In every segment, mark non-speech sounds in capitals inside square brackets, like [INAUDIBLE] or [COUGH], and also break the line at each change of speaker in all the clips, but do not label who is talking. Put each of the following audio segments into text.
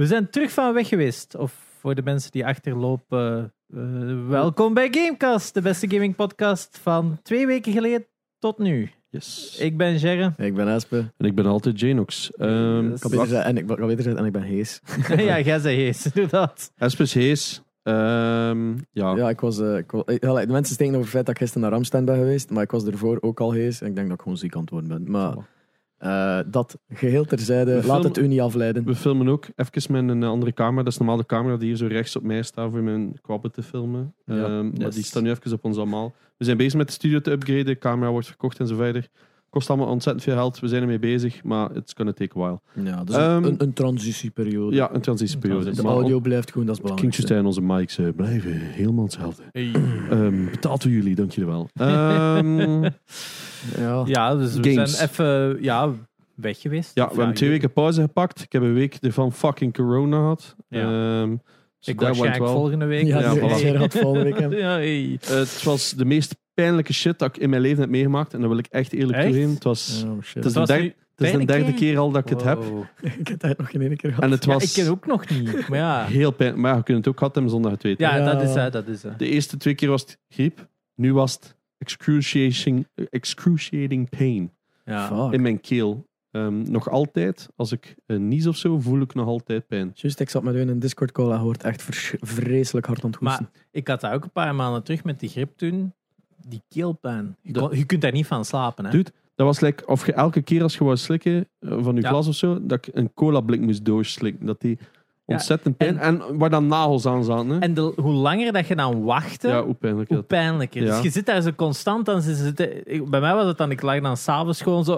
We zijn terug van weg geweest. Of voor de mensen die achterlopen, eh, welkom bij Gamecast, de beste gaming podcast van twee weken geleden tot nu.
Yes.
Ik ben Gerre.
Ik ben Espe.
En ik ben altijd Janox. Ehm
Yes.
Ik kan beter zeggen, en ik, kan beter zeggen, en ik ben Hees. [LAUGHS]
ja, jij zei hees, inderdaad.
Espes Hees. Ehm, ja.
Ja, ik was, eh, ik de mensen steken over het feit dat ik gisteren naar Ramstein ben geweest, maar ik was ervoor ook al Hees. En ik denk dat ik gewoon ziek aan het worden ben. Maar eh, dat geheel terzijde,
We
laat
filmen-
het u niet afleiden.
We filmen ook even met een andere camera. Dat is normaal de camera die hier zo rechts op mij staat voor mijn kwabben te filmen.
Ja.
Ehm, Maar die staat nu even op ons allemaal. We zijn bezig met de studio te upgraden. De camera wordt verkocht en zo verder. Kost allemaal ontzettend veel geld. We zijn ermee bezig, maar it's gonna take a while.
Ja, dus een, een transitieperiode.
Ja, een transitieperiode.
de audio blijft goed, dat is belangrijk.
en onze mics eh, blijven helemaal hetzelfde. Ehm betaalt voor jullie, dank jullie wel. Ehm, [LAUGHS]
Ja.
Ja, dus we
Games.
zijn even ja, weg geweest.
ja, we hebben twee weken pauze gepakt. Ik heb een week ervan fucking corona gehad.
Ja.
Ehm, so
Ik waarschijnlijk
well.
volgende week.
Ja,
Ja,
ja
voilà.
Volgende week. [LAUGHS]
Ja, hey.
Eh, het was de meest pijnlijke shit dat ik in mijn leven heb meegemaakt. En dat wil ik echt eerlijk
Echt?
toegeven. Het was,
Oh, shit.
het is,
was
de, der-
nu
het is de
derde
derde keer al dat ik het heb.
Wow. [LAUGHS]
ik heb het nog geen ene keer gehad.
En het
Ja,
was
ik ken ook nog niet. Maar ja,
heel pijnlijk. Maar ja, we kunnen het ook gehad hebben zonder het weten.
ja,
Ja.
dat is hè, dat is hè.
De eerste twee keer was het griep. Nu was het excruciating, excruciating pain
Ja.
Fuck.
in mijn keel. Ehm, nog altijd, als ik uh, nies of zo, voel ik nog altijd pijn.
Juist, ik zat met u in een Discord call en hoort echt vreselijk hard aan het hoesten.
Maar ik had dat ook een paar maanden terug met die grip toen. Die keelpijn. Je,
Dat-
kon- je kunt daar niet van slapen. Hè?
Dude, Dat was like, of je elke keer als je wou slikken eh, van je
Ja.
glas of zo, dat ik een cola blik moest doorslikken. Dat die ontzettend pijn... En, waar dan nagels aan zaten. Hè?
En de, hoe langer dat je dan wachtte,
ja, hoe pijnlijk
hoe pijnlijker.
Ja.
Dus je zit daar zo constant aan. Ze zitten, ik- bij mij was het dan, ik lag dan s'avonds gewoon zo.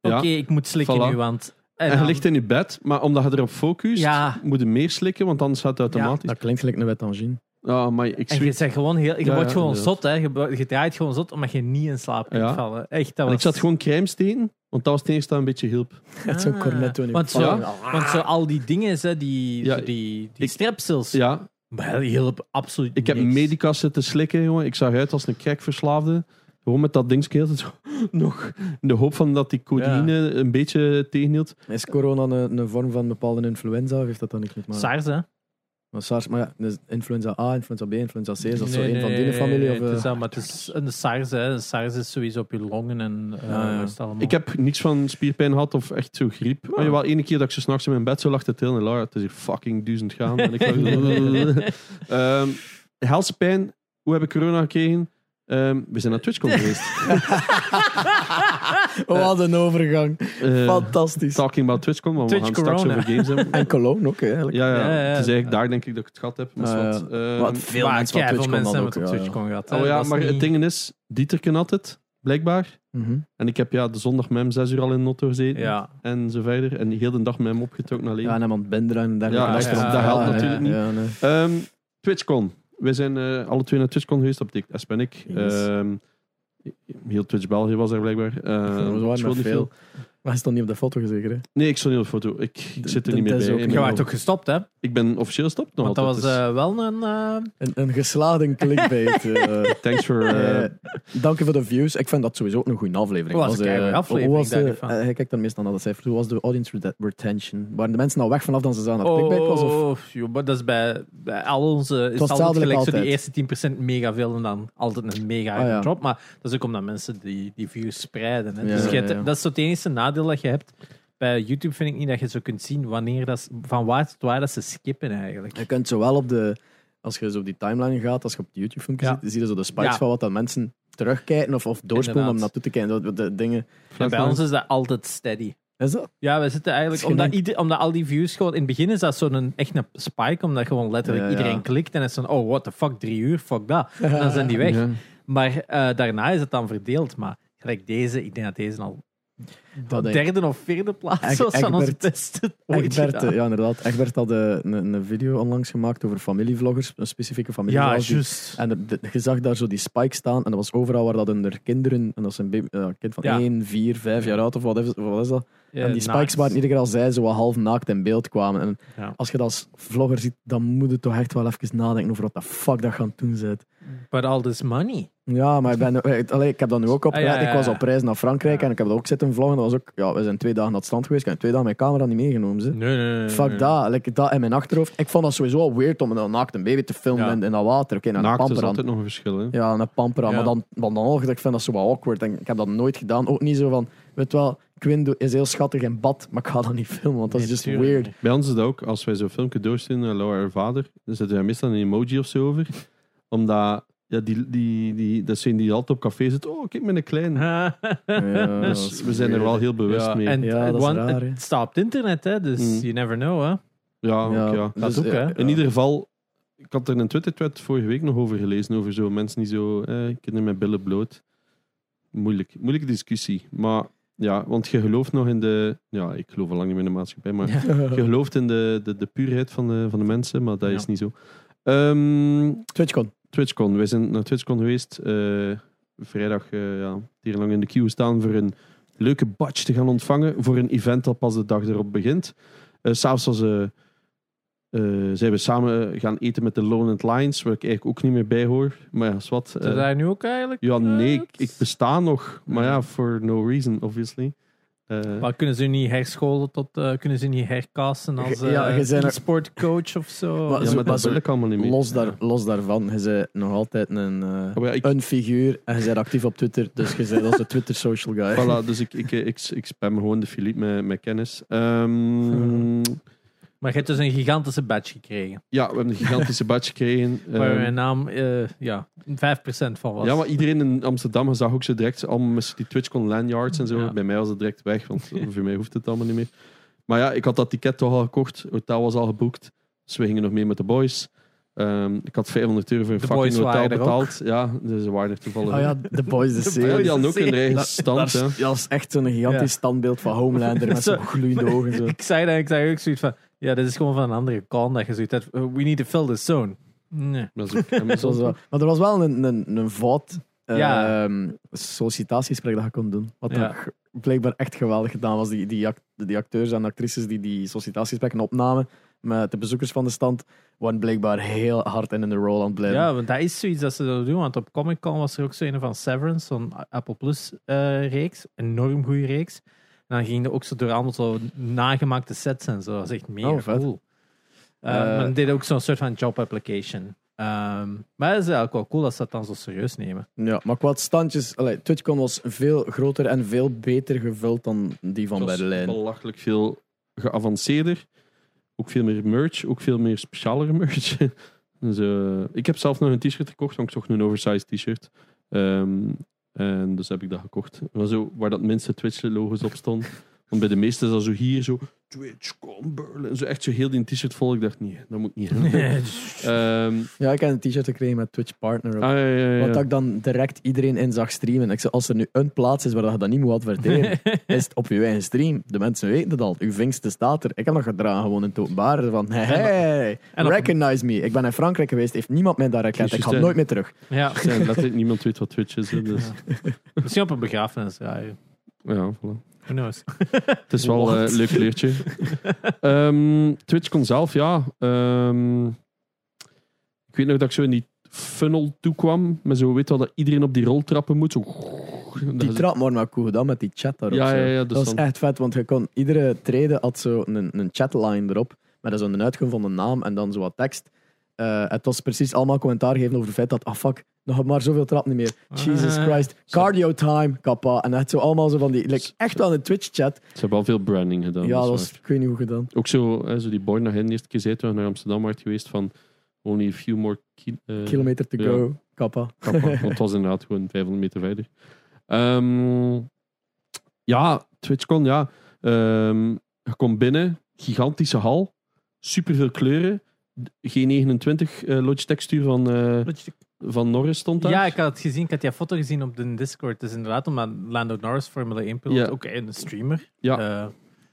Oké,
Ja.
ik moet slikken
Voilà.
nu, want...
En je
dan-
ligt in je bed, maar omdat je erop focust,
Ja.
moet je meer slikken, want anders gaat het automatisch.
Dat klinkt gelijk een wet angine.
Ja, maar ik
En je, zegt gewoon heel, je
Ja,
wordt gewoon zot, hè. Je, je draait gewoon zot, omdat je niet in slaap kunt
Ja.
vallen. Echt, dat
En
was...
ik zat gewoon crème steken, want dat was het enige dat een beetje hielp. [LAUGHS]
Het zo'n
Ah.
cornetto in je
Want zo,
Ja.
want zo al die dingen, hè, die, die, die
ik-
strepsels,
Ja,
maar die hielpen absoluut
ik heb medica zitten slikken, jongen. Ik zag uit als een crackverslaafde. Gewoon met dat tijd zo, [LAUGHS] nog. In de hoop van dat die codeïne een beetje tegenhield.
Is corona een, een vorm van bepaalde influenza of heeft dat dan niks te maken?
SARS, hè?
Maar SARS, maar ja, dus influenza A, influenza B, influenza C, is dat zo
Nee,
een van
nee,
die familie? Of,
het is
eh,
dat, maar het is een SARS, hè. Een SARS is sowieso op je longen en uh,
Ja, ja.
allemaal.
Ik heb niets van spierpijn gehad of echt zo griep. Maar jawel, ene keer dat ik zo s'nachts in mijn bed zo lag te tillen. Lara, het is hier fucking duizend gaan. En ik lag- [LAUGHS] [LAUGHS] Ehm, Helspijn, hoe heb ik corona gekregen? Ehm, we zijn naar TwitchCon geweest. [LAUGHS]
Wat een overgang.
Eh,
Fantastisch.
talking about TwitchCon, want we
Twitch
gaan straks over games hebben. [LAUGHS]
En Cologne ook, eigenlijk.
Ja, ja,
Ja, ja, ja.
het is eigenlijk daar denk ik dat ik het gehad heb. Maar zwart.
ja.
Ehm,
Wat veel
maar
mensen TwitchCon
mensen hebben het op. TwitchCon gehad.
oh ja, maar het ding is, Dieterken had het, blijkbaar.
Mhm.
En ik heb ja, de zondag met hem zes uur al in de auto gezeten.
Ja.
En zo verder. En heel de dag met hem opgetrokken alleen.
Ja, en hem aan het benderen en dergelijke.
Ja,
Dat
helpt
ja,
natuurlijk niet. Ehm, TwitchCon. We zijn eh, alle twee naar TwitchCon geweest. Dat betekent Esp en ik.
Yes.
Ehm, heel Twitch België was er blijkbaar.
Waren
scheelt
nog
niet
veel. Maar hij stond niet op de foto zeker, hè?
Nee, ik stond niet op de foto. Ik, ik zit er
de
niet meer bij. Ik.
Je
ben,
waart ook gestopt, hè?
ik ben officieel gestopt nog
Want dat was
altijd, dus
eh, wel een... eh,
Een, een geslaagde clickbait. [LAUGHS] eh.
Thanks voor... eh,
Eh, dank je voor de views. Ik vind dat sowieso ook een goede aflevering.
Was een
eh,
aflevering,
hoe was
van.
eh, kijkt dan meestal naar de cijfers. Hoe was de audience rete- retention? Waren de mensen al weg vanaf dat ze zagen dat het clickbait was? Of?
Oh, joh, maar dat is bij, bij al onze... Is altijd gelijk
like
zo die
altijd.
eerste 10% mega veel en dan altijd een mega
Ah, ja.
drop. Maar dat is ook omdat mensen die, die views spreiden. Hè.
Ja,
dus je hebt-
ja, ja.
dat is zo het enige nadeel dat je hebt. Bij YouTube vind ik niet dat je zo kunt zien wanneer dat, van waar tot waar dat ze skippen eigenlijk.
Je kunt zowel op de... Als je zo op die timeline gaat, als je op het YouTube-filmpje
Ja.
zit, zie je zo de spikes van wat dat mensen terugkijken of, of doorspoelen om naartoe te kijken. De, de dingen.
En bij ons is dat altijd steady.
Is dat?
Ja, we zitten eigenlijk, omdat, ieder, omdat al die views gewoon, in het begin is dat zo'n echt een spike, omdat gewoon letterlijk
Ja, ja.
iedereen klikt en het is van, oh, what the fuck, drie uur, fuck dat. En [LAUGHS] dan zijn die weg.
ja.
Maar eh, daarna is het dan verdeeld. Maar gelijk deze, ik denk dat deze al
Dat
de derde of vierde plaats
Eg-
was van onze
Egbert- eh, ja, inderdaad. Egbert had eh, een, een video onlangs gemaakt over familievloggers, een specifieke
Ja,
familievlog.
juist.
En de- de- je zag daar zo die spike staan en dat was overal waar dat hun kinderen, en dat is een baby- ja, een kind van
Ja.
1, 4, 5 jaar oud of wat is, wat is dat?
Ja,
en die spikes
naakt.
waren iedere keer als zij zo wat half naakt in beeld kwamen. En
Ja.
als je dat als vlogger ziet, dan moet je toch echt wel even nadenken over wat de fuck dat gaan doen bent.
But all this money.
Ja, maar ik, ben, allee, ik heb dat nu ook opgelet.
Ah, ja, ja,
Ik was op reis naar Frankrijk
Ja.
en ik heb dat ook zitten vloggen. Dat was ook, ja, we zijn twee dagen naar het strand geweest. Ik heb twee dagen mijn camera niet meegenomen. Ze.
Nee, nee, nee.
Fuck
nee.
dat, like, dat in mijn achterhoofd. Ik vond dat sowieso al weird om een naakt een baby te filmen
Ja.
in, in dat water. Oké, naar een
Naakt is altijd nog een verschil. Hè?
Ja, een pamper aan.
Ja.
Maar dan, dan, dan nog, ik vind dat zo wat awkward. En ik heb dat nooit gedaan. Ook niet zo van, weet wel, Quinn is heel schattig in bad, maar ik ga dat niet filmen, want dat is just
tuurlijk
weird.
Bij ons is dat ook, als wij zo'n filmpje doorsturen naar Laura haar vader, dan zetten wij meestal een emoji of zo over. Omdat, ja, die, die, die, dat zijn die altijd op café zit. Oh, kijk, met een klein. [LAUGHS]
Ja,
Dus
is
we zijn er wel heel bewust
Ja,
mee.
en
Ja,
het,
dat is
want
raar, hè.
het staat op het internet, hè, dus
Mm.
you never know. Hè.
ja, ook, ja.
Dat
dus,
ook, hè.
ja.
In ieder geval, ik had er een Twitter-thread vorige week nog over gelezen. Over zo mensen die zo, eh, kinderen met billen bloot. Moeilijk, moeilijke discussie. Maar ja, want je gelooft nog in de. Ja, ik geloof al lang niet meer in de maatschappij. Maar [LAUGHS] je gelooft in de, de, de puurheid van de, van de mensen. Maar dat
Ja.
is niet zo. Ehm,
TwitchCon.
TwitchCon. Wij zijn naar TwitchCon geweest. eh, vrijdag uh, ja, hier lang in de queue staan voor een leuke badge te gaan ontvangen. Voor een event dat pas de dag erop begint. Uh, S'avonds was, eh, zijn we samen gaan eten met de Lowland Lions, waar ik eigenlijk ook niet meer bij hoor. Maar ja,
dat daar nu ook eigenlijk?
ja, nee, ik, ik besta nog. Maar ja, for no reason, obviously. Eh,
Maar kunnen ze niet herscholen tot, eh, kunnen ze niet hercasten als
Ge- ja,
eh,
er-
e-sportcoach of zo?
Maar
ja, maar dat
zo-
wil ik allemaal niet meer.
Los, daar, los daarvan, je bent nog altijd een, eh,
Oh, ja, ik,
een figuur en je bent actief op Twitter, dus je bent onze Twitter social guy.
voilà, dus ik, ik, ik, ik spam gewoon de Philippe met, met kennis. Ehm, [LAUGHS]
Maar je hebt dus een gigantische badge gekregen.
ja, we hebben een gigantische badge gekregen. [LAUGHS]
Waar
Ehm,
mijn naam eh, ja, 5% van was.
Ja, maar iedereen in Amsterdam zag ook zo direct allemaal met die TwitchCon lanyards en zo.
Ja.
Bij mij was het direct weg, want voor mij hoeft het allemaal niet meer. Maar ja, ik had dat ticket toch al gekocht. Hotel was al geboekt. Dus we gingen nog mee met de boys. Ehm, ik had 500 euro voor een
De
fucking hotel
waren
betaald. Ja, dus ze waren er toevallig.
Oh ja, The Boys, [LAUGHS]
ja,
serie.
die hadden ook een eigen stand.
dat, dat is echt zo'n gigantisch
Ja.
standbeeld van Homelander [LAUGHS] met
Zo-
zo'n gloeiende ogen. Zo.
Ik zei dat, ik zei ook zoiets van, ja, dit is gewoon van een andere kant dat je zoiets hebt. uh, We need to fill this zone. Nee.
Dat is ook
Dat was
Amazon. [LAUGHS]
wel- maar er was wel een, een, een fout
Ja.
ehm, sollicitatiegesprek dat je kon doen. Wat
Ja.
dat blijkbaar echt geweldig gedaan was. Die, die, act- die acteurs en actrices die die sollicitatiegesprekken opnamen met de bezoekers van de stand, waren blijkbaar heel hard in de rol aan het blijven.
Ja, want dat is zoiets dat ze dat doen. Want op Comic Con was er ook zo een van Severance, zo'n Apple Plus eh, reeks. Enorm goede reeks. En dan ging er ook zo door allemaal zo nagemaakte sets en zo. Dat is echt mega
Oh,
cool. Uh,
Eh,
maar dan deed ook zo'n soort van job application. Ehm, maar het is eigenlijk wel cool dat ze dat dan zo serieus nemen.
Ja, maar qua standjes, allee, TwitchCon was veel groter en veel beter gevuld dan die van
Het
bij
was
de lijn.
belachelijk veel geavanceerder. Ook veel meer merch, ook veel meer specialere [LAUGHS] merch. dus, eh, ik heb zelf nog een t-shirt gekocht, want ik zocht een oversized t-shirt. Ehm, en dus heb ik dat gekocht. Zo, waar dat minste Twitch-logos op stond. Want bij de meeste is dat zo hier, zo Twitch, kom Berlin. Zo echt zo heel die t-shirt vol. Ik dacht, nee, dat moet niet. hebben. [LAUGHS] Ehm,
Ja, ik heb een t-shirt gekregen met Twitch Partner op.
ah, ja, ja, ja.
Wat ik dan direct iedereen in zag streamen. Ik zei, als er nu een plaats is waar je dat niet moet adverteren, [LAUGHS] is het op je eigen stream. De mensen weten het al. Uw vingste staat er. Ik heb dat gedragen gewoon in het openbaar. Van, hey, hey,
En op-
recognize me. Ik ben in Frankrijk geweest, heeft niemand mij daar herkend. Ik ga nooit meer terug.
ja.
Zijn niemand weet wat Twitch is. hè, Dus,
Misschien op een begrafenis. Ja,
ja, voilà.
who knows. [LAUGHS]
Het is wel eh,
What?
een leuk leertje. [LAUGHS] Ehm, TwitchCon zelf, ja. Ehm, ik weet nog dat ik zo in die funnel toekwam. Met zo, weet wel, dat iedereen op die roltrappen moet. Zo, dat
Die
is-
trap maar maar cool gedaan met die chat daarop.
Ja, ja, ja. Dus
dat was
dan-
echt vet, want je kon, iedere trede had zo een, een chatline erop. Met zo'n uitgevonden naam en dan zo wat tekst. Eh, het was precies allemaal commentaar geven over het feit dat, ah fuck, nog maar zoveel trap niet meer. Jesus
Ah.
Christ, cardio time, kappa. En echt zo allemaal zo van die, like, echt wel een Twitch-chat.
Ze hebben al veel branding gedaan.
Ja,
dat
was, ik weet niet hoe gedaan.
Ook zo, hè, zo die boy naar hen de eerste keer zei toen we naar Amsterdam waren geweest van only a few more ki eh,
Kilometer to
ja.
go, kappa.
kappa. [LAUGHS] Want het was inderdaad gewoon 500 meter verder. Ehm, ja, TwitchCon, ja. Ehm, je komt binnen, gigantische hal, superveel kleuren. G29 eh Logitech stuur van, eh, van Norris stond daar.
Ja, ik had het gezien. Ik had die foto gezien op de Discord. Dus inderdaad, omdat Lando Norris Formule 1 piloot,
Ja.
ook een streamer.
Ja.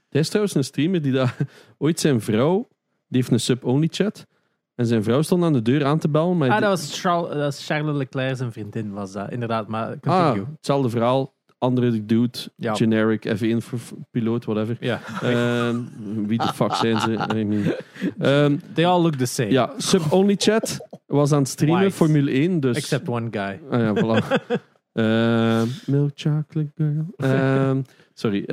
Hij is trouwens een streamer die daar... [LAUGHS] Ooit zijn vrouw, die heeft een sub-only chat. En zijn vrouw stond aan de deur aan te bellen. Maar
ah, dat was, Charles, dat was Charles Leclerc zijn vriendin, was dat. Inderdaad, maar
ah,
continue.
hetzelfde verhaal. Andere dude,
Ja.
generic, F1 voor piloot, whatever.
Ja.
Ehm, wie de fuck zijn ze? I mean, ehm,
They all look the same.
ja, sub-only chat. was aan het streamen
White.
Formule 1. Dus...
Except one guy.
Ah ja, voilà. [LAUGHS] Ehm, milk chocolate girl. Sorry.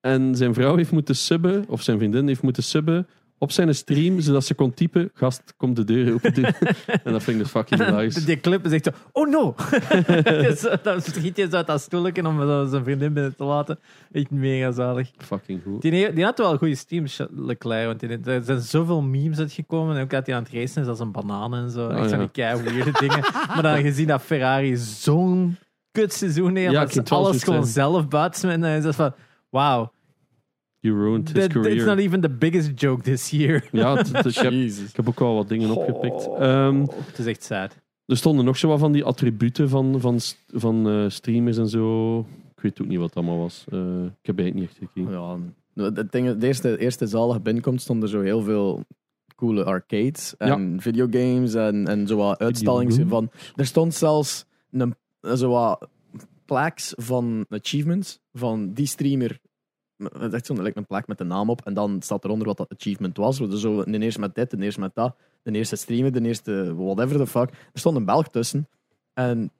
En zijn vrouw heeft moeten subben, of zijn vriendin heeft moeten subben op zijn stream, zodat ze kon typen, gast, kom de deur open doen. [LAUGHS] en dat vind ik dus fucking nice.
Die clip echt zo, oh no! dan [LAUGHS] schiet [LAUGHS] zo uit dat stoelje om zijn vriendin binnen te laten. Echt mega zalig.
Fucking goed.
Die, die had wel goede streams, Leclerc. Want die, er zijn zoveel memes uitgekomen. En ook dat hij aan het racen is als een banaan en zo. Echt
Oh, ja.
kei weirde dingen. Maar dan gezien dat Ferrari zo'n kutseizoen heeft.
Ja,
dat ze alles gewoon zelf buiten. En dan is dat van, wow.
You ruined his
that- It's
career.
not even the biggest joke this year. [LAUGHS]
Ja, het- het- ik, heb, [LAUGHS]
Jezus.
ik heb ook wel wat dingen opgepikt. Ehm,
Het is echt sad.
er stonden nog zo wat van die attributen van, van, st- van eh, streamers en zo. Ik weet ook niet wat het allemaal was. Eh, ik heb eigenlijk niet echt gekeken.
Ja, nou, het ding, de eerste, eerste zaal dat binnenkomt, stonden zo heel veel coole arcades en videogames en, en zo wat uitstallingen van. Er stond zelfs een, zo wat plaques van achievements van die streamer. Het is echt zo'n like een plak met de naam op en dan staat eronder wat dat achievement was. Dus zo de eerste met dit, de eerste met dat, de eerste streamer, de eerste whatever the fuck. Er stond een Belg tussen en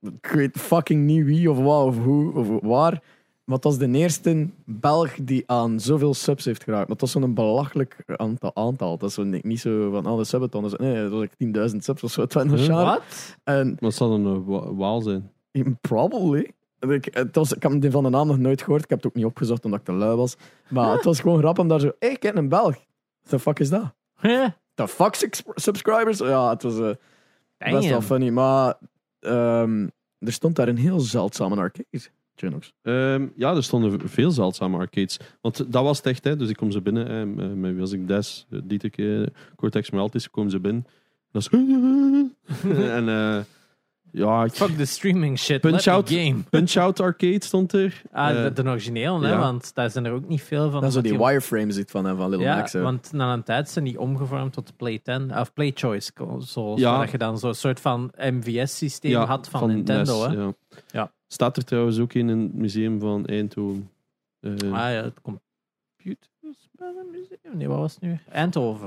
ik weet fucking niet wie of wat of hoe of waar. Maar het was de eerste Belg die aan zoveel subs heeft geraakt. Maar het was zo'n belachelijk aantal. aantal. Dat is zo niet niet zo van alle subathon. Nee, dat was like 10.000 subs of zo.
Wat?
En
Maar het zal een eh, wa- waal zijn.
probably. Ik, het was, ik heb die van de naam nog nooit gehoord. Ik heb het ook niet opgezocht omdat ik te lui was. Maar het was gewoon grappig om daar zo. Hé, hey, ken een Belg. The fuck is dat?
Huh?
The fuck subscribers? Ja, het was eh, best wel funny. Maar ehm, er stond daar een heel zeldzame arcade.
Ehm, ja, er stonden veel zeldzame arcades. Want dat was het echt, hè. dus ik kom ze binnen. hè, met- met wie was ik Des, eh, Dietek, eh, Cortex Moraltis, komen ze binnen. Dat is... [LAUGHS] en eh, ja, ik-
Fuck the streaming shit.
Punch
Let me
out.
game.
Punch-Out Arcade stond er.
Ah,
Eh,
de, de origineel, hè,
ja.
want daar zijn er ook niet veel van.
Dat is zo die
die-
wireframe zit van, hè, van Little
Ja,
Max. hè.
want na een tijd zijn die omgevormd tot Play 10 of Play Choice consoles.
Ja.
Waar je dan zo'n soort van MVS-systeem
ja,
had van, Nintendo.
NES,
hè?
ja.
Ja.
Staat er trouwens ook in het museum van Eindhoven. Eh,
Ah ja, het Computerspellenmuseum? Nee, wat was het nu? Eindhoven.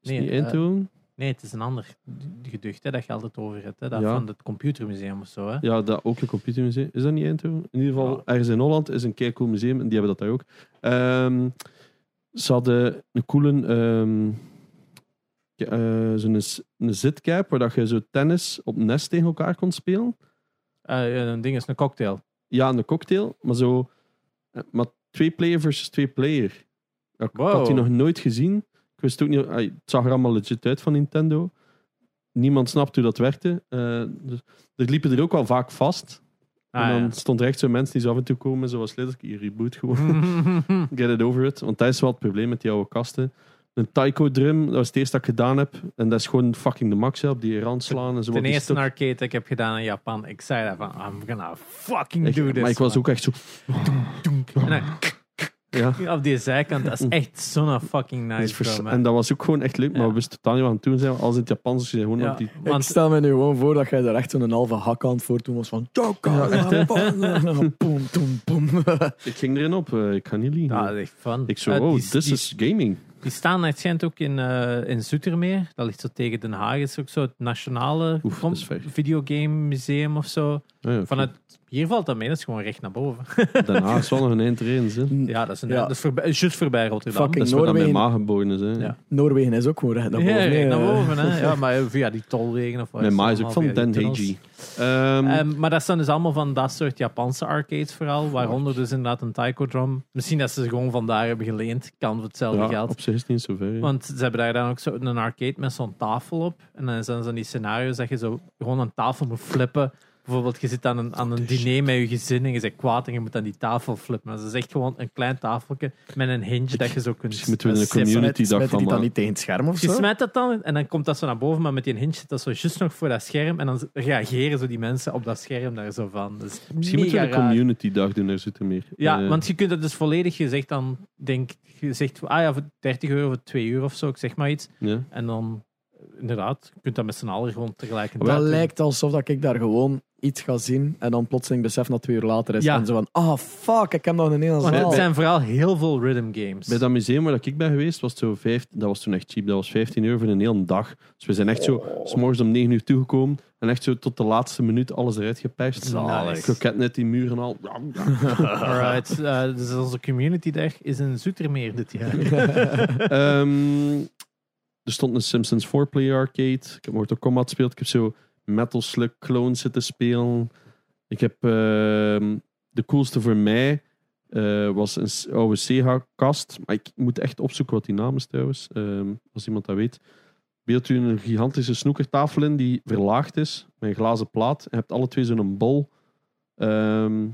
is het
nee,
niet
eh,
Eindhoven?
Nee, het is een ander geducht hè, dat je altijd over hebt. Hè, dat
Ja.
van het computermuseum of zo. Hè?
Ja, dat ook een computermuseum. Is dat niet Eindhoven? In ieder geval,
Ja.
ergens in Holland is een kei cool museum en die hebben dat daar ook. Ehm, ze hadden een coole zo'n s- een zitcap waar dat je zo tennis op nest tegen elkaar kon spelen.
Eh, een ding is een cocktail.
Ja, een cocktail, maar zo. eh, Maar twee player versus twee player.
Wow.
had die nog nooit gezien. Ik wist ook niet. ah, Het zag er allemaal legit uit van Nintendo. Niemand snapte hoe dat werkte. Eh, dus, er liepen er ook wel vaak vast.
Ah,
en dan
ja.
stond er echt zo mensen die zo af en toe komen, zoals letterlijk, je reboot gewoon. [LAUGHS] Get it over it. Want dat is wel het probleem met die oude kasten. Een taiko drum, dat was het eerste dat ik gedaan heb. En dat is gewoon fucking de max op die rand slaan en zo.
Ten
Die
eerste
stuk-
arcade dat ik heb gedaan in Japan. Ik zei dat van, I'm gonna fucking do this.
maar ik was ook echt zo.
En dan [LAUGHS]
Ja.
op die zijkant, dat is echt zo'n fucking nice
vers-
film. hè.
en dat was ook gewoon echt leuk, maar
Ja.
we wisten totaal niet wat aan het doen zijn. Als in het Japans, dus je gewoon
Ja,
op die...
Ik
want
stel me nu gewoon voor dat jij daar echt zo'n halve hakkant voor toen was van
Ja, echt,
boom, boom, boom.
Ik ging erin op, eh, ik ga niet liegen.
ja, dat is echt fun.
ik zo,
Eh,
oh,
die,
this
die,
is gaming.
die staan het ook in, eh in Zoetermeer. Dat ligt zo tegen Den Haag. is ook zo het nationale
Oef,
videogame museum of zo.
Ah, ja.
Vanuit, hier valt dat mee, dat is gewoon recht naar boven. [LAUGHS]
Daarna is wel nog een eindtrain, hè.
ja, dat is, een,
Ja.
dat is voorbij, voorbij Rotterdam.
Fucking
Dat is waar dat mijn
Noorwegen.
maag geboren is, hè.
Ja.
Noorwegen is ook gewoon recht naar boven.
Ja,
nee,
recht naar
eh.
boven. Hè. [LAUGHS] Ja, maar via die tolwegen of wat.
Mijn ma is ook van Den. Heiji. Ehm,
Ehm, maar dat zijn dus allemaal van dat soort Japanse arcades vooral, waaronder dus inderdaad een taiko drum. Misschien dat ze ze gewoon vandaar hebben geleend, kan voor hetzelfde
ja,
geld.
op zich is het niet zo ver. hè.
Want ze hebben daar dan ook zo een arcade met zo'n tafel op. En dan zijn zo die scenario's dat je zo gewoon een tafel moet flippen. Bijvoorbeeld, je zit aan een, aan een diner met je gezin en je bent kwaad en je moet aan die tafel flippen. Maar dat is echt gewoon een klein tafeltje met een hinge dat je zo kunt...
Misschien moeten we een
sippen.
community dag
Smijt
van
die dan
maken.
niet tegen het scherm of
Je
zo?
smijt dat dan en dan komt dat zo naar boven, maar met die hinge zit dat zo juist nog voor dat scherm. En dan reageren zo die mensen op dat scherm daar zo van. Dus
Misschien moeten we een community dag doen naar Zoetermeer.
Ja,
Eh,
want je kunt het dus volledig, je zegt dan, denk, je zegt, ah ja, voor 30 euro voor 2 uur of zo, ik zeg maar iets. En dan, eh, inderdaad, je kunt dat met z'n allen gewoon tegelijk
Dat lijkt alsof dat ik daar gewoon iets ga zien en dan plotseling besef dat twee uur later is.
Ja.
En zo van, ah fuck, ik heb nog een Nederlandse
Want het zijn vooral heel veel rhythm games.
Bij dat museum waar ik ben geweest, was het zo 15, dat was toen echt cheap. Dat was 15 euro voor een hele dag. Dus we zijn echt zo, s morgens om 9 uur toegekomen en echt zo tot de laatste minuut alles eruit geperst.
Zalig.
Kroket net die muren al. [LAUGHS]
Alright, eh, dus onze community dag is in Zoetermeer dit jaar.
Ehm, er stond een Simpsons 4-player arcade. Ik heb Mortal Kombat gespeeld. Ik heb zo Metal Slug Clone zitten spelen. Ik heb ehm, de coolste voor mij eh, was een oude Sega-kast. Maar ik moet echt opzoeken wat die naam is trouwens. Ehm, als iemand dat weet. Beeld u een gigantische snoekertafel in die verlaagd is. Met een glazen plaat. En je hebt alle twee zo'n bol. Ehm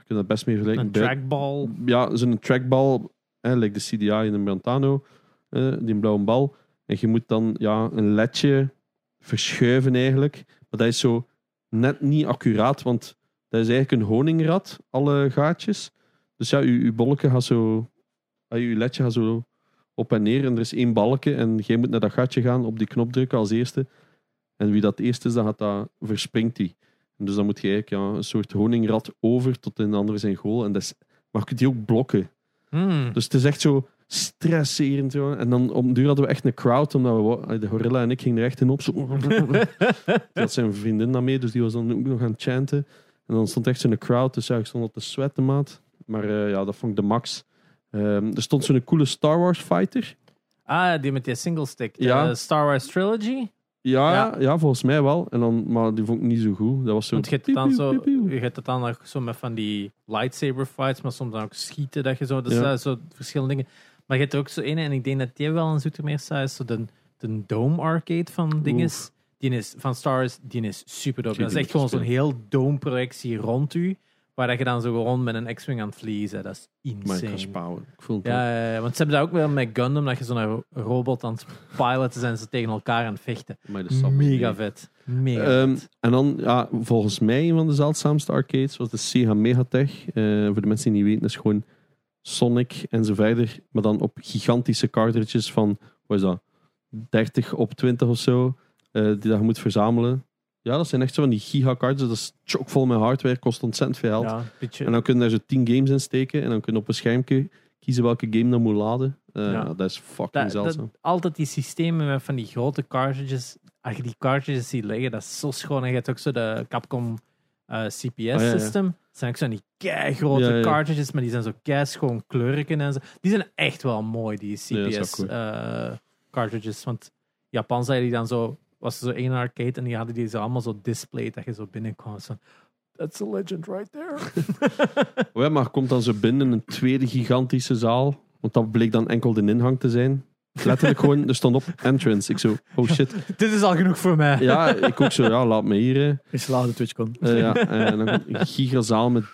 je kunt dat best mee vergelijken.
Een trackball.
ja, zo'n trackbal, hè, like de CDI in een Brantano, eh, die blauwe bal. En je moet dan ja, een ledje verschuiven eigenlijk. Maar dat is zo net niet accuraat, want dat is eigenlijk een honingrad, alle gaatjes. Dus ja, je, je bolletje gaat zo, ah, je ledje gaat zo op en neer en er is één balkje en jij moet naar dat gatje gaan, op die knop drukken als eerste. En wie dat eerste is, dan gaat dat, verspringt die. Dus dan moet je eigenlijk ja, een soort honingrad over tot een ander zijn goal. En dat is, maar je kunt die ook blokken.
Hmm.
Dus het is echt zo stresserend. Zo. En dan op duur hadden we echt een crowd, omdat we, de gorilla en ik gingen er echt in op. Zo. [LAUGHS] Had zijn vriendin dan mee, dus die was dan ook nog aan het chanten. En dan stond echt zo'n crowd, dus ja, ik stond op de sweaten, maat. Maar eh, ja, dat vond ik de max. Ehm, er stond zo'n coole Star Wars fighter.
Ah, die met die single stick. De
Ja.
Star Wars Trilogy.
Ja,
Ja.
ja. volgens mij wel. En dan, maar die vond ik niet zo goed. Dat was zo...
Want je hebt het dan zo, je hebt het dan ook zo met van die lightsaber fights, maar soms dan ook schieten dat je zo, dus
Ja.
zo verschillende dingen. Maar je hebt er ook zo een, en ik denk dat die wel een Zoetermeer staat, is zo de, de Dome Arcade van dinges. Die is van Star Wars, die is super dope. Dat is echt gewoon zo'n heel dome projectie rond u, waar dat je dan zo gewoon met een X-Wing aan het vliegen. Dat is insane.
Ik voel het.
Ja, want ze hebben dat ook wel met Gundam, dat je zo'n ro- robot aan het piloten zijn, ze tegen elkaar aan het vechten. Mega vet. Mega
Ehm,
vet.
en dan, ja, volgens mij een van de zeldzaamste arcades was de Sega Megatech. Eh, voor de mensen die niet weten, dat is gewoon Sonic en zo verder. Maar dan op gigantische cartridges van, wat is dat, 30 op 20 of zo. eh, die dat je moet verzamelen. Ja, dat zijn echt zo van die gigacartridges. Dat is chockvol met hardware, kost ontzettend veel geld.
Ja, beetje,
En dan kun je daar zo 10 games in steken. En dan kun je op een schermpje kiezen welke game dan moet laden. Eh,
Ja.
dat is fucking
dat,
zeldzaam.
altijd die systemen met van die grote cartridges. Als je die cartridges ziet liggen, dat is zo schoon. En je hebt ook zo de Capcom eh, CPS
Ah, ja, ja.
system. Dat zijn ook zo die kei grote cartridges, maar die zijn zo kei schoon kleurken en zo. Die zijn echt wel mooi, die
Ja, dat is
CPS
wel cool.
eh, cartridges. Want Japan zei die dan zo, was er zo één arcade en die hadden die zo allemaal zo displayed dat je zo binnenkwam. Zo, That's a legend right there. [LAUGHS]
Oh ja, maar komt dan zo binnen in een tweede gigantische zaal. Want dat bleek dan enkel de inhang te zijn. Letterlijk gewoon, er stond op entrance. Ik zo, oh shit. [LAUGHS]
Dit is al genoeg voor mij.
Ja, ik ook zo, ja, laat me hier. hè.
Geslaagde TwitchCon.
Eh, ja, en dan komt een gigazaal met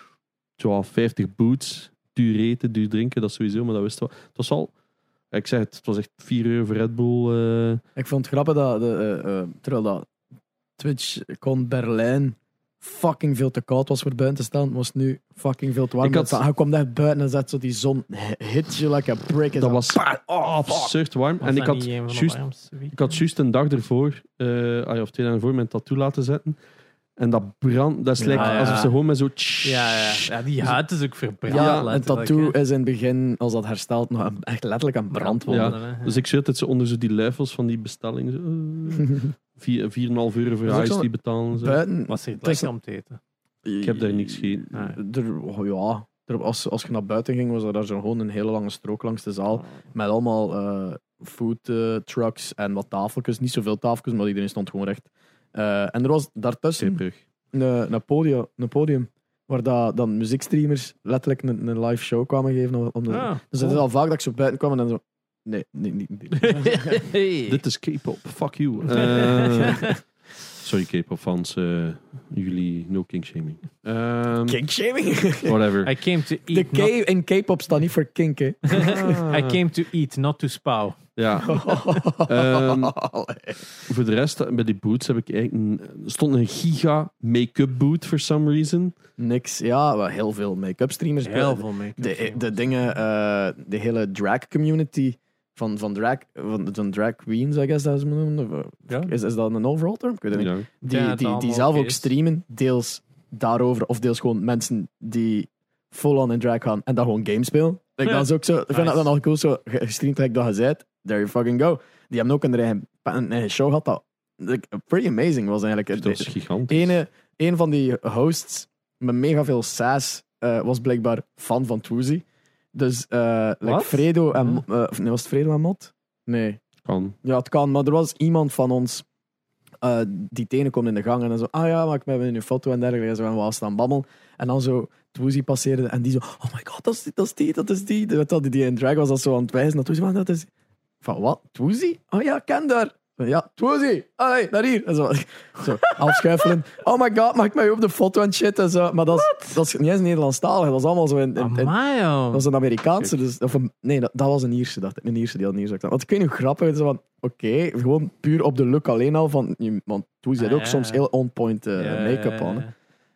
zo 50 boots. Duur eten, duur drinken, dat sowieso, maar dat wisten we. Het was al, ik zeg het, het was echt 4 euro voor Red Bull. eh.
Ik vond het grappig dat, de, eh, eh, terwijl dat TwitchCon Berlijn fucking veel te koud was voor buiten te staan, was nu fucking veel te warm.
Ik had-
Hij kwam daar buiten en zet zo die zon hit you like a brick. En
dat was
oh,
absurd warm.
Was
En ik had, juist, ik had juist een dag ervoor, eh, of twee dagen ervoor, mijn tattoo laten zetten. En dat brand, dat is
Ja,
alsof ze gewoon met zo...
Ja, ja. ja, die huid is ook verbrand.
Ja, een tattoo is in het begin, als dat herstelt, nog een- echt letterlijk een brandwond.
Brandwonden, hè.
Dus ik zit het zo onder zo die luifels van die bestelling. Zo, [LAUGHS] 4,5 euro voor
is
ijs
zo-
die betalen. Zo.
Buiten,
Was het
tussen-
lekker om te eten?
Ik heb daar niks gegeten.
Ja.
Er, oh ja, er, als, als je naar buiten ging, was er daar zo gewoon een hele lange strook langs de zaal. Met allemaal eh, food eh, trucks en wat tafeltjes. Niet zoveel tafeltjes, maar iedereen stond gewoon recht. Eh, en er was daartussen een, een, podium, een podium waar dat, dan muziekstreamers letterlijk een, een live show kwamen geven. Om, om de-
Ah,
dus het is al vaak dat ik zo buiten kwam en dan zo... Nee, nee, nee. nee.
Hey.
Dit is K-pop. Fuck you. Eh, [LAUGHS] sorry K-pop fans. eh, jullie no king shaming. Ehm,
Kinkshaming? [LAUGHS]
whatever.
I came to
De
eat,
K
not,
in K-pop staat niet voor kink, hè. [LAUGHS]
I came to eat, not to spow.
Ja. Ehm, voor de rest, eh, bij die boots heb ik eigenlijk... een- stond een giga make-up boot for some reason.
Niks. Ja, wel heel veel make-up streamers.
Heel veel mee.
de, de dingen, eh, de hele drag community van, van, drag, van, van drag queens, I guess dat ze noemen. Of,
Ja.
Is, is dat een overall term? Ik weet het niet.
Ja.
Die,
Ja,
die, die zelf ook
is.
streamen, deels daarover, of deels gewoon mensen die full-on in drag gaan en dan gewoon games spelen. Like,
Ja.
Dat is ook zo, ik vind dat dan al cool, zo ge- gestreamd like dat je zei, there you fucking go. Die hebben ook een eigen, een eigen show gehad dat like, pretty amazing was eigenlijk.
Dat is gigantisch.
Ene, een van die hosts met mega veel sass eh, was blijkbaar fan van Twoozy. Dus eh like
Wat?
Fredo en... Eh, of nee, was het Fredo en Mot? Nee.
Kan.
Ja, het kan, maar er was iemand van ons eh, die tenen komt in de gang en dan zo, ah ja, maak mij een foto en dergelijke. En zo, en we staan babbelen. En dan zo Twoozy passeerde en die zo, oh my god, dat is, dat is die, dat is die. Weet je wel, die, die in drag was dat zo aan het wijzen naar Twoozy. Maar dat is... Van, wat? Twoozy? Oh ja, ken daar. Ja, Twoozy, allee, naar hier. En zo, zo afschuifelen. Oh my god, maak mij op de foto en shit. En zo. Maar dat is, dat is niet eens Nederlandstalig, dat is allemaal zo in, in, in-
Amai, joh.
dat was een Amerikaanse, dus, of een, nee, dat, dat was een Ierse, dacht ik. Een Ierse die had een Ierse. Want ik weet niet hoe grappig het is, van, oké, gewoon puur op de look alleen al, van, want toen zit
Ah,
ook
ja,
soms heel on-point eh,
Ja,
make-up aan.
ja.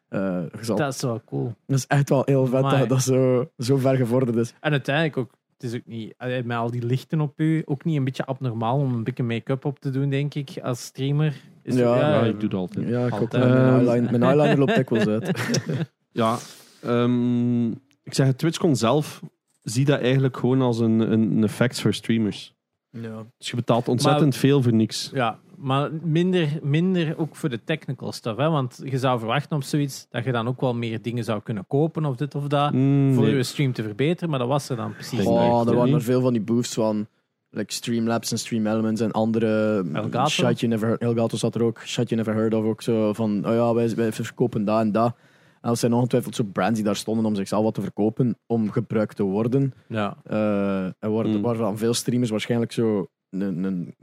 Eh,
Dat is wel cool.
dat is echt wel heel vet
Amai.
dat dat zo, zo ver gevorderd is.
En uiteindelijk ook, het is ook niet, met al die lichten op u, ook niet een beetje abnormaal om een beetje make-up op te doen, denk ik, als streamer. Is
Ja,
Ja,
ja,
ik doe dat altijd.
Ja, ik ook, mijn, [LAUGHS] eyeliner, mijn eyeliner loopt dikwijls uit. [LAUGHS]
Ja, ehm, ik zeg het, TwitchCon zelf zie dat eigenlijk gewoon als een, een, een effect voor streamers.
ja.
Dus je betaalt ontzettend veel voor niks.
Ja, maar minder, minder ook voor de technical stuff. Hè? Want je zou verwachten op zoiets dat je dan ook wel meer dingen zou kunnen kopen of dit of dat.
Mm,
voor
nee.
je stream te verbeteren, maar dat was er dan precies niet.
Oh, er waren er veel van die booths van like Streamlabs en Stream Elements en andere
Elgato?
you never heard. Elgato zat er ook, shit you never heard of ook zo van, oh ja, wij, wij verkopen dat en dat. En dat zijn ongetwijfeld zo brands die daar stonden om zichzelf wat te verkopen, om gebruikt te worden.
Ja.
Eh en waar,
Mm.
waarvan veel streamers waarschijnlijk zo een, een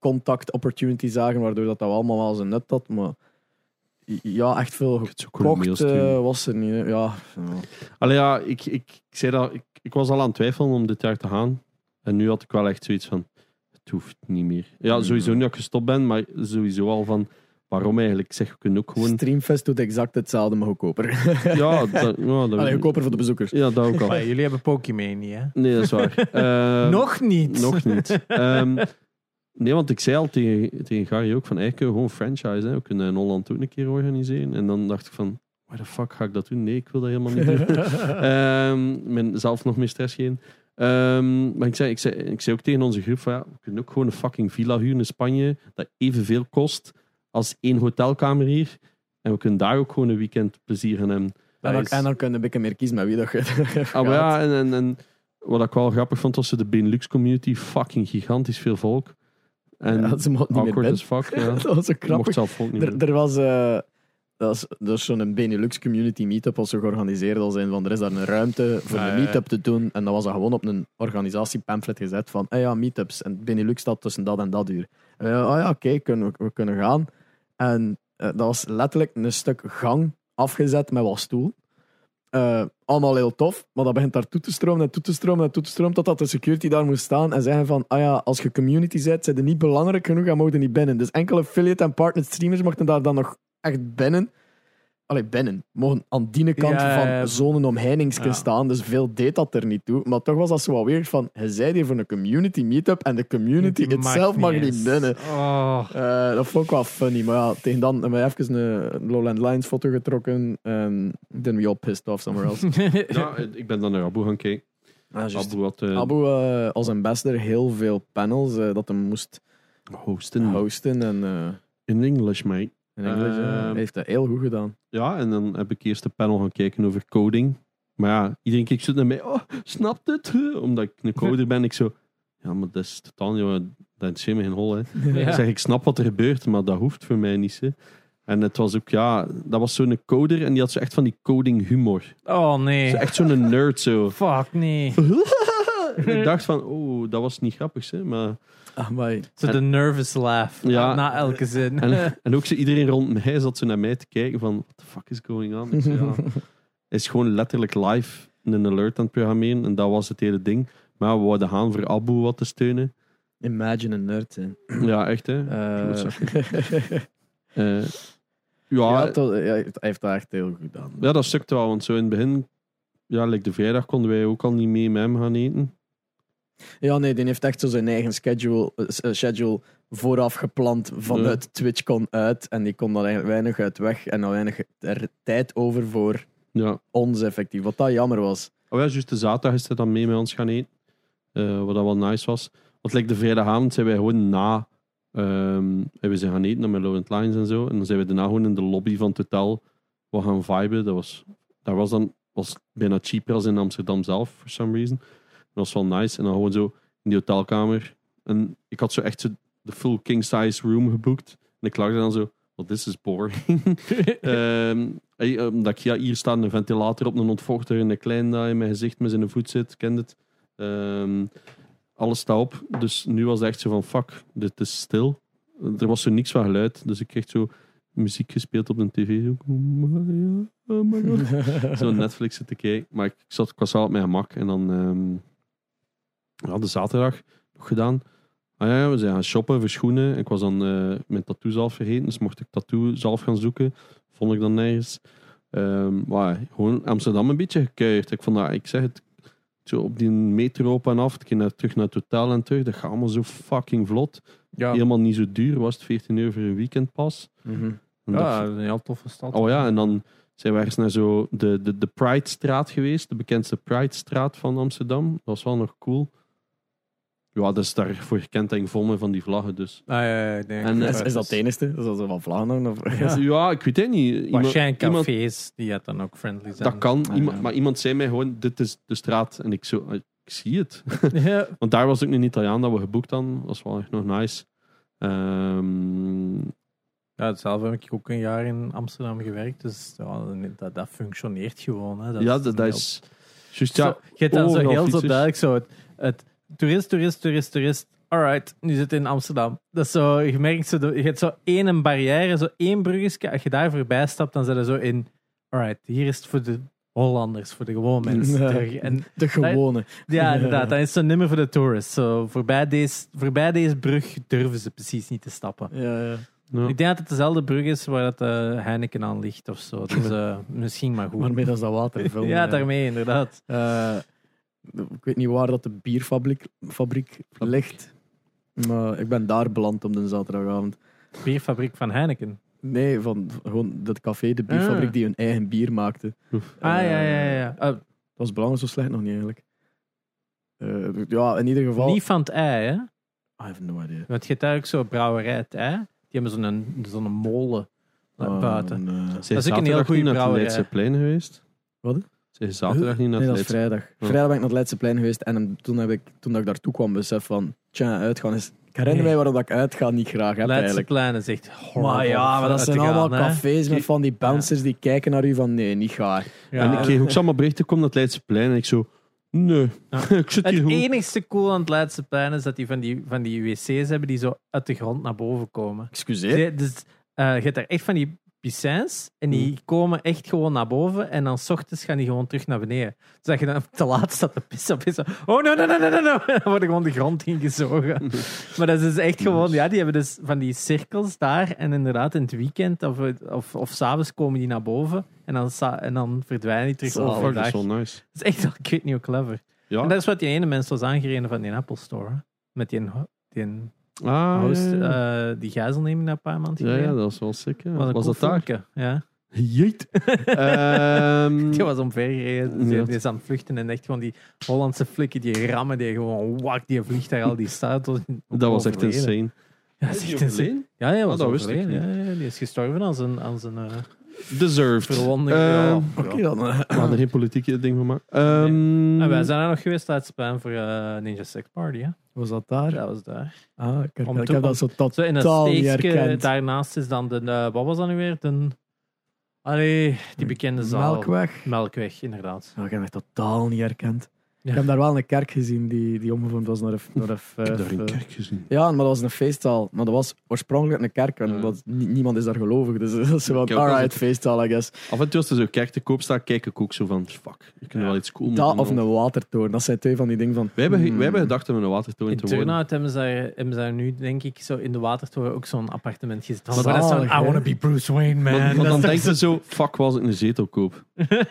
contact opportunity zagen, waardoor dat, dat allemaal wel zijn nut had. Maar ja, echt veel gekocht eh, was er niet. hè. Ja.
Allee, ja, ik, ik, ik zei dat, ik, ik was al aan het twijfelen om dit jaar te gaan. En nu had ik wel echt zoiets van, het hoeft niet meer. Ja,
Mm.
sowieso niet dat ik gestopt ben, maar sowieso al van, waarom eigenlijk? Ik zeg, we kunnen ook gewoon...
Streamfest doet exact hetzelfde, maar goedkoper. [LAUGHS]
Ja, dat, ja, dat,
Allee, goedkoper voor de bezoekers.
ja, dat ook al.
Maar jullie hebben Pokémon niet, hè?
Nee, dat is waar. [LAUGHS] Ehm,
Nog niet.
Nog niet. [LAUGHS] Ehm, nee, want ik zei al tegen, tegen Gary ook van, eigenlijk kunnen we gewoon franchise. Hè. We kunnen in Holland ook een keer organiseren. En dan dacht ik van, waar de fuck ga ik dat doen? Nee, ik wil dat helemaal niet doen. [LAUGHS] Ehm men zelf nog meer stress geven. Ehm, maar ik zei, ik, zei, ik zei ook tegen onze groep van, ja, we kunnen ook gewoon een fucking villa huren in Spanje, dat evenveel kost als één hotelkamer hier. En we kunnen daar ook gewoon een weekend plezier gaan hebben.
En dan,
Nice.
en dan kun je een beetje meer kiezen met wie dat je [LAUGHS]
Ah, maar ja, en, en, en wat ik wel grappig vond, was de Benelux community fucking gigantisch veel volk. En
Ja, ze mochten niet meer
awkward
binnen.
as fuck. [LAUGHS] Ja.
dat was zo
mocht
grappig. Er, er was, eh, dat is, dat is zo'n Benelux community meetup was zo georganiseerd als een van er is daar een ruimte voor
Ah,
een meetup te doen en dan was dat gewoon op een organisatiepamflet gezet van eh ja meetups en Benelux staat tussen dat en dat uur. En we, oh ja oké kunnen we, we kunnen gaan en eh, dat was letterlijk een stuk gang afgezet met wat stoel. Eh, allemaal heel tof, maar dat begint daar toe te stromen en toe te stromen en toe te stromen totdat de security daar moest staan en zeggen van, ah ja, als je community bent, zijn er niet belangrijk genoeg en mogen niet binnen. Dus enkele affiliate en partner streamers mochten daar dan nog echt binnen. Allee, binnen. Mogen aan die kant
Ja, ja, ja.
van zo'n omheiningske
Ja.
staan, dus veel deed dat er niet toe. Maar toch was dat zo wat weird van, je zei hier voor een community meetup en de community itself mag
niet eens.
binnen.
Oh.
Eh, dat vond ik wel funny. Maar ja, tegen dan hebben we even een Lowland Lines foto getrokken. En then we all pissed off somewhere else. [LAUGHS]
Ja, ik ben dan naar Abu gaan kijken.
Ah, juist.
Abu had eh,
Abu eh, als ambassador heel veel panels dat hij moest
hosten
hosten. En eh,
in English, mate.
In Engels eh,
Ehm.
hij heeft dat heel goed gedaan.
Ja, en dan heb ik eerst een panel gaan kijken over coding. Maar ja, iedereen kijkt zo naar mij. Oh, snapt het? [LAUGHS] Omdat ik een coder ben. Ik zo, ja, maar dat is totaal niet... wat- Dat is helemaal geen hol, hè. [LAUGHS]
Ja.
Ik zeg, ik snap wat er gebeurt, maar dat hoeft voor mij niet. Hè. En het was ook, ja, dat was zo'n coder en die had zo echt van die coding humor.
Oh nee.
Zo echt zo'n nerd zo. [LAUGHS]
Fuck nee.
En ik dacht van, oh, dat was niet grappig, hè. Maar,
Ah, maar
Zo de nervous laugh.
Ja.
Na elke zin.
en, [LAUGHS] en ook zo iedereen rond mij zat zo naar mij te kijken van, what the fuck is going on? Ik zei, ja, hij [LAUGHS] is gewoon letterlijk live een alert aan het programmeren en dat was het hele ding. Maar we wilden gaan voor Abu wat te steunen.
imagine een nerd zijn.
Ja, echt hè.
Eh, [LAUGHS]
Eh,
ja,
ja,
tot- ja, hij heeft dat echt heel goed gedaan.
Ja, dat stukte wel, want zo in het begin, ja, like de vrijdag konden wij ook al niet mee met hem gaan eten.
Ja, nee, die heeft echt zo zijn eigen schedule, eh, eh, schedule vooraf gepland vanuit TwitchCon uit. En die kon dan eigenlijk weinig uit weg en dan weinig er tijd over voor
Ja.
ons effectief. Wat dat jammer was.
Oh ja, juist de zaterdag is hij dan mee met ons gaan eten. Eh, wat dat wel nice was. Want like de vrijdagavond zijn wij gewoon na... en we zijn gaan eten met Laurent Lines en zo. En dan zijn we daarna gewoon in de lobby van het hotel wat gaan viben. Dat was, dat was dan was bijna cheaper als in Amsterdam zelf, for some reason. Dat was wel nice. En dan gewoon zo in die hotelkamer. En ik had zo echt zo de full king-size room geboekt. En ik lag dan zo... Well, this is boring. [LAUGHS] Hey, omdat ik, ja, hier staat een ventilator op een ontvochter en een klein dat in mijn gezicht met zijn voet zit, kent het. Ehm, alles staat op. Dus nu was het echt zo van, fuck, dit is stil. Er was zo niks van geluid. Dus ik kreeg zo muziek gespeeld op de tv. Zo, oh my God, oh my God. [LAUGHS] zo Netflix zitten kijken. Maar ik, zat, ik was wel op mijn gemak. En dan ehm ja, de zaterdag nog gedaan. Ah ja, we zijn gaan shoppen voor schoenen. Ik was dan eh, mijn tattoo-zalf vergeten. Dus mocht ik tattoo-zalf gaan zoeken. Vond ik dan nergens. Ehm, maar gewoon Amsterdam een beetje gekuierd. Ik vond dat, ik zeg het, zo op die metro op en af. Ik ging naar, terug naar het hotel en terug. Dat gaat allemaal zo fucking vlot.
Ja,
Helemaal niet zo duur. Was het 14 euro voor een weekendpas.
Mhm.
En
ja,
dat-
een heel toffe stad.
Oh ja, en dan zijn we ergens naar zo de, de, de Pride-straat geweest. De bekendste Pride-straat van Amsterdam. Dat was wel nog cool. Ja, dat is daarvoor gekend denk ik van die vlaggen. Dus.
Ah, ja, ja, ik denk
En,
dat
eh,
Is, is dat het enigste? Is dat zo van Vlaanderen? Of?
Ja.
Ja. ik weet het niet. Iemand-
Waarschijnlijk
iemand-
cafés die het dan ook friendly zijn.
dat kan.
Ah,
Iemand,
ja.
Maar iemand zei mij gewoon, dit is de straat. En ik zo, ik zie het. [LAUGHS]
Ja. [LAUGHS]
Want daar was ook een Italiaan dat we geboekt hadden. Dat was wel echt nog nice. Ehm,
Ja, hetzelfde heb ik ook een jaar in Amsterdam gewerkt. Dus ja, dat, dat functioneert gewoon. Hè. Dat
ja,
is
dat, is... Juist,
Zo,
ja,
je hebt dan zo heel zo duidelijk zo het, het toerist, toerist, toerist, toerist. Alright, nu zit in Amsterdam. Dat is zo, je merkt zo, je hebt zo één een barrière, zo één bruggetje. Als je daar voorbij stapt, dan zit je zo in. Alright, hier is het voor de Hollanders, voor de gewone mensen.
Ja.
terug. En
De gewone.
ja, [LAUGHS] inderdaad, dan is het zo nimmer voor de tourists. Zo, voorbij, deze, voorbij deze brug durven ze precies niet te stappen.
Ja, ja.
Ik denk dat het dezelfde brug is waar dat eh, Heineken aan ligt of zo. Dus eh, misschien maar goed.
Waarmee dat is dat water [LAUGHS] vullen,
ja, daarmee inderdaad.
Eh, ik weet niet waar dat de bierfabriek fabriek ligt. Maar ik ben daar beland op de zaterdagavond.
Bierfabriek van Heineken.
Nee, van gewoon dat café, de bierfabriek
Ah.
die hun eigen bier maakte.
Oef.
Ah, ja, ja, ja.
Eh,
ja. Eh,
Dat was belangrijk, zo slecht nog niet eigenlijk. Eh, ja, in ieder geval.
niet van het ei, hè?
I have no idea.
Want je hebt ook zo'n brouwerij, het ei. Die hebben zo'n zo'n molen daar
Ah,
buiten. Dat is ook een heel goede
niet naar het
brouwerij.
Leidseplein geweest?
Wat?
Zijn zaterdag niet naar
Nee,
het
dat is vrijdag. Vrijdag ben ik naar het Leidseplein geweest en toen, heb ik, toen dat ik daartoe kwam, besef van, tja, uitgaan is... Ik herinner
Nee.
mij waarom dat ik uitga niet graag heb
Leidse
eigenlijk.
plein is echt horrible
Maar ja, maar dat zijn
gaan,
allemaal cafés met van die bouncers die kijken naar u van, nee, niet gaar.
Ja.
En ik kreeg ook [LAUGHS] allemaal berichten, kom naar het Leidseplein. En ik zo, nee,
Ja. [LAUGHS]
ik zit hier
Het enigste cool aan het Leidse plein is dat die van die, van die wc's hebben die zo uit de grond naar boven komen.
Excuseer.
Die- dus, eh, je hebt daar echt van die piscins en die komen echt gewoon naar boven en dan s ochtends gaan die gewoon terug naar beneden. Dus dat je dan te laat staat te pissen zo, oh no, no, no, no, no. [LAUGHS] Dan worden gewoon de grond ingezogen. [LAUGHS] maar dat is dus echt gewoon, ja, die hebben dus van die cirkels daar en inderdaad in het weekend of, of, of s'avonds komen die naar boven en dan, en dan verdwijnen die terug
Zalig.
Oh, dat
overdag.
is wel nice.
Dat is echt, wel- ik weet niet hoe clever.
Ja.
En dat is wat die ene mens was aangereden van die Apple Store. Met die, die,
ah,
host,
ja, ja.
eh, die gijzelneming een paar maanden
ja,
geleden.
ja, dat was wel sick. ja.
was,
Was dat daar?
Ja.
Jeet. [LAUGHS] Ehm, [LAUGHS]
Die was omvergereden. Dus
Ja.
die, die is aan het vluchten en echt gewoon die Hollandse flikken, die rammen, die gewoon wak, die vliegt daar al die staat. [LAUGHS]
dat was echt insane.
Ja, dat is echt insane. Ja, ja, was
dat wist ik.
Ja, ja, die is gestorven aan zijn, aan zijn uh,
Deserved.
verwonding.
Ehm.
Oké, dan. eh,
We hadden er geen politieke ding van maken. Ehm,
En wij zijn er nog geweest uit Spaan voor eh, Ninja Sex Party. Hè?
Was dat daar?
Dat was daar.
Ah, ik,
Om
ik
te-
heb
om-
dat zo tot
Zo in een
Totaal niet
steekje,
herkend.
daarnaast is dan de, eh, wat was dat nu weer? De, allee, die bekende zaal.
Melkweg.
Melkweg, inderdaad.
Oh, ik heb het totaal niet herkend.
Ja.
Ik heb daar wel een kerk gezien die, die omgevormd was naar een, naar een,
ik heb daar een
eh,
kerk gezien.
Ja, maar dat was een feestzaal. Maar dat was oorspronkelijk een kerk. En dat, niemand is daar gelovig. Dus [LAUGHS] dat is wel alright, feestzaal, I guess.
Af en toe als er zo kerk te koop staat, kijk ik ook zo van, fuck, ik kan
Ja.
wel iets cool
Dat
moeten
of een watertoren. Dat zijn twee van die dingen van...
Wij hebben,
hmm.
wij hebben gedacht om een watertoren
In
te worden.
Turnhout hebben ze, daar, hebben ze daar nu, denk ik, zo in de watertoren ook zo'n appartement gezet. Maar dat is zo'n? I wanna be Bruce Wayne, man.
Want, dan
is
denkt ze zo, fuck, was ik een zetel koop.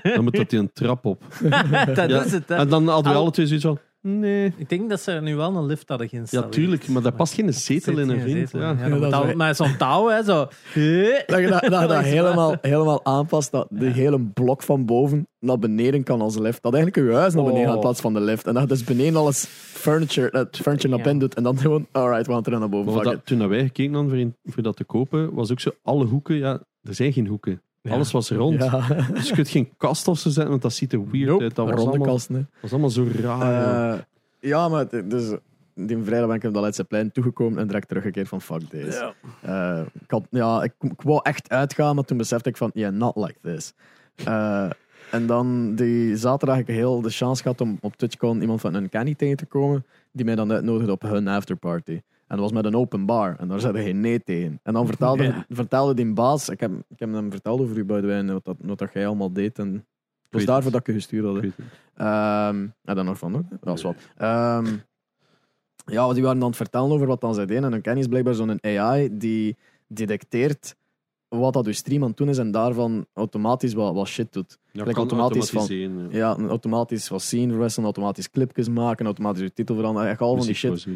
Dan moet dat die een trap op. [LAUGHS]
dat
Ja.
is het, hè.
En dan hadden we
Al-
alle twee zoiets van, Nee.
Ik denk dat ze er nu wel een lift hadden
Ja,
geïnstalleerd.
tuurlijk, maar daar past geen zetel in, een vriend. Ja.
Ja,
Ja,
dat
dat
met zo'n touw, hè, zo. [LAUGHS]
Dat je dat, dat, dat
Dat
helemaal, helemaal aanpast, dat de hele blok van boven naar beneden kan als lift. Dat eigenlijk je huis naar beneden
Oh.
gaat in plaats van de lift. En dat je dus beneden alles furniture, het furniture naar
Ja.
binnen doet. En dan gewoon, alright, we gaan terug naar boven.
Maar dat, toen dat wij gekeken hadden voor, voor dat te kopen, was ook zo alle hoeken. Ja, er zijn geen hoeken.
Ja.
Alles was rond.
Ja,
Dus je kunt geen kast of zo zetten, want dat ziet er weird
Nope,
uit. Dat was
ronde
allemaal,
kasten. hè.
was allemaal zo raar. ja.
Eh, ja, maar het- dus, die vrijdag ben ik op dat Leidse plein toegekomen en direct teruggekeerd van fuck this.
Ja.
Eh, ik, had, ja, ik, ik wou echt uitgaan, maar toen besefte ik van, yeah, not like this. Eh, en dan die zaterdag heb ik heel de chance gehad om op TwitchCon iemand van Uncanny tegen te komen, die mij dan uitnodigde op hun afterparty. En dat was met een open bar. En daar zei hij geen nee tegen. En dan vertelde,
Ja.
vertelde die baas... Ik heb, ik heb hem verteld over u, en wat, dat, wat dat jij allemaal deed. En het was daarvoor dat ik je gestuurd had.
Het.
Ehm en dan nog van, ook. dat is wat. Ehm, ja, die waren dan aan het vertellen over wat dan zij deden. En een kennis is blijkbaar zo'n AI die detecteert wat dat uw stream aan het doen is en daarvan automatisch wat, wat shit doet.
Ja,
automatisch van-
ja.
Automatisch wat scene verwisselen, automatisch clipjes maken, automatisch uw titel veranderen. Echt al van die shit.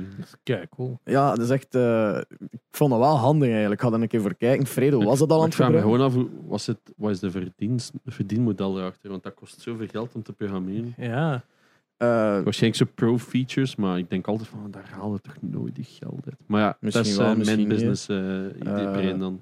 Kijk, cool.
Ja, dat is echt... eh, ik vond dat wel handig eigenlijk. Ik ga er een keer voor kijken. Fredo, was dat al aan het
ik vraag me
gebruiken?
gewoon af, was het, wat is de verdienst, het verdienmodel erachter? Want dat kost zoveel geld om te programmeren.
Ja.
Eh,
Waarschijnlijk zo pro-features, maar ik denk altijd van, daar halen we toch nooit die geld uit. Maar ja,
Misschien
dat is
wel, misschien
mijn
niet.
business idee
Eh,
brein dan.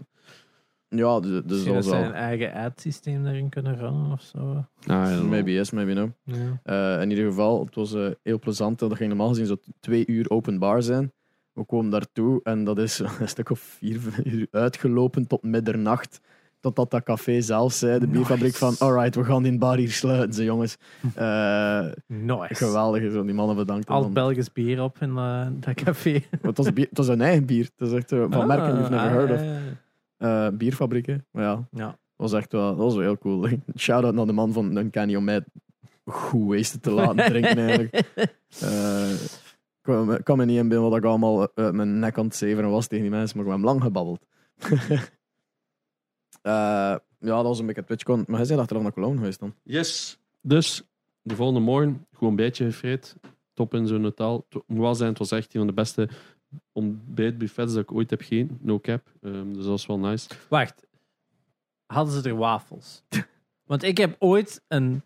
Ja, dus, dus dat
ze een eigen ad-systeem erin kunnen runnen of zo.
Ah, ja,
Maybe yes, maybe no.
Ja.
Eh, in ieder geval, het was eh, heel plezant. Dat ging normaal gezien zo twee uur openbaar zijn. We komen daartoe en dat is [LAUGHS] een stuk of vier uur uitgelopen tot middernacht. Totdat dat café zelf zei, de bierfabriek, van alright, we gaan die bar hier sluiten, ze jongens. [LAUGHS] Eh,
Nice.
geweldig, zo die mannen bedankt.
Al Belgisch bier op in eh, dat café.
het, was bier, het was hun eigen bier. Het is echt van merken you've never
Ah,
heard of. Eh, bierfabrieken, maar ja.
Ja.
was echt wel, dat was wel heel cool. [LAUGHS] Shout-out naar de man van Uncanny om mij goed wasted te laten [LAUGHS] drinken eigenlijk. Eh, ik kwam- ik kan me niet in beelden wat ik allemaal uit mijn nek aan het zeveren was tegen die mensen, maar ik heb lang gebabbeld. [LAUGHS] Eh, ja, dat was een beetje TwitchCon. Maar hij zei achteraf naar Cologne geweest dan.
Yes. Dus, de volgende morgen, gewoon een beetje gefreed. Top in zo'n hotel. Het moet wel zijn, het was echt een van de beste ontbijtbuffets dat ik ooit heb gegeten. No cap. Ehm, dus dat was wel nice.
Wacht. Hadden ze er wafels? [LAUGHS] Want ik heb ooit een...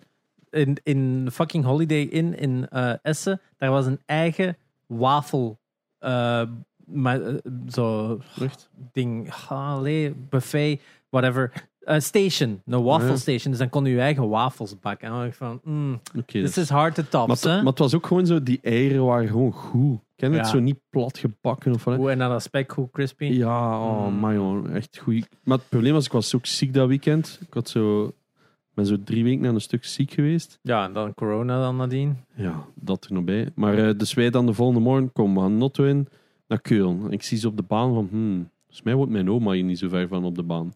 In, in fucking Holiday Inn in eh, Essen, daar was een eigen wafel... eh, maar, eh, zo
Echt?
ding, allee, buffet, whatever. Eh, station, een wafel
Ja.
station. Dus dan kon je je eigen wafels bakken. En dan dacht ik van, mm,
Oké.
this
dus-
is hard to top,
maar, maar het was ook gewoon zo, die eieren waren gewoon goed. Ken het?
Ja.
Zo niet plat gebakken of wat.
Hoe en dan dat spek, hoe crispy.
Ja, oh
Mm.
man, joh, echt goed. Maar het probleem was, ik was ook ziek dat weekend. Ik had zo, ben zo drie weken aan een stuk ziek geweest.
Ja, en dan corona dan nadien.
Ja, dat er nog bij. Maar eh, dus wij dan de volgende morgen komen we aan Notto in naar Keulen. En ik zie ze op de baan van, hmm, volgens mij woont mijn oma hier niet zo ver van op de baan.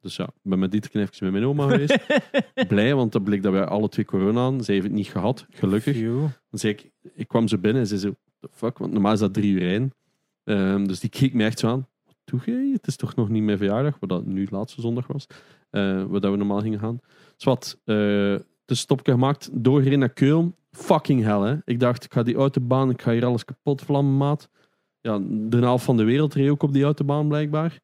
Dus, ja, ik ben met Dieter even met mijn oma geweest. [LAUGHS] Blij, want dat bleek dat wij alle twee corona hadden. Zij heeft het niet gehad, gelukkig. Dan zei ik, ik kwam zo binnen en ze zei, the fuck, want normaal is dat drie uur rijden. Ehm, dus die keek me echt zo aan. Wat doe jij? Het is toch nog niet mijn verjaardag, wat dat nu laatste zondag was. eh waar dat we normaal gingen gaan. Dus wat, eh de stopje gemaakt, doorgereden naar Keulen. Fucking hell, hè. Ik dacht, ik ga die autobaan, ik ga hier alles kapot vlammen, maat. Ja, de helft van de wereld reed ook op die autobaan, blijkbaar.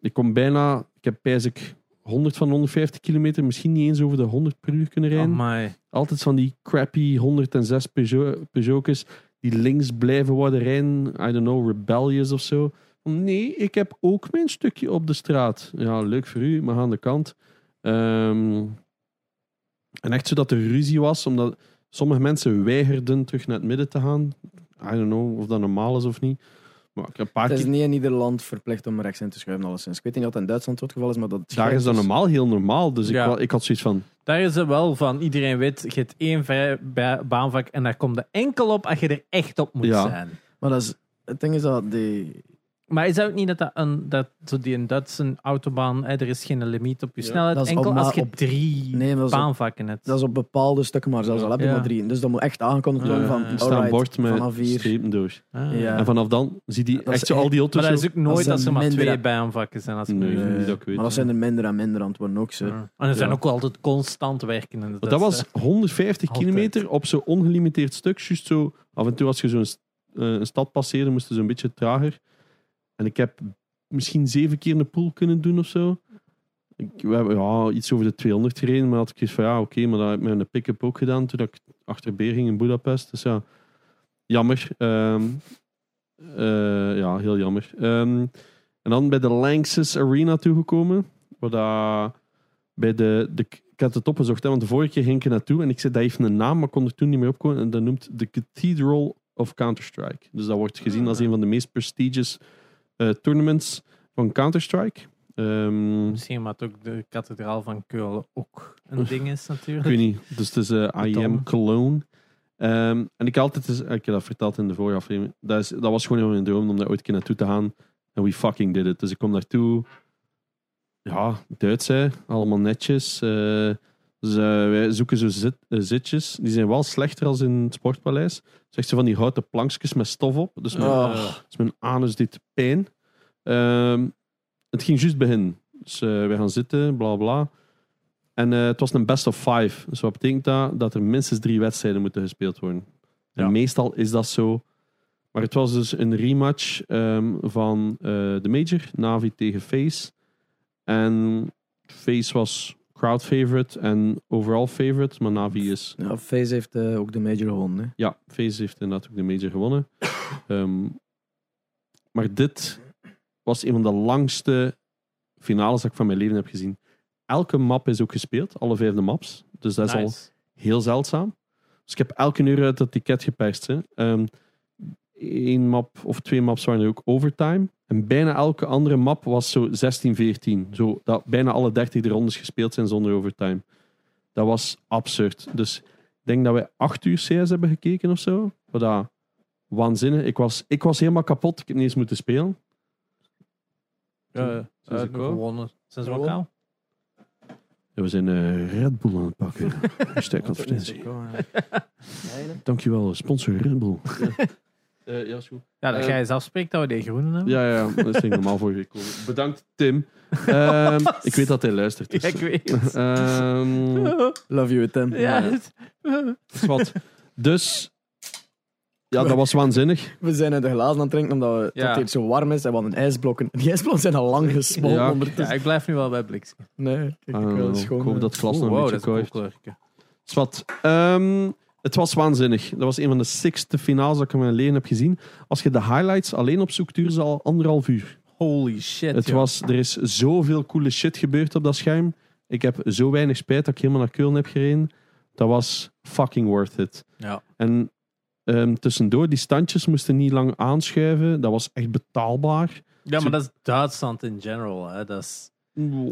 Ik kom bijna, heb ik 100 van 150 kilometer, misschien niet eens over de 100 per uur kunnen rijden.
Amai.
Altijd van die crappy 106 Peugeot, Peugeotjes die links blijven worden rijden. I don't know, rebellious of zo. Nee, ik heb ook mijn stukje op de straat. Ja, leuk voor u, maar aan de kant. Ehm, en echt zo dat er ruzie was, omdat sommige mensen weigerden terug naar het midden te gaan. I don't know of dat normaal is of niet. Maar ik heb een paar
Het is
keer...
niet in ieder land verplicht om rechts in te schuiven, alleszins. Ik weet niet of dat in Duitsland het geval is, maar dat
Daar is dat
dus-
normaal heel normaal. Dus ik,
Ja.
wa- ik had zoiets van...
Daar is het wel van, iedereen weet, je hebt één vrij ba- baanvak en daar komt er enkel op als je er echt op moet
Ja.
zijn.
Maar dat is, het ding is dat die,
Maar is dat ook niet dat, dat, een, dat zo die een Duitse autobaan, hè, er is geen limiet op je
Ja.
snelheid,
Dat is
enkel
op-
als je
op-
drie
Nee, dat
baanvakken hebt.
Dat is op bepaalde stukken, maar zelfs al heb je
Ja.
maar drie. Dus dat moet echt aangekondigd worden
Ja,
van.
Er staat een bord met strepen door.
Ah.
Ja.
En vanaf dan zie die
Dat is
echt zo al die auto's
Maar dat is ook nooit
zijn
dat ze maar twee baanvakken zijn. Als ik
Nee. dat ik weet.
Maar dat zijn er minder en minder aan het worden ook zo.
Ja. En er zijn
Ja.
ook altijd constant werken. in
dat was
Duitse-
150
Altijd.
kilometer op zo'n ongelimiteerd stuk. Juist zo, af en toe als je zo'n eh, een stad passeerde, moest je zo'n beetje trager. En ik heb misschien zeven keer een pool kunnen doen of zo. Ik, we hebben ja, iets over de 200 gereden, maar had ik eens van ja, oké, maar dat heb ik met een pick-up ook gedaan toen ik achter Beer ging in Budapest. Dus ja, jammer. Ehm, eh, ja, heel jammer. Ehm, en dan bij de Lanxess Arena toegekomen, waar dat bij de, de ik had het opgezocht, hè, want de vorige keer ging ik er naartoe en ik zei dat heeft een naam, maar kon er toen niet meer opkomen. En dat noemt de Cathedral of Counter-Strike. Dus dat wordt gezien als een van de meest prestigious tournaments van Counter-Strike. Ehm,
Misschien omdat ook de kathedraal van Keulen ook een ding is
ik
natuurlijk.
weet niet. Dus het is eh, IEM
Beton.
Cologne. Ehm, en ik had altijd, ik heb dat verteld in de vorige aflevering, dat, is, dat was gewoon een droom om daar ooit een keer naartoe te gaan. En we fucking did it. Dus ik kom daartoe. Ja, Duits hè, allemaal netjes. eh, dus eh, wij zoeken zo zit, eh, zitjes. Die zijn wel slechter als in het Sportpaleis. Zeg ze van die houten plankjes met stof op. Dus mijn,
Oh.
dus mijn anus deed pijn. Ehm, het ging juist beginnen. Dus eh, wij gaan zitten, bla bla. En eh, het was een best of five. Dus wat betekent dat? Dat er minstens drie wedstrijden moeten gespeeld worden. En
Ja.
meestal is dat zo. Maar het was dus een rematch ehm, van eh, de Major, Navi tegen Face. En Face was crowd favorite en overall favorite, maar Navi is
Ja, FaZe heeft eh, ook de major gewonnen. Hè.
ja, FaZe heeft inderdaad ook de major gewonnen. Ehm, maar dit was een van de langste finales dat ik van mijn leven heb gezien. Elke map is ook gespeeld, alle vijfde maps. Dus dat is al heel zeldzaam. Dus ik heb elke uur uit dat ticket geperst. Hè. Ehm, Eén map of twee maps waren er ook overtime. En bijna elke andere map was zo 16-14. Zo dat bijna alle 30 rondes gespeeld zijn zonder overtime. Dat was absurd. Dus ik denk dat wij acht uur CS hebben gekeken of zo. Wat dat waanzinnig. Ik was, ik was helemaal kapot. Ik heb niet eens moeten spelen.
Ja, ja.
Ik ook.
gewonnen. Zijn ze lokaal?
Ja, we zijn eh, Red Bull aan het pakken. [LAUGHS] Hashtag advertentie. [LAUGHS] Dankjewel, sponsor Red Bull. [LAUGHS] Eh, ja, is goed.
Ja, dat
Eh,
jij zelf spreekt dat we die groenen hebben.
Ja, ja, dat is normaal voor gekomen. Bedankt, Tim. [LAUGHS] Ehm, ik weet dat hij luistert. Dus.
Ja, ik weet het.
Ehm,
Love you, Tim.
Ja,
ja.
het-
is wat. Dus, ja, dat was waanzinnig.
We zijn uit de glazen aan het drinken omdat we,
Ja.
het zo warm is en we hadden ijsblokken. Die ijsblokken zijn al lang gesmolten
Ja.
ondertussen.
ja, ik blijf nu wel bij Blix.
Nee, kijk, ik
Ah,
wil schoon.
ik hoop dat het glas nog een
wow,
beetje
dat is een
koud
cool kleurtje.
Is wat. Ehm, het was waanzinnig. Dat was een van de sixte finales dat ik in mijn leven heb gezien. Als je de highlights alleen opzoekt, duurde ze al anderhalf uur.
Holy shit.
Het
joh.
was, er is zoveel coole shit gebeurd op dat scherm. Ik heb zo weinig spijt dat ik helemaal naar Keulen heb gereden. Dat was fucking worth it.
Ja.
En ehm, tussendoor, die standjes moesten niet lang aanschuiven. Dat was echt betaalbaar.
ja, maar dat is Duitsland in general. Hè. Dat is,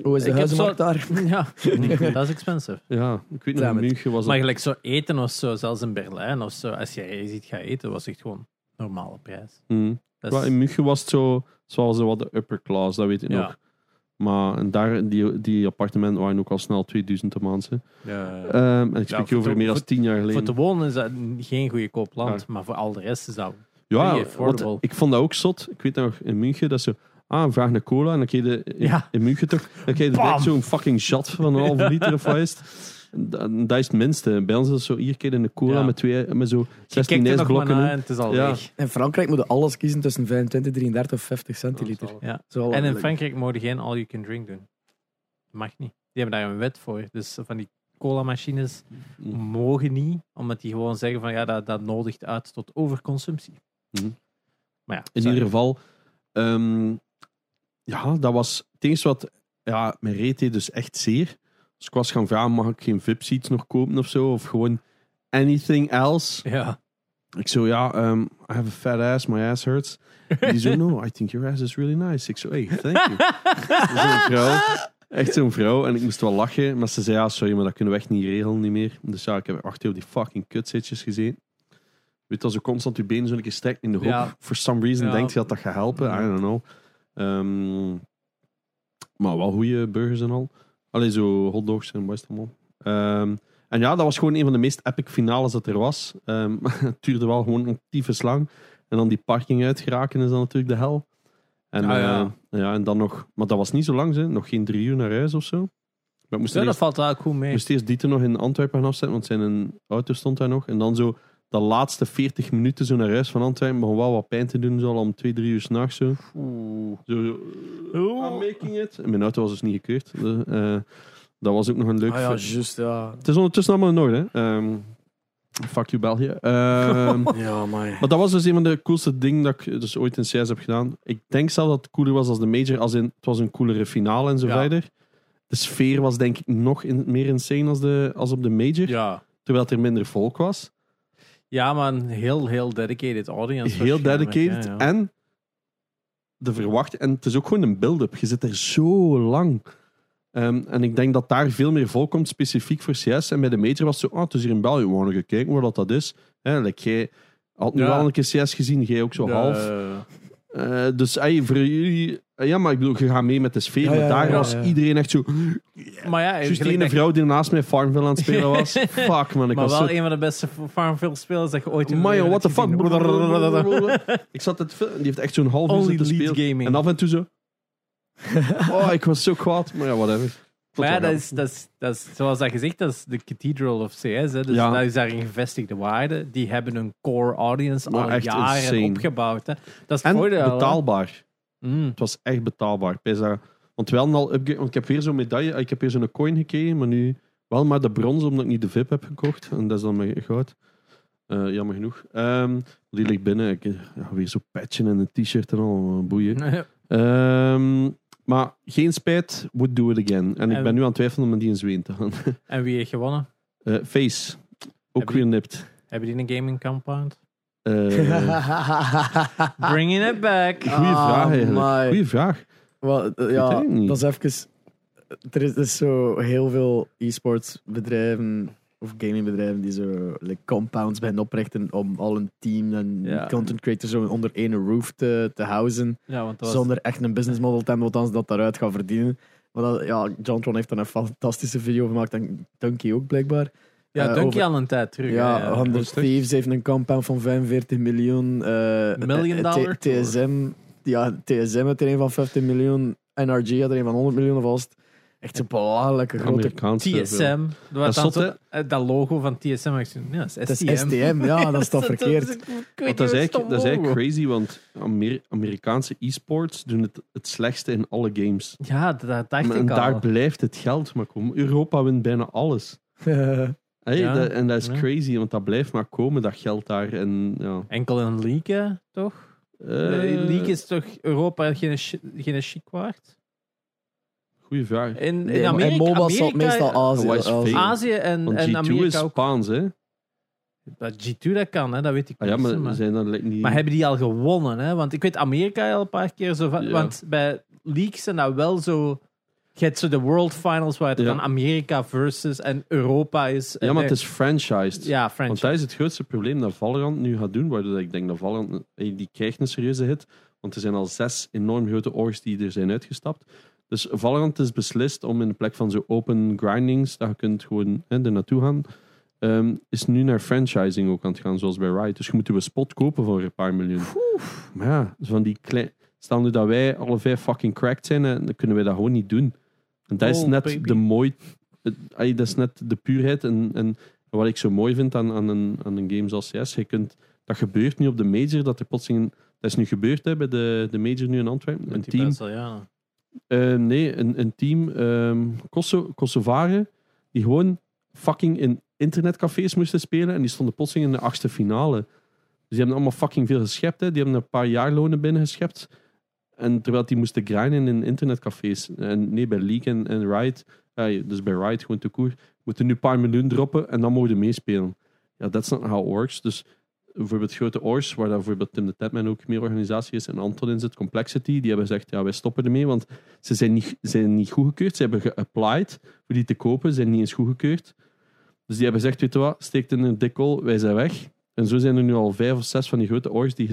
Hoe is de
Ik heb
huizenmarkt daar? [LAUGHS]
ja, niet dat is expensive.
Ja, ik weet nog, in. München was
Maar
het...
gelijk zo eten of zo, zelfs in Berlijn of zo, als jij ziet gaan eten, was echt gewoon normale prijs.
Mm. Ja, in München was het zo, zoals wat de upper class, dat weet ik
Ja.
nog. Maar en daar, die, die appartementen waren ook al snel 2000 a maand. hè.
ja,
Ehm, en ik spreek
voor
over
te-
meer dan
voor-
10 jaar
voor
geleden.
te wonen is dat geen goedkoop land,
Ja.
maar voor al de rest is dat...
Ja, ik vond dat ook zot. Ik weet nog in München dat ze. Ah, vraag naar cola. En dan kreeg je in,
Ja.
in München toch. Dan kreeg je direct zo'n fucking shot van een halve liter of wat is Dat, dat is het minste. Bij ons is het zo hier je een cola
Ja.
met, twee, met zo
Je
16
kijkt er nog maar
ijsblokken in.
en het is al
Ja.
weg.
In Frankrijk moeten alles kiezen tussen 25, 33 of 50 centiliter.
Ja.
Zo
En in Frankrijk mogen geen all-you-can-drink doen. Mag niet. Die hebben daar een wet voor. Dus van die cola-machines
Mm.
mogen niet, omdat die gewoon zeggen van ja, dat, dat nodigt uit tot overconsumptie.
Mhm.
Maar ja,
In
sorry.
ieder geval. ehm, ja, dat was het wat. Ja, mijn reet deed dus echt zeer. Dus ik was gaan vragen: mag ik geen VIP-seats nog kopen of zo? Of gewoon anything else?
Ja.
Ik zo, ja, um, I have a fat ass, my ass hurts. Die zo, no, I think your ass is really nice. Ik zo, hey, thank you. [LAUGHS] Zo'n vrouw, echt zo'n vrouw. En ik moest wel lachen, maar ze zei, ja, sorry, maar dat kunnen we echt niet regelen, niet meer. Dus ja, ik heb achter op die fucking kutzitjes gezeten. weet dat ze constant je benen zo een keer strekt in de hoop.
Ja.
For some reason
Ja.
denkt je dat dat gaat helpen. I don't know. Ehm, maar wel goede burgers en al. Allee, zo hotdogs en wat dat allemaal. Ehm, en ja, dat was gewoon een van de meest epic finales dat er was. Ehm, [LAUGHS] het duurde wel gewoon een tyfus lang. En dan die parking uitgeraken is dan natuurlijk de hel. En,
Ah, ja.
eh, ja, en dan nog... Maar dat was niet zo lang, hè. nog geen drie uur naar huis of zo. Maar
Ja, dat
eerst,
valt wel goed mee.
moesten eerst Dieter nog in Antwerpen gaan afzetten, want zijn een auto stond daar nog. En dan zo de laatste 40 minuten zo naar huis van Antwerpen begon wel wat pijn te doen, zo al om twee, drie uur s'nachts zo.
Oeh.
Zo, I'm making it. En mijn auto was dus niet gekeurd. De, eh, dat was ook nog een leuk...
Ah ja, juist, ja.
het is ondertussen allemaal in orde. hè. Ehm, fuck you, België. Ehm, [LAUGHS]
Ja, maar...
maar dat was dus een van de coolste dingen dat ik dus ooit in CS heb gedaan. Ik denk zelf dat het cooler was als de major, als in, het was een coolere finale en zo
Ja.
verder. De sfeer was denk ik nog in, meer insane als, de, als op de major,
Ja.
terwijl er minder volk was.
Ja, maar een heel, heel dedicated audience.
Heel dedicated.
ja.
En de verwacht. En het is ook gewoon een build-up. Je zit er zo lang. Ehm, en ik denk dat daar veel meer volk komt, specifiek voor CS. En bij de major was het zo, ah, het is hier in België, we gaan kijken waar dat, dat is. Hè, like, jij had nu
Ja.
wel een keer CS gezien, jij ook zo half. Eh, dus ey, voor jullie... eh, ja, maar ik bedoel, je gaat mee met de sfeer.
Ja,
maar daar
ja,
was
ja.
iedereen echt zo...
Maar ja,
Juist die ene vrouw die naast mij Farmville aan het spelen was. [LAUGHS] Fuck, man. Ik
maar
was
wel
zo...
een van de beste Farmville spelers dat je ooit in
Mayo, what the fuck? [LAUGHS] ik zat het die heeft echt zo'n half uur
lead
spelen.
gaming.
En af en toe zo. Oh, ik was zo kwaad. Maar ja, whatever.
Maar ja, dat is, dat, is, dat is, zoals dat gezegd, dat is de Cathedral of CS. Hè. Dus
Ja.
dat is daar een gevestigde waarde. Die hebben een core audience
Maar
al jaren
insane.
opgebouwd. Hè. Dat is
En
voordeel.
betaalbaar.
Mm.
Het was echt betaalbaar. Want wel al upgrade, want ik heb weer zo'n medaille, ik heb weer zo'n coin gekregen, maar nu wel maar de brons, omdat ik niet de VIP heb gekocht. En dat is dan mijn goud. Eh, jammer genoeg. Ehm, die ligt binnen. Ik, ja, weer zo'n patchen en een t-shirt en al, boeien. [LAUGHS] Ehm, maar geen spijt, would do it again. En ik
En-
ben nu aan het twijfelen om met die in Zweden te gaan. [LAUGHS]
en wie heeft gewonnen?
Eh, Face, ook weer nipt.
Hebben die een gaming compound?
Eh [LAUGHS]
Bringing it back.
goeie
Ah,
vraag eigenlijk.
my.
Goeie vraag.
Wel, eh,
weet
ja,
het niet.
dat is even... Er is, er is zo heel veel e-sports bedrijven of gamingbedrijven die zo like, compounds beginnen oprichten om al een team en
Ja.
content creators zo onder één roof te, te houden.
Ja, want dat was,
Zonder echt een business model te hebben wat ze dat daaruit gaan verdienen. Maar dat, ja, Jontron heeft dan een fantastische video gemaakt en Dunky ook blijkbaar.
ja, Dunky
over-
al een tijd terug.
Ja,
ja.
100
rustig.
Thieves heeft een compound van 45 miljoen. eh,
Million dollar?
TSM, ja, TSM had er een van 50 miljoen. NRG had er een van 100 miljoen vast. Echt zo'n belachelijke grote...
Amerikaanse.
TSM. Dat,
Dat
dan zo, eh, dat logo van TSM. ik zei, Ja, dat is
is
STM.
STM, ja, dat is toch [LAUGHS] verkeerd.
Want
niet
dat is eigenlijk, dat is eigenlijk crazy, want Amer- Amerikaanse e-sports doen het het slechtste in alle games.
Ja, dat, dat dacht
en
ik
daar
al.
blijft het geld maar komen. Europa wint bijna alles. [LAUGHS] Hey,
Ja,
dat- en dat is
ja.
crazy, want dat blijft maar komen, dat geld daar. En, ja.
Enkel een league, hè, toch?
Eh,
De league is toch Europa geen, geen chic waard?
Goeie vraag.
In, in Amerika,
en MOBA is meestal Azië.
Is
Azië.
en,
Want
en
G2 is
Amerika ook.
Spaans, hè?
Dat G2 dat kan, hè, dat weet ik
Ah, ja, maar,
maar,
zijn dan like, niet...
maar hebben die al gewonnen? Hè? Want ik weet Amerika al een paar keer zo van.
Ja.
Want bij leagues zijn dat wel zo. Je hebt zo de World Finals waar het
Ja.
dan Amerika versus en Europa is.
ja, maar het is franchised.
Ja,
Want
franchise.
dat is het grootste probleem dat Valorant nu gaat doen, waardoor ik denk dat Valorant die krijgt een serieuze hit. Want er zijn al zes enorm grote orgs die er zijn uitgestapt. Dus Valorant is beslist om in de plek van zo open grindings, dat je kunt gewoon hè, er naartoe gaan, ehm, is nu naar franchising ook aan het gaan, zoals bij Riot. Dus je moet je spot kopen voor een paar miljoen. Maar ja, van die klein... Stel nu dat wij alle vijf fucking cracked zijn, dan kunnen wij dat gewoon niet doen. En dat is
Oh,
net
baby.
de mooi... Dat is net de puurheid en, en wat ik zo mooi vind aan, aan, een, aan een game zoals CS. Je kunt, dat gebeurt nu op de major, dat er plotseling... Dat is nu gebeurd hè, bij de, de major nu in Antwerpen. Een
Met
team,
Brazilianen.
Eh, nee, een, team ehm Koso, Kosovaren die gewoon fucking in internetcafés moesten spelen en die stonden plotseling in de achtste finale. Dus die hebben allemaal fucking veel geschept. Hè. Die hebben een paar jaarlonen binnengeschept. En terwijl die moesten grinden in internetcafés. En nee, bij League en, en Riot, eh, dus bij Riot gewoon te koer, moeten nu een paar miljoen droppen en dan mogen je meespelen. Ja, that's not how it works. Dus bijvoorbeeld grote Ors, waar bijvoorbeeld Tim de Tapman ook meer organisatie is en Anton in zit, Complexity, die hebben gezegd, ja, wij stoppen ermee, want ze zijn niet, zijn niet goedgekeurd. Ze hebben geapplied voor die te kopen, zijn niet eens goedgekeurd. Dus die hebben gezegd, weet je wat, steekt in een dikkel, wij zijn weg. En zo zijn er nu al vijf of zes van die grote orgs die,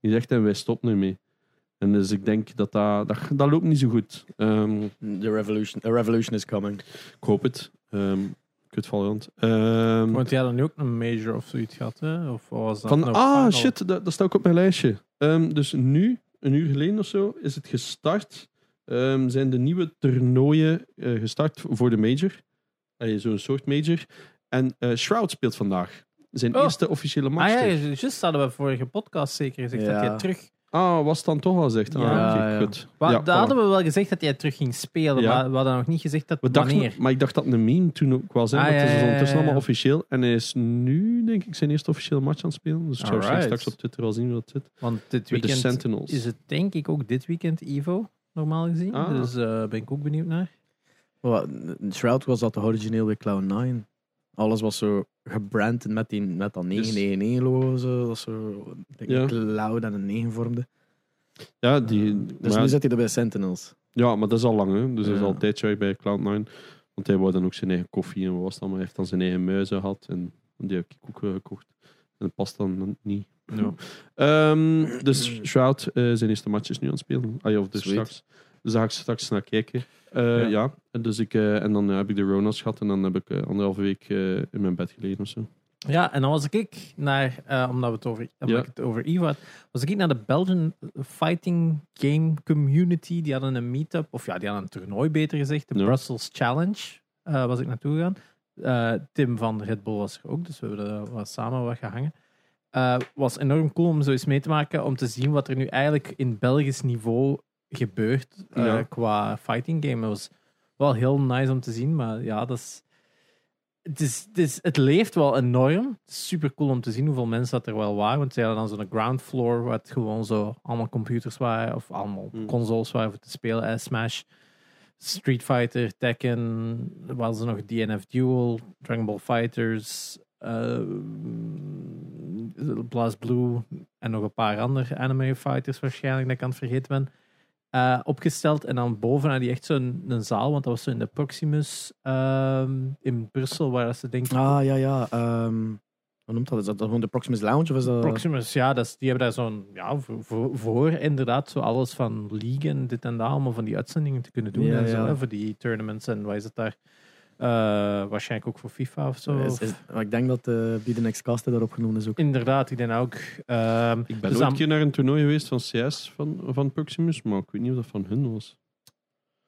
die zegt en wij stoppen ermee. En dus ik denk dat dat, dat, dat loopt niet zo goed. Ehm,
The revolution, a revolution is coming.
ik hoop het. Ehm kut Valorant. Ehm,
Want jij had dan nu ook een major of zoiets gehad, hè? Of was dat?
van,
Nou,
ah,
final?
shit, dat, dat staat ook op mijn lijstje. Ehm, dus nu, een uur geleden of zo, is het gestart. Ehm, zijn de nieuwe toernooien eh, gestart voor de major. Uh, Zo'n soort major. En eh, Shroud speelt vandaag. Zijn
Oh.
eerste officiële match.
Ah ja, juist hadden we vorige podcast zeker gezegd
Ja.
dat jij terug...
Ah, was het dan toch al gezegd? Ah,
Ja,
goed. Ja,
daar
voilà.
hadden we wel gezegd dat jij terug ging spelen,
Ja.
maar we hadden nog niet gezegd dat
We dachten,
wanneer.
maar ik dacht dat een meme toen ook wel zijn.
Ah,
maar het is
ja,
ondertussen
ja, ja.
allemaal officieel. En hij is nu, denk ik, zijn eerste officiële match aan het spelen. Dus ik zou straks op Twitter wel zien hoe dat zit.
Want dit
Met de
weekend
Sentinels.
is het denk ik ook dit weekend Evo, normaal gezien.
Ah.
Dus daar ben ik ook benieuwd naar.
Wat, Shroud was dat origineel bij Cloud9. Alles was zo gebrand met, die, met dat 999 logo. Zo, dat zo
Ja.
een cloud en een 9 vormde.
Ja, die,
Dus
maar-
nu zit hij er bij Sentinels.
ja, maar dat is al lang. Hè? Dus dat is
Ja.
al een tijdje weg bij Cloud9. Want hij wou dan ook zijn eigen koffie en wat was het allemaal. Hij heeft dan zijn eigen muizen gehad. En die heb ik ook eh, gekocht. En dat past dan niet.
Ja. [LAUGHS]
Ehm, dus Shroud, eh, zijn eerste match is nu aan het spelen. Ah ja, of dus
Sweet.
straks. Dus daar ga ik straks naar kijken. Eh,
Ja.
ja. En, dus ik, eh, en dan eh, heb ik de Ronas gehad. En dan heb ik anderhalve week in mijn bed gelegen of zo.
Ja, en dan was ik naar, omdat we het over, omdat
Ja.
ik het over Evo had, was ik naar de Belgian Fighting Game Community. Die hadden een meetup, of ja, die hadden een toernooi beter gezegd, de. Brussels Challenge. was ik naartoe gegaan. Tim van Red Bull was er ook, dus we hebben wat samen wat gehangen. Eh was enorm cool om zo eens mee te maken, om te zien wat er nu eigenlijk in Belgisch niveau gebeurt eh, qua fighting game. Het was wel heel nice om te zien, maar ja, dat is het, is, het, is, het leeft wel enorm. Het is super cool om te zien hoeveel mensen dat er wel waren. Want ze hadden dan zo'n ground floor, het gewoon zo allemaal computers waren, of allemaal
Hmm.
consoles waren voor te spelen. Eh, Smash, Street Fighter, Tekken, was er nog DNF Duel, Dragon Ball Fighters, eh Blast Blue en nog een paar andere anime fighters waarschijnlijk dat ik aan het vergeten ben. Eh, opgesteld en dan bovenaan die echt zo'n een zaal, want dat was zo in de Proximus ehm, in Brussel, waar ze denk ik
Ah, ja, ja. ehm hoe noemt dat? Is dat gewoon de Proximus Lounge? Of is dat...
Proximus, ja, dat is, die hebben daar zo'n, ja, voor, inderdaad zo alles van league en dit en dat, allemaal van die uitzendingen te kunnen doen
Ja,
en zo,
ja.
hè, voor die tournaments en wat is het daar? Eh, waarschijnlijk ook voor FIFA of zo.
Is-
of-
is- maar ik denk dat uh, die de Next Caster daarop genoemd is ook.
Inderdaad, ik denk ook. Ehm,
Ik ben
dus
ooit een keer naar een toernooi geweest van CS van, van Proximus. Maar ik weet niet of dat van hun was.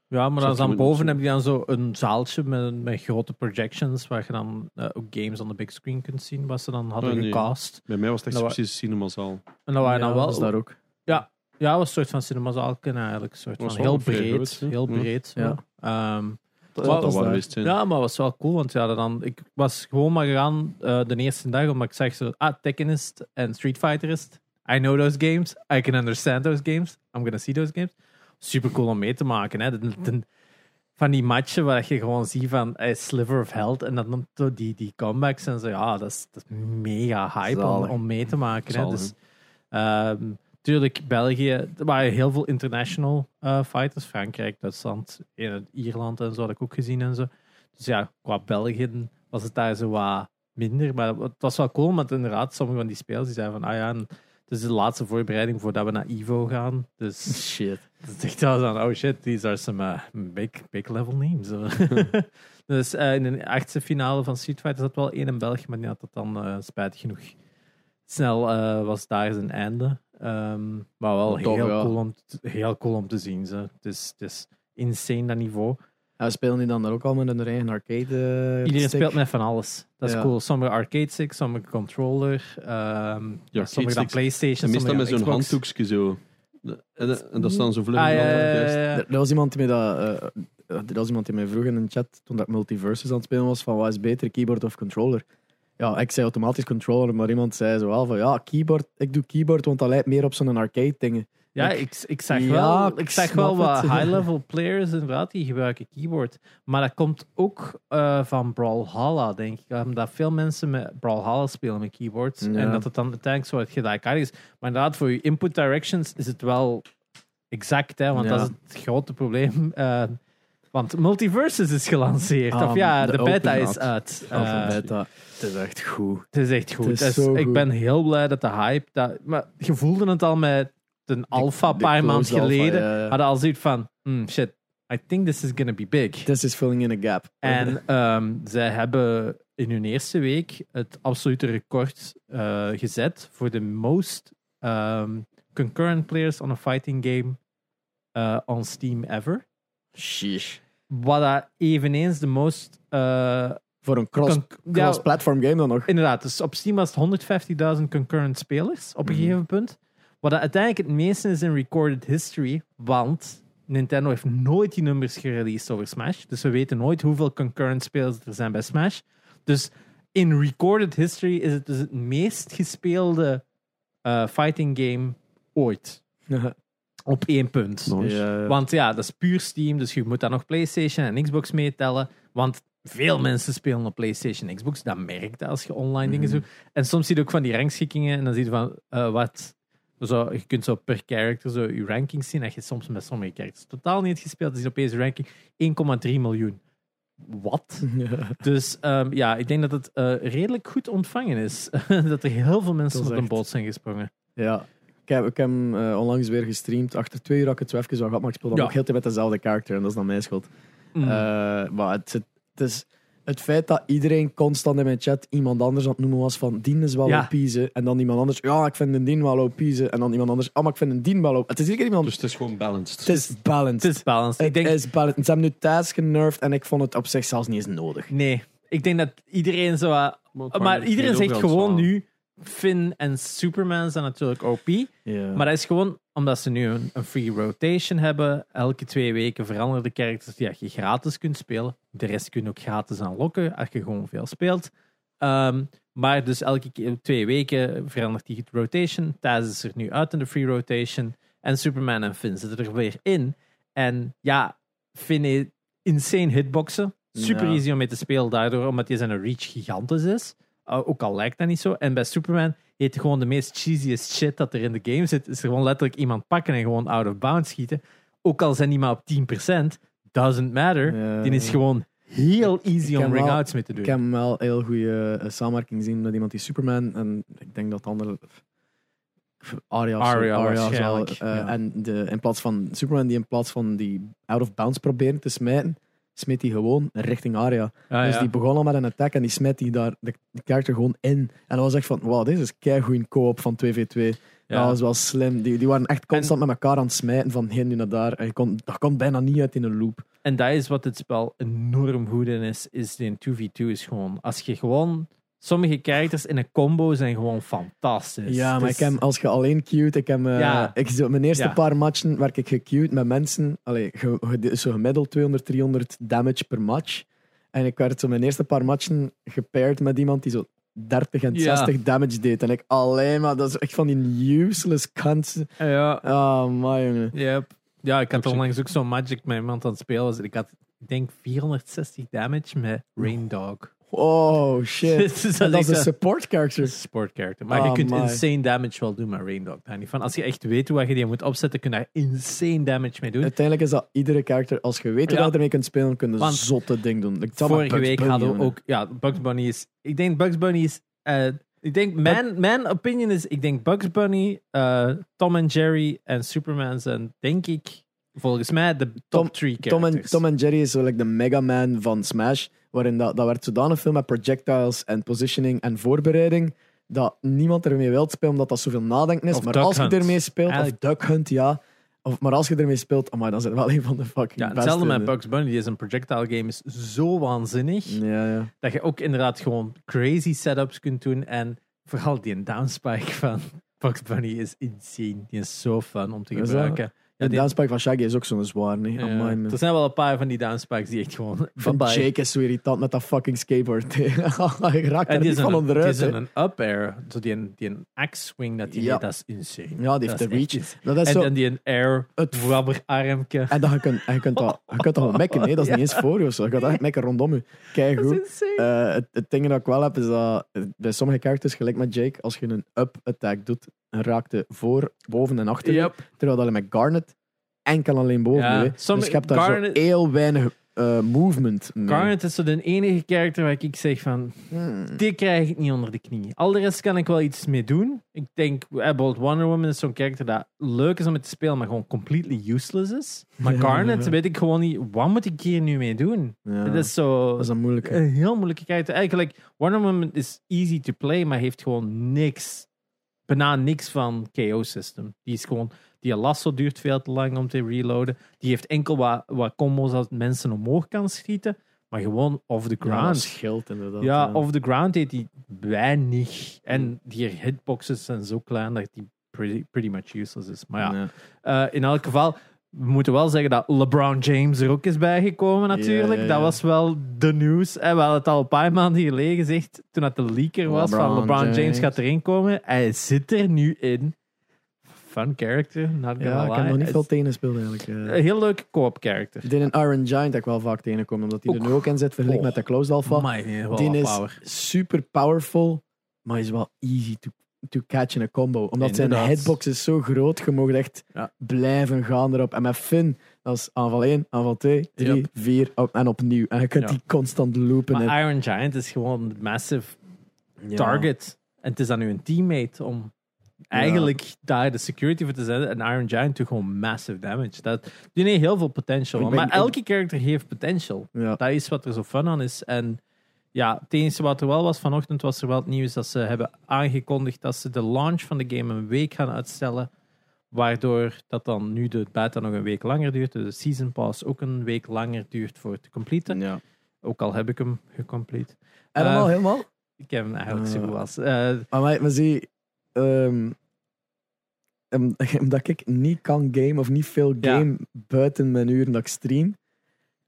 Ja, maar dan, dan boven heb je dan zo een zaaltje met, met grote projections waar je dan eh, ook games on the big screen kunt zien, wat ze dan hadden
Oh, nee.
gecast.
Bij mij was het echt precies een cinemazaal.
En dat waren
Ja,
dan wel...
dat is daar ook.
Ja, het was een soort van cinemazaal kunnen eigenlijk. Een soort
Was
van heel breed. heel
Ja.
breed. zo.
Ja.
Ehm,
Dat, was
wel
ja, maar het was wel cool, want ja, dan, ik was gewoon maar gegaan eh, de eerste dag, omdat ik zeg zo, ah, Tekken is het en Street Fighter is het. I know those games. I can understand those games. I'm gonna see those games. Super cool om mee te maken. Hè. De- de- van die matchen waar je gewoon ziet van a sliver of health en dan zo die, die comebacks en zo. Ja, dat is, dat is mega hype om,
Zalig.
om mee te maken. Hè.
Zalig,
Dus, ehm, tuurlijk, België, er waren heel veel international eh, fighters. Frankrijk, Duitsland, eh, Ierland en zo had ik ook gezien en zo. Dus ja, qua België was het daar zo wat minder. Maar het was wel cool, want inderdaad, sommige van die spelers die zeiden van, ah ja, en het is de laatste voorbereiding voordat we naar Evo gaan. Dus [LAUGHS]
Shit.
dus ik dacht dan, oh shit, these are some uh, big, big level names. [LAUGHS] [LAUGHS] dus eh, in de achtste finale van Street Fighter zat wel één in België, maar die had dat dan eh, spijtig genoeg. Snel eh, was daar zijn einde. Ehm, maar wel
Maar toch,
heel,
ja.
cool om, te- heel cool om te zien. Ze. Het, is, het is insane dat niveau.
Ja, spelen die dan daar ook al met hun eigen arcade eh,
Iedereen
stick?
speelt met van alles. Dat is
Ja.
cool. Sommige arcade sticks, sommige controller, ehm
Ja,
sommige dan. Playstation,
meestal
sommige
met zo'n handdoekje zo. En, en dat staan zo vlug
Ah,
in
ja.
Er, er was iemand die mij dat, eh, er was iemand die mij vroeg in een chat toen dat ik Multiverses aan het spelen was van wat is beter, keyboard of controller? Ja, ik zei automatisch controller, maar iemand zei zo wel van ja, keyboard, ik doe keyboard, want dat lijkt meer op zo'n arcade dingen.
Ja, ik, ik zag
Ja,
wel,
ik
ik zag wel wat [LAUGHS] high-level players inderdaad die gebruiken keyboard. Maar dat komt ook eh, van Brawlhalla, denk ik. Omdat veel mensen met Brawlhalla spelen met keyboards.
Ja.
En dat het dan uiteindelijk zo gelijkaardig is. Maar inderdaad, voor je input directions is het wel exact. Hè, want
Ja.
dat is het grote probleem. [LAUGHS] eh, Want Multiverses is gelanceerd.
Ah,
of ja,
de
de, beta is uit.
Een beta. Het is echt goed.
het is echt goed.
Het is
Dus
zo
ik
goed.
ben heel blij dat de hype... Dat, maar je voelde het al met een alpha een paar maanden
alpha,
geleden.
ja, ja.
Hadden al zoiets van... hmm, shit, I think this is gonna be big.
This is filling in a gap.
En ehm, zij hebben in hun eerste week het absolute record eh, gezet voor de most ehm, concurrent players on a fighting game eh, on Steam ever.
Sheesh.
Wat dat eveneens de most... eh,
Voor een cross, cross-platform game dan nog.
inderdaad, dus op Steam was het 150.000 concurrent spelers op een
Mhm.
gegeven punt. Wat dat uiteindelijk het meeste is in recorded history, want Nintendo heeft nooit die nummers gereleased over Smash. Dus we weten nooit hoeveel concurrent spelers er zijn bij Smash. Dus in recorded history is het dus het meest gespeelde eh, fighting game ooit. [LAUGHS] Op één punt.
Nice.
Ja.
Want ja, dat is puur Steam, dus je moet daar nog PlayStation en Xbox meetellen. Want veel mensen spelen op PlayStation en Xbox. Dat merkt je als je online dingen
Mhm.
doet. En soms zie je ook van die rangschikkingen en dan zie je van eh, wat. Zo, je kunt zo per character zo je rankings zien. Dat je soms met sommige characters totaal niet hebt gespeeld. Dan zie je opeens een ranking 1,3 miljoen. Wat? [LAUGHS] Dus ehm, ja, ik denk dat het eh, redelijk goed ontvangen is. [LAUGHS] dat er heel veel mensen op
is
een boot zijn gesprongen.
Ja. Ik heb, ik heb hem eh, onlangs weer gestreamd. Achter twee uur had ik het zo even zo gehad, maar ik speel dan
Ja.
ook heel tijd met dezelfde character en dat is dan mijn schuld.
Mm.
Eh, maar het, het, het is het feit dat iedereen constant in mijn chat iemand anders aan het noemen was van Dien is wel
Ja.
OP ze. En dan iemand anders, ja, ik vind een Dien wel OP ze. En dan iemand anders, ah, maar ik vind een Dien wel OP. Het is iedere keer iemand,
Dus het is gewoon balanced.
het is balanced.
het is balanced. Ik
Het
denk,
is balanced. Ze hebben nu Taz genervd en ik vond het op zich zelfs niet eens nodig.
nee, ik denk dat iedereen zo.
Maar,
Maar iedereen zegt gewoon nu. Finn en Superman zijn natuurlijk OP. Maar dat is gewoon omdat ze nu een, een free rotation hebben. Elke twee weken veranderen de characters die je gratis kunt spelen. De rest kun je ook gratis aanlokken als je gewoon veel speelt. Ehm, maar dus elke twee weken verandert die rotation. Taz is er nu uit in de free rotation. En Superman en Finn zitten er weer in. En ja, Finn heeft insane hitboxen. Super
Ja.
easy om mee te spelen daardoor, omdat hij zijn reach gigantisch is. Ook al lijkt dat niet zo. En bij Superman heet gewoon de meest cheesiest shit dat er in de game zit. Is er gewoon letterlijk iemand pakken en gewoon out of bounds schieten. Ook al zijn die maar op 10%, doesn't matter.
Ja.
Die is gewoon heel easy om ring-outs mee te doen.
Ik heb hem wel heel goede eh, samenwerking gezien met iemand die Superman en ik denk dat de andere zal, eh,
ja.
en de, in plaats van Superman die in plaats van die out of bounds proberen te smijten, smeet hij gewoon richting Arya.
Ah,
dus
ja.
die begon al met een attack en die smijt die daar de, de character gewoon in. En dat was echt van, wow, dit is keigoed co-op van 2v2.
Ja.
Dat was wel slim. Die, die waren echt constant met elkaar aan het smijten van heen nu naar daar. En je kon, dat kon bijna niet uit in een loop.
En dat is wat het spel enorm goed in is, is de 2v2 is gewoon, als je gewoon, sommige characters in een combo zijn gewoon fantastisch.
Ja, maar
Dus-
ik heb, als je alleen queued, ik heb, eh,
Ja.
ik, zo, mijn eerste
Ja.
paar matchen werd ik gequeued met mensen, allee, ge, ge- zo gemiddeld 200, 300 damage per match. En ik werd zo mijn eerste paar matchen gepaired met iemand die zo 30 en
Ja.
60 damage deed. En ik alleen maar, dat is echt van die useless kansen.
Ja,
Oh, my jongen.
Yep. Ja, ik had onlangs ook zo'n Magic met iemand aan het spelen. Ik had, ik denk, 460 damage met Rain Dog.
Oh, shit. [LAUGHS]
Dus dat
is een support character.
een support character. Maar je kunt
my.
insane damage wel doen met Rain Dog. Daar niet van. Als je echt weet hoe je die moet opzetten, kun je daar insane damage mee doen.
Uiteindelijk is dat iedere character, als je weet hoe
Ja.
je ermee kunt spelen, kun je een zotte ding doen. Ik
Vorige
Bugs
week
Bunny,
hadden we ook... Ja, Bugs Bunny is... Ik denk Bugs Bunny is... eh, ik denk, mijn, mijn opinion is... Ik denk Bugs Bunny, eh, Tom en Jerry en Superman zijn, denk ik, volgens mij de top
Tom-
3
Tom en. Tom en Jerry is zo like de Mega Man van Smash. Waarin dat, dat werd zodanig veel met projectiles en positioning en voorbereiding. Dat niemand ermee wil spelen omdat dat zoveel nadenken is.
Of
maar
Duck
als je ermee speelt,
Eigenlijk-
of Duck Hunt, ja. Of, maar als je ermee speelt, amai, dan er wel een van de fucking
ja, hetzelfde met Bugs Bunny. Die is een projectile game is zo waanzinnig.
Ja, ja.
Dat je ook inderdaad gewoon crazy setups kunt doen. En vooral die downspike van [LAUGHS] Bugs Bunny is insane. Die is zo fun om te gebruiken. Ja, die-
downspike van Shaggy is ook zo'n zwaar. Nee?
ja,
Amai, man.
er zijn wel een paar van die downspikes die echt gewoon
Van [LAUGHS] Jake is zo irritant met dat fucking skateboard. [LAUGHS] je raakt er niet
is
van onderuit.
die is een up air. Zo die een, die een axe swing dat
Ja.
deed, dat is insane.
Ja, die heeft de reach. Dat is
En
zo,
dan die een air
Het-
rubber armke.
En dat je kunt, en je kunt dat, je kunt dat mekken, nee? dat is [LAUGHS] niet eens voor je. zo. Je gaat echt mekken rondom je. Kijk goed. Eh, het, het ding dat ik wel heb, is dat bij sommige characters, gelijk met Jake, als je een up-attack doet, en raakte voor, boven en achter
Yep.
terwijl dat met Garnet enkel alleen boven
Ja, sommige-
Dus je hebt daar
Garnet-
zo heel weinig eh, movement. mee.
Garnet is zo de enige character waar ik zeg van,
Hmm.
die krijg ik niet onder de knie. Al de rest kan ik wel iets mee doen. Ik denk, eh, bijvoorbeeld Wonder Woman is zo'n character dat leuk is om mee te spelen, maar gewoon completely useless is. Maar
Ja.
Garnet weet ik gewoon niet, wat moet ik hier nu mee doen?
Ja,
Dat is zo...
dat is een moeilijke.
een heel moeilijke character. Eigenlijk, Wonder Woman is easy to play, maar heeft gewoon niks, bijna niks van KO system. Die is gewoon, die lasso duurt veel te lang om te reloaden. Die heeft enkel wat, wat combos als mensen omhoog kan schieten, maar gewoon off the
Ja, dat
ground.
scheelt inderdaad.
Ja, off the ground heeft hij weinig. En die hitboxes zijn zo klein dat die pretty, pretty much useless is. Maar ja,
Ja.
eh, in elk geval, we moeten wel zeggen dat LeBron James er ook is bijgekomen natuurlijk. Dat was wel de nieuws. En we hadden het al een paar maanden geleden gezegd, toen het de leaker was van
LeBron
James.
James.
gaat erin komen. Hij zit er nu in. Fun character, not
Ja, ik heb nog niet veel
is
tegen gespeeld eigenlijk. eh.
Een heel leuke co-op character.
Die in Iron Giant heb ik wel vaak tegenkom, omdat hij er nu ook in zit, vergeleken
Oh.
met de Closed Alpha.
Die
is
power.
super powerful, maar is wel easy to, to catch in een combo. Omdat zijn
Inderdaad.
hitbox is zo groot, je mag echt
Ja.
blijven gaan erop. En met Finn, dat is aanval 1, aanval 2, 3,
Yep.
4 op, en opnieuw. En je kunt
Ja.
die constant loopen.
Maar Iron Giant is gewoon een massive
Ja.
target. En het is dan nu een teammate om eigenlijk daar de security voor te zetten. En Iron Giant doet gewoon massive damage. Dat, die heeft heel veel potential. Maar
ik-
elke character heeft potential.
Ja.
Dat is wat er zo fun aan is. En ja, het enige wat er wel was vanochtend, was er wel het nieuws dat ze hebben aangekondigd dat ze de launch van de game een week gaan uitstellen. Waardoor dat dan nu de beta nog een week langer duurt. Dus de season pass ook een week langer duurt voor te completen.
Ja.
Ook al heb ik hem gecomplete.
Helemaal,
Eh,
helemaal.
Ik heb hem eigenlijk zo goed als. Eh,
Maar, maar, maar zie, ehm, omdat ik niet kan game of niet veel
Ja.
game buiten mijn uren dat ik stream,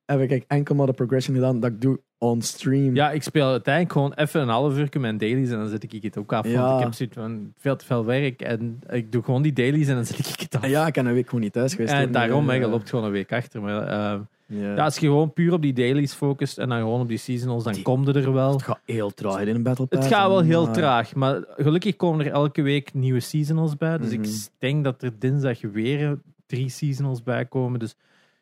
heb ik enkel maar de progression gedaan dat ik doe on stream.
ja, ik speel uiteindelijk gewoon even een half uur mijn dailies en dan zet ik het ook af.
Ja.
Want ik heb zoiets van veel te veel werk en ik doe gewoon die dailies en dan zet ik het af.
Ja, ik ben een week gewoon niet thuis geweest.
en daarom, je loopt gewoon een week achter. Maar eh,
Ja.
ja, als je gewoon puur op die dailies focust en dan gewoon op die seasonals, dan
Die-
kom je er wel.
Het gaat heel traag in een Battle
Het
Pass.
gaat wel heel
Maar-
traag, maar gelukkig komen er elke week nieuwe seasonals bij. Dus
Mhm.
ik denk dat er dinsdag weer drie seasonals bij komen. Dus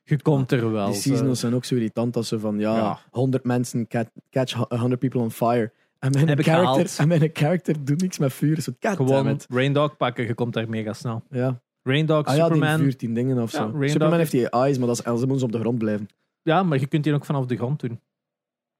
je komt er wel.
Die seasonals zijn ook zo irritant als ze van ja,
Ja.
100 mensen catch, catch 100 people on fire. En mijn,
Heb
character, [LAUGHS] en mijn character doet niks met vuur. Zo,
Gewoon
it.
Rain Dog pakken, je komt daar mega snel.
Ja.
Rain Dog,
Ah ja, die
Superman.
vuurt die dingen of
Ja,
zo.
Rain
Superman
Dog
heeft die eyes, maar dat is, ze moeten op de grond blijven.
Ja, maar je kunt die ook vanaf de grond doen.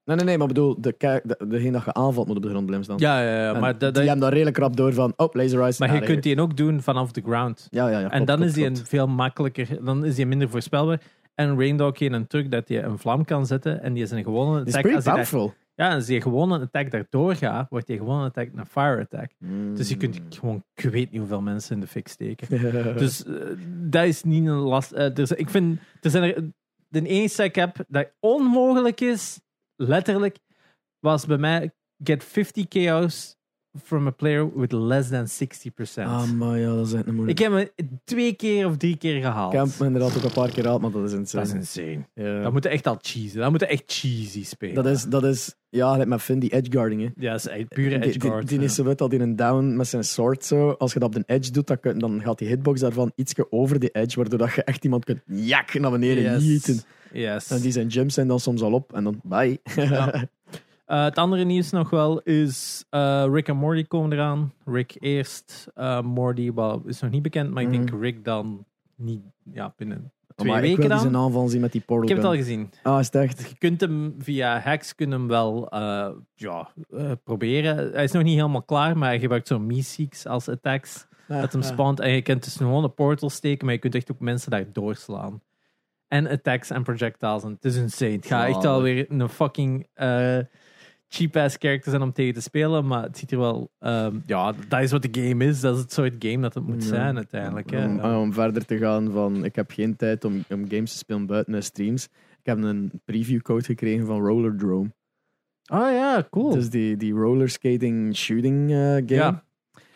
Nee, nee, nee, maar ik bedoel, de, de, degene dat je aanvalt moet op de grond blijven staan.
Ja, ja, ja
En
maar, dat,
die hebben daar redelijk rap door van, oh, laser eyes.
maar
Ja,
je
nee.
kunt die ook doen vanaf de ground.
Ja, ja, ja.
en
klopt,
dan
klopt,
is die een veel makkelijker, dan is die minder voorspelbaar. En Rain Dog heeft een truc dat je een vlam kan zetten en die is een gewone
is
attack.
pretty
Als daar-
powerful.
ja, als die gewone attack daardoor gaat, wordt die gewone attack een fire attack. Dus je kunt gewoon, ik weet niet hoeveel mensen in de fik steken. [LAUGHS] Dus eh, dat is niet een last. dus ik vind, er zijn er, de enige ik heb dat onmogelijk is, letterlijk, was bij mij get 50 KO's from a player with less than 60%.
Ah, maar ja, dat is echt een
ik
moeilijk.
heb me twee keer of drie keer gehaald.
Ik heb hem inderdaad ook een paar keer gehaald, maar dat is insane.
dat is insane.
Ja.
Dat moet echt al cheesy. Dat moet echt cheesy spelen.
Dat is, dat is, ja, met Finn die edgeguarding. Hè.
ja, dat is echt pure
Die-
edge
die, die, is zo wit al in een down met zijn sword zo. Als je dat op de edge doet, dan, kun- dan gaat die hitbox daarvan ietsje over de edge, waardoor dat je echt iemand kunt jak naar beneden
Yes.
jieten.
Yes.
En die zijn jumps zijn dan soms al op en dan bye.
Ja. [LAUGHS] Eh, het andere nieuws nog wel is eh, Rick en Morty komen eraan. Rick eerst, eh, Morty wel, is nog niet bekend, maar ik denk
Mhm.
Rick dan niet ja, binnen twee
ik
weken
wil
dan.
zijn aanval zien met die portal
Ik heb het al gezien.
Ah, is het echt?
Je kunt hem via hacks kun hem wel ja, proberen. Hij is nog niet helemaal klaar, maar hij gebruikt zo'n Meeseeks als attacks. Dat hem spawnt. En je kunt dus gewoon een portal steken, maar je kunt echt ook mensen daar doorslaan. En attacks en projectiles. En het is insane. Het gaat echt alweer een fucking cheap-ass character zijn om tegen te spelen. Maar het ziet er wel... ehm, ja, dat is wat de game is. Dat is het soort game dat het moet
Ja.
zijn uiteindelijk. Hè.
Om, om verder te gaan van, ik heb geen tijd om, om games te spelen buiten mijn streams. Ik heb een preview code gekregen van Roller Drome.
Oh ja, cool.
Is die, die roller skating shooting eh, game.
Ja.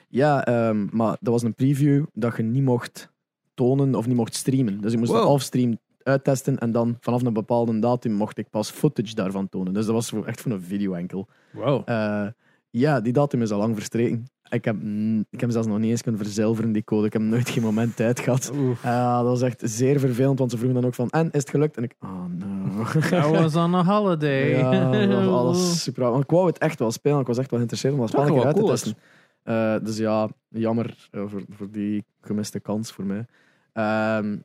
Ja, ehm, maar dat was een preview dat je niet mocht tonen of niet mocht streamen. Dus ik moest
Wow.
dat offstream uittesten en dan vanaf een bepaalde datum mocht ik pas footage daarvan tonen. Dus dat was voor, echt voor een video enkel.
wow.
Eh, ja, die datum is al lang verstreken. Ik heb, mm, ik heb zelfs nog niet eens kunnen verzilveren, die code. Ik heb nooit geen moment tijd gehad. Ja, dat was echt zeer vervelend, want ze vroegen dan ook van, en, is het gelukt? En ik, oh no.
I was on a holiday.
Ja, dat was alles super. Want ik wou het echt wel spelen. Ik was echt wel geïnteresseerd om dat spel
Dat
een keer uit te
cool
testen. Eh, dus ja, jammer voor, voor die gemiste kans voor mij. Ehm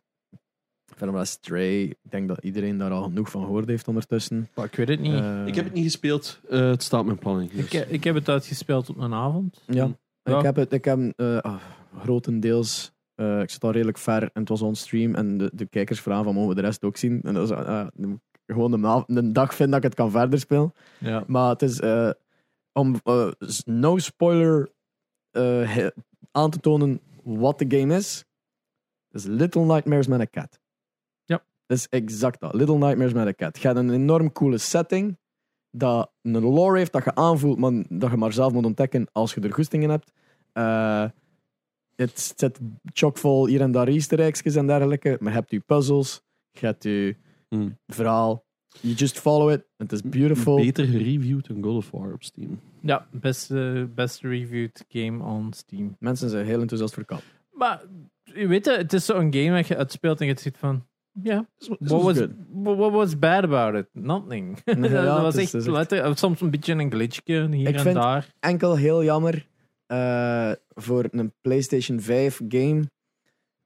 verder maar Stray, ik denk dat iedereen daar al genoeg van gehoord heeft ondertussen.
Maar ik weet het niet.
Eh,
Ik heb het niet gespeeld. Eh, het staat op mijn planning. Dus.
ik, ik heb het uitgespeeld op een avond.
Ja,
Ja.
ik heb het ik heb, eh, ah, grotendeels. eh, ik zat al redelijk ver en het was on stream. En de, de kijkers vragen van mogen we de rest ook zien. En dat is eh, dan moet ik gewoon een, av- een dag vinden dat ik het kan verder spelen.
Ja.
Maar het is eh, om eh, s- no spoiler eh, he- aan te tonen wat de game is. Het is Little Nightmares met een cat. Dat is exact dat. Little Nightmares met een cat. Je hebt een enorm coole setting. Dat een lore heeft dat je aanvoelt, maar dat je maar zelf moet ontdekken als je er goestingen hebt. Eh, het zit chockvol hier en daar easter eggs en dergelijke. Maar je hebt je puzzels. Je hebt je
Hmm.
verhaal. You just follow it. Het is beautiful.
Beter gereviewd dan God of War op Steam.
Ja, beste, best reviewed game on Steam.
Mensen zijn heel enthousiast voor kat.
Maar je weet het, het is zo'n game dat je uitspeelt en je ziet van, ja, what was,
good.
what was bad about it? Nothing. [LAUGHS]
Ja,
dat was echt,
het is echt-
letter- soms een beetje een glitchje hier
Ik
en
vind-
daar.
Enkel heel jammer eh, voor een PlayStation 5 game.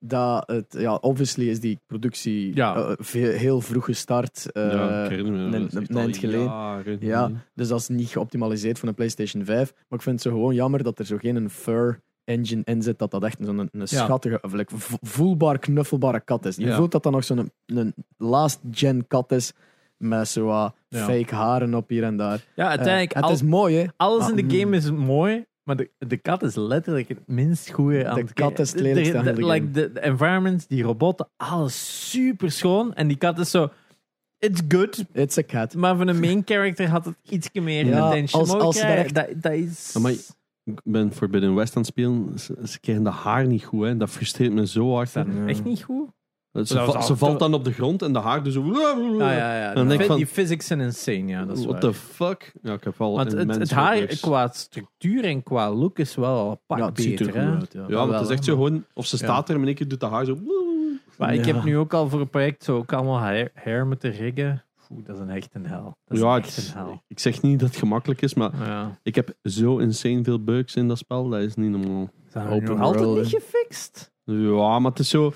Dat het, ja, obviously is die productie
Ja.
eh, veel- heel vroeg gestart. eh,
ja, ik herinner me.
een- eind geleden. Ja, dus dat is niet geoptimaliseerd voor een PlayStation 5. Maar ik vind het zo gewoon jammer dat er zo geen fur engine in zit. Dat dat echt zo'n een, schattige, of like, voelbaar knuffelbare kat is. Je voelt dat dat nog zo'n een, last-gen kat is. Met zo wat
Ja.
fake haren op hier en daar.
Ja, uiteindelijk,
Eh, het
al-
is mooi, hè?
alles in de
mm.
game is mooi, maar de, de kat is letterlijk het minst goede aan
De
het
kat is het lelijkste
De-
aan
de- like de, de environments, die robotten, alles super schoon. En die kat is zo, it's good,
It's a cat.
maar van een main character had het iets meer
Ja,
attention
als- als
krijgen. Dat, dat is...
Ik ben Forbidden West aan het spelen. Ze, ze krijgen de haar niet goed. Hè. Dat frustreert me zo hard.
Dat
Ja.
echt niet goed?
Ze, va-
al
valt dan op de grond en de haar dus zo...
Ah, ja, ja.
Dan
Die,
denk van-
die physics zijn insane, ja, dat is
What
waar.
the fuck? Ja, ik heb wel
Want het, het haar
bugs.
qua structuur en qua look is wel al een pak
Ja, het ziet er
beter.
goed
hè?
uit. Ja.
Ja, maar het is echt zo gewoon... Of ze
Ja.
staat er en in één keer doet de haar zo...
Maar ik heb nu ook al voor een project zo ook allemaal hair, hair moeten riggen. Oeh, dat is een echt een hel. Dat is
Ja,
echt een hel.
ik zeg niet dat het gemakkelijk is, maar
Ja.
ik heb zo insane veel bugs in dat spel. Dat is niet normaal.
Zijn nog altijd niet gefixt?
Ja, maar het is zo...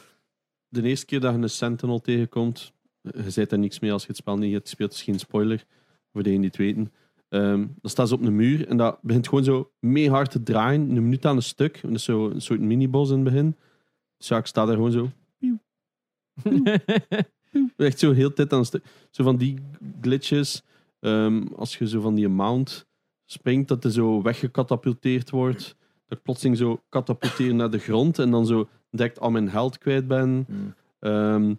De eerste keer dat je een Sentinel tegenkomt, je zei er niks mee als je het spel niet hebt gespeeld. Het is geen spoiler, voor degenen die het weten. Ehm, dan staat ze op een muur en dat begint gewoon zo mee hard te draaien. Een minuut aan een stuk. Dat is zo een soort minibos in het begin. Dus ja, ik sta daar gewoon zo... [LAUGHS] [LAUGHS] Echt zo heel tijd aan een stuk. Zo van die glitches. ehm, als je zo van die mount springt, dat er zo weggecatapulteerd wordt. Dat ik plotseling zo katapulteer naar de grond en dan zo direct al mijn held kwijt ben.
Hmm.
Ehm,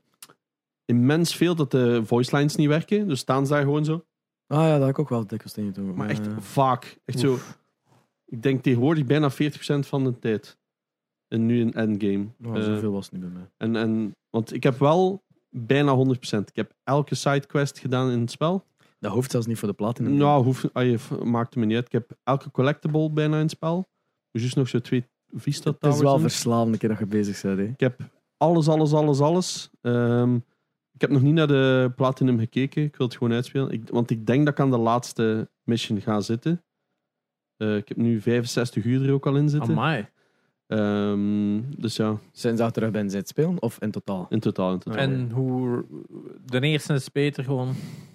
immens veel dat de voice lines niet werken. Dus staan ze daar gewoon zo.
Ah ja, dat heb ik ook wel dikwijls tegen doen.
Maar echt
eh,
vaak. Echt zo. Ik denk tegenwoordig bijna 40% van de tijd. En nu een endgame.
oh,
Eh,
zoveel was het niet bij mij.
en, en, want ik heb wel bijna 100%. Ik heb elke sidequest gedaan in het spel.
Dat hoeft zelfs niet voor de platina.
Nou, hoef, ah, je, maakt me niet uit. Ik heb elke collectible bijna in het spel. Dus juist nog zo twee Vista
het is wel
in.
verslavend keer dat je bezig bent. Hè.
Ik heb alles, alles, alles, alles. Ehm, ik heb nog niet naar de Platinum gekeken. Ik wil het gewoon uitspelen. Ik, want ik denk dat ik aan de laatste mission ga zitten. Eh, ik heb nu 65 uur er ook al in zitten.
Amai.
Ehm, dus ja,
Zijn ze al terug bij zit spelen of in totaal?
in totaal. In totaal.
En hoe... De eerste is beter gewoon...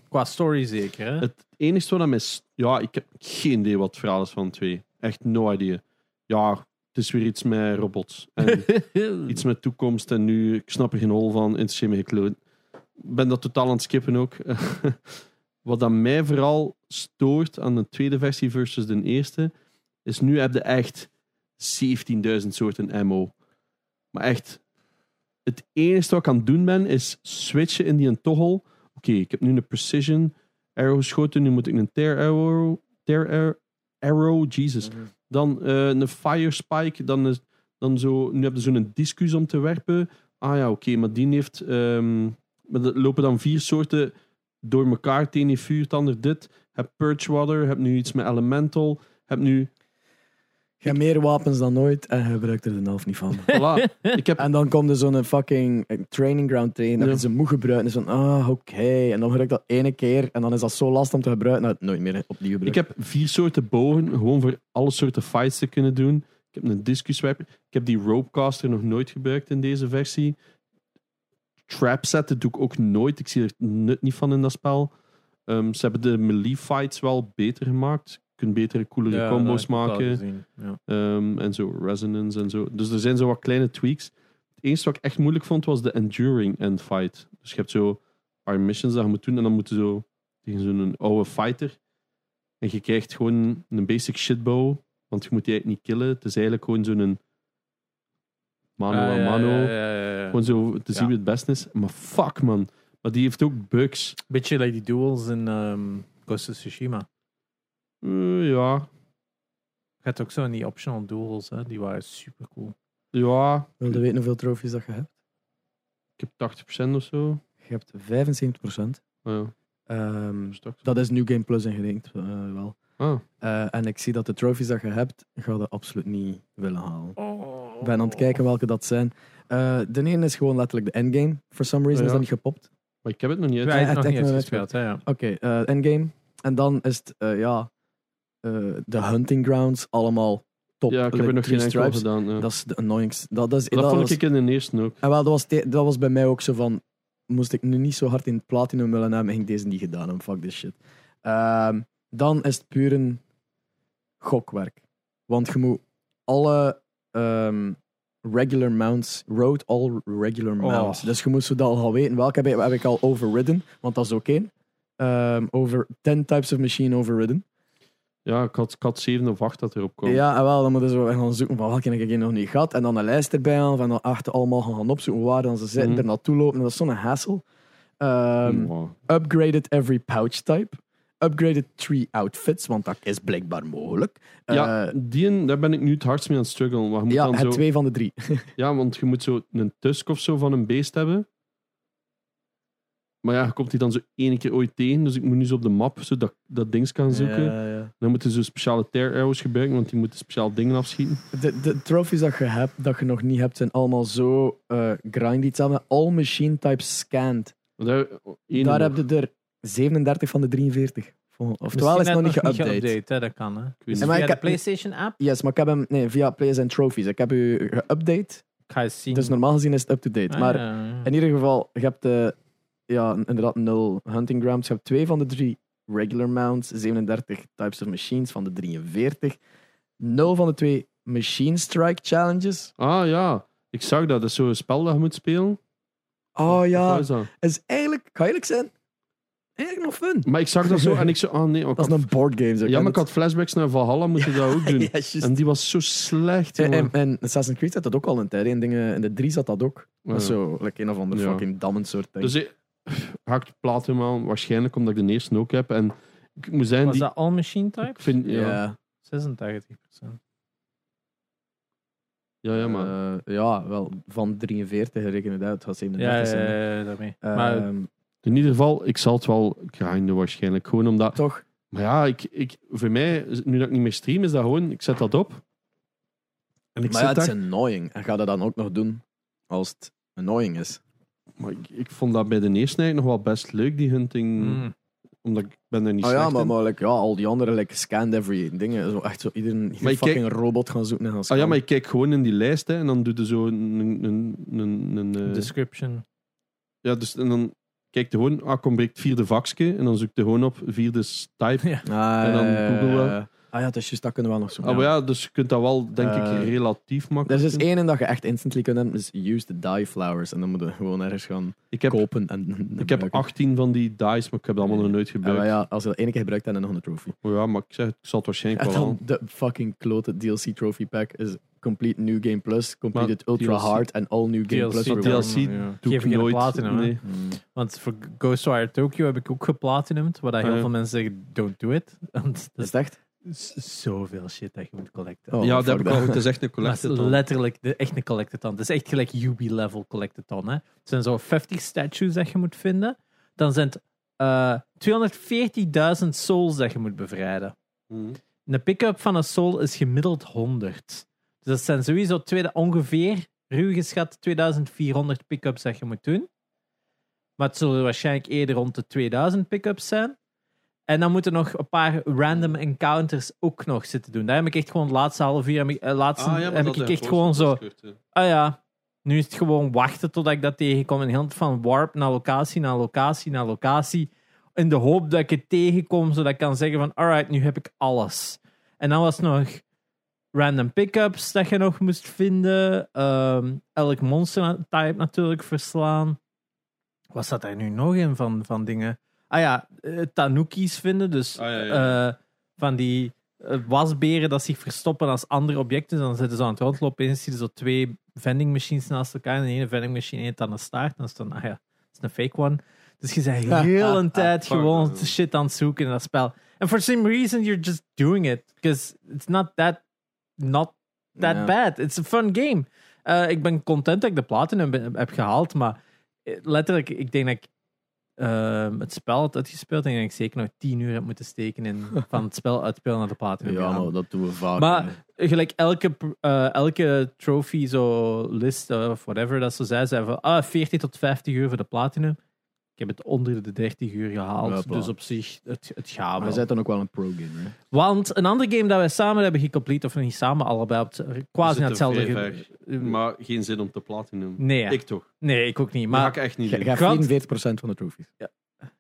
Qua story zeker, hè?
Het enige wat aan mij... Ja, ik heb geen idee wat het verhaal is van de twee. Echt no idea. Ja, het is weer iets met robots. En [LAUGHS] iets met toekomst en nu, ik snap er geen hol van, me gekloot. Ik ben dat totaal aan het skippen ook. [LAUGHS] Wat aan mij vooral stoort aan de tweede versie versus de eerste, is nu heb je echt 17.000 soorten ammo. Maar echt, het enige wat ik aan het doen ben, is switchen in die een toggle. Oké, ik heb nu een precision arrow geschoten, nu moet ik een tear arrow, tear arrow, Jesus. Dan eh, een fire spike. Dan, is, dan zo, nu heb je zo'n discus om te werpen. Ah ja, oké, maar die heeft. ehm, maar er lopen dan vier soorten door elkaar. Het ene vuur, het ander dit. Heb purge water. Heb nu iets met elemental. Heb nu.
Je hebt meer wapens dan ooit en je gebruikt er de helft niet van. [LAUGHS]
Voilà. Ik heb,
En dan komt er zo'n fucking eh, training ground train dat
Ja.
je ze moet gebruiken. En is van, ah, oké. En dan gebruik ik dat ene keer en dan is dat zo lastig om te gebruiken het nooit meer opnieuw
ik
gebruikt.
heb vier soorten bogen, gewoon voor alle soorten fights te kunnen doen. Ik heb een discus swiper. Ik heb die ropecaster nog nooit gebruikt in deze versie. Trap zetten doe ik ook nooit. Ik zie er nut niet van in dat spel. Ehm, ze hebben de melee fights wel beter gemaakt. Kunt betere, coolere
Ja,
combos maken. Ehm, en zo resonance en zo. Dus er zijn zo wat kleine tweaks. Het enige wat ik echt moeilijk vond was de enduring end fight. Dus je hebt zo paar missions dat je moet doen en dan moet je zo tegen zo'n oude fighter. En je krijgt gewoon een basic shitbow, want je moet die eigenlijk niet killen. Het is eigenlijk gewoon zo'n mano
Ja,
a mano. Gewoon zo te zien wie het best is. Maar fuck man. Maar die heeft ook bugs.
Beetje like die duels in ehm Ghost of Tsushima.
Eh, ja.
Je hebt ook zo in die optional duels, hè? die waren super cool.
Ja.
Wil je weten hoeveel trofies dat je hebt?
Ik heb 80% of zo.
Je hebt 75%.
Ah, ja.
Ehm,
dat is toch-
dat is New Game Plus ingedenkt, eh, wel.
Ah.
Eh, en ik zie dat de trophies dat je hebt, ga je absoluut niet willen halen.
Oh.
Ik ben aan het kijken welke dat zijn. Eh, de ene is gewoon letterlijk de endgame. For some reason
Ja.
is dat niet gepopt.
Maar ik heb het nog niet uit.
Ja,
Ja,
nog
het
niet uitgespeeld, ja.
Oké, eh, endgame. En dan is het, eh, ja, de hunting grounds allemaal top.
Ja, ik heb er nog geen
stripes.
gedaan. Ja.
Dat is de annoyingste. Dat, dat, is,
Dat,
dat
vond
was-
ik in de eerste ook.
En wel, dat was, te- dat was bij mij ook zo van. Moest ik nu niet zo hard in het platinum willen hebben, ging ik deze niet gedaan hebben. Fuck this shit. Ehm, dan is het puur een gokwerk. Want je moet alle ehm, regular mounts, road all regular mounts.
Oh.
Dus je moet zo dat al gaan weten. Welke heb ik, heb ik al overridden? Want dat is ook één. Ehm, over 10 types of machine overridden.
Ja, ik had, ik had 7 of 8 dat erop kwam.
Ja, en wel, dan moet je zo gaan zoeken van welke heb ik nog niet gehad. En dan een lijst erbij aan van dan achter allemaal gaan opzoeken waar dan ze zitten,
Mhm.
er naartoe lopen. En dat is zo'n hassle. Ehm,
Wow.
upgraded every pouch type. Upgraded three outfits, want dat is blijkbaar mogelijk.
Ja,
Eh,
die, en- daar ben ik nu het hardst mee aan het struggelen. Maar je moet
ja
dan
het
zo,
twee van de drie.
ja, want je moet zo een tusk of zo van een beest hebben. Maar ja, je komt die dan zo één keer ooit tegen. Dus ik moet nu zo op de map zo dat, dat ding kan zoeken.
Ja, ja.
Dan moeten ze zo speciale tear arrows gebruiken, want die moeten speciaal dingen afschieten.
De, de trophies dat je hebt, dat je nog niet hebt, zijn allemaal zo eh grindy. All machine types scanned.
Daar,
Daar heb je er 37 van de 43. Vol- Oftewel is het nog niet geüpdate.
hè, dat kan. Hè.
weet
het
maar
via
ik
de
heb-
PlayStation app?
Yes, maar ik heb hem nee, via Plays and Trophies. Ik heb u geüpdate.
Ik ga eens zien.
Dus normaal gezien is het up-to-date.
Ah,
maar
ja, ja.
in ieder geval, je hebt eh, ja, inderdaad nul hunting grounds. Je hebt twee van de drie regular mounts, 37 types of machines van de 43. Nul van de twee machine strike challenges.
Ah ja, ik zag dat. Dat is zo'n spel dat je moet spelen.
Oh ja,
is
is eigenlijk, kan eerlijk zijn, eigenlijk nog fun.
Maar ik zag dat zo en ik zo, ah nee. maar ik [LAUGHS]
Dat is
had-
een boardgame.
ja, maar ik had flashbacks naar Valhalla moeten dat ook [LAUGHS] doen.
Ja.
En die was zo slecht,
En, en, en Assassin's Creed zat dat ook al een tijd. In, dingen, in de 3 zat dat ook. Dat is
Ja.
zo, like een of ander
Ja.
fucking dammen soort ding.
Dus ik hakt platinum aan, waarschijnlijk omdat ik de eerste ook heb. En ik moet zijn,
Was
die,
dat all machine
ik
type?
vind, ja,
ja.
ja,
86
ja, maar
Eh, ja, wel van 43 reken het uit. Het gaat
Ja,
37
ja,
zijn.
ja, ja, daarmee.
Ehm,
maar
in ieder geval, ik zal het wel grinden waarschijnlijk. Gewoon omdat,
toch?
maar ja, ik, ik, voor mij, nu dat ik niet meer stream, is dat gewoon, ik zet dat op. En ik
Maar ja,
zit
het is annoying. En ga dat dan ook nog doen als het annoying is.
Maar ik, ik vond dat bij de eerste eigenlijk nog wel best leuk, die hunting.
mm,
Omdat ik ben er niet
Oh ja, maar, maar like, ja, al die andere like, scanned every dingen. Zo echt zo iedereen
Maar
fucking robot gaan zoeken en gaan
Ah ja,
scannen.
maar je kijkt gewoon in die lijst hè, en dan doe je zo een. een, een, een, een, eh,
description.
ja, dus, en dan kijk je gewoon, ah, kom breekt vierde vakje en dan zoek je gewoon op vierde type. [LAUGHS]
Ja.
Ah,
en dan
ja, ja,
Google
ja, ja. Ah ja, het is juist, dat kunnen we wel nog zo.
Ah, maar ja, dus je kunt dat wel, denk ik,
Eh,
relatief
Er
makkelijk
is dus
doen.
één dat je echt instantly kunt hebben, is use the dye flowers. En dan moet je gewoon ergens gaan
Ik heb,
kopen en
ik heb
gebruiken.
18 van die dice, maar ik heb dat allemaal nog nooit
Ja,
gebruikt.
maar ja, als je dat één keer gebruikt, dan heb je nog een trophy.
Oh ja, maar ik, zeg, ik zal het waarschijnlijk
En
wel
dan
aan.
de fucking klote DLC trophy pack is Complete New Game Plus, Completed
Maar
Ultra
DLC
Hard en All New Game Plus.
DLC,
Dat
ja.
Doe
Geef
ik
je geen
nooit.
platinum, hè?
nee.
Hmm.
Want voor Ghostwire Tokyo heb ik ook geplatinumd, waar dat heel
Ah, ja.
veel mensen zeggen, don't do it. [LAUGHS] Want
Is
dat
het echt?
Is zoveel shit dat je moet collecten.
Oh,
ja, dat
fuck
heb ik al. Het is echt een
Dat is letterlijk de, echt een collectathon. Het is echt gelijk Ubi-level collectathon. Hè? Het zijn zo 50 statues dat je moet vinden. Dan zijn het eh 240.000 souls dat je moet bevrijden.
Mhm.
een pick-up van een Soul is gemiddeld 100. Dus dat zijn sowieso tweede, ongeveer, ruw geschat, 2400 pick-ups dat je moet doen. Maar het zullen waarschijnlijk eerder rond de 2000 pick-ups zijn. En dan moeten nog een paar random encounters ook nog zitten doen. Daar heb ik echt gewoon het laatste half uur, heb ik- eh, laatste, heb ik echt gewoon zo, ah ja, nu is het gewoon wachten totdat ik dat tegenkom. En heel de tijd van warp naar locatie, naar locatie, naar locatie. In de hoop dat ik het tegenkom, zodat ik kan zeggen van, alright, nu heb ik alles. En dan was het nog random pickups dat je nog moest vinden. Ehm, elk monster type natuurlijk verslaan. Wat staat daar nu nog in van, van dingen? Ah ja, eh, tanukis vinden. Dus
Ah, ja, ja.
eh, van die eh, wasberen dat zich verstoppen als andere objecten. Dan zitten ze aan het rondlopen. Eens zie je zo twee vending machines naast elkaar. En de ene vending machine heeft aan de staart. En dan is dan, ah ja, dat is een fake one. Dus je bent [LAUGHS] heel een tijd gewoon shit aan het zoeken in dat spel. En for some reason, you're just doing it. Because it's not that, not that bad. It's a fun game. Eh, ik ben content dat ik de platinum heb gehaald. Maar letterlijk, ik denk dat ik ehm, het spel had uitgespeeld. Denk dat ik zeker nog tien uur heb moeten steken in [LAUGHS] van het spel uitspelen naar de platinum.
Ja, maar dat doen we vaak.
Maar gelijk elke, eh, elke trophy, zo list eh, of whatever dat ze zei, zei van ah, 40 tot 50 uur voor de platinum. Ik heb het onder de 30 uur gehaald.
Hopla.
dus op zich, het, het gaat
Maar
wel.
je bent dan ook wel een pro-gamer. hè?
Want een ander game dat wij samen hebben gecomplete, of niet samen, allebei op het, quasi naar hetzelfde. Ge-
ver. Maar geen zin om te platinum.
nee,
Ik toch.
nee, ik ook niet.
Maar
Maar
ga ik echt niet doen.
gaat
Grant-
44% van de trophies.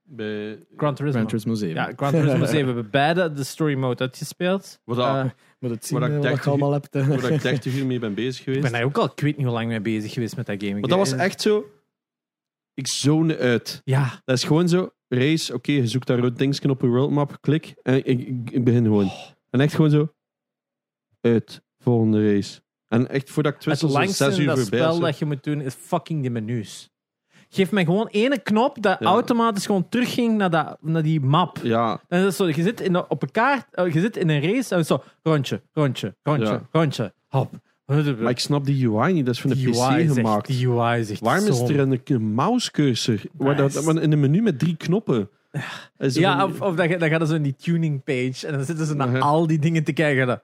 Bij,
Gran Turismo.
Gran Turismo 7.
Ja, Gran Turismo 7 hebben we beide de story mode uitgespeeld.
wat, dat-
Eh,
Moet het zien
Maar dat
eh,
ik
wat je allemaal hebt. eh.
waar ik 30 uur mee ben bezig
ik
geweest.
ben daar ook al, ik weet niet hoe lang mee bezig geweest met dat game.
Maar dat was echt zo... Ik zone uit.
Ja,
Dat is gewoon zo, race, oké, je zoekt daar een dingetje op je worldmap, klik, en ik, ik, ik begin gewoon. En echt gewoon zo, uit, volgende race. En echt voordat ik
het
twistel, zo
langste in
uur
dat spel dat je moet doen is fucking de menus. Geef mij gewoon ene knop dat
Ja.
automatisch gewoon terugging naar, dat, naar die map.
Ja,
En dat is zo, je zit in, op een kaart, eh, je zit in een race en zo rondje, rondje, rondje,
Ja.
rondje, hop.
Maar ik snap die UI niet, dat is van de
Die
PC
UI is echt-
gemaakt.
Die UI is echt
Waarom is
zo-
er een, een mousecursor waar dat, in een menu met drie knoppen?
Ja,
een-
of, of dan, dan gaan ze in die tuning page en dan zitten ze naar al die dingen te kijken. en dan,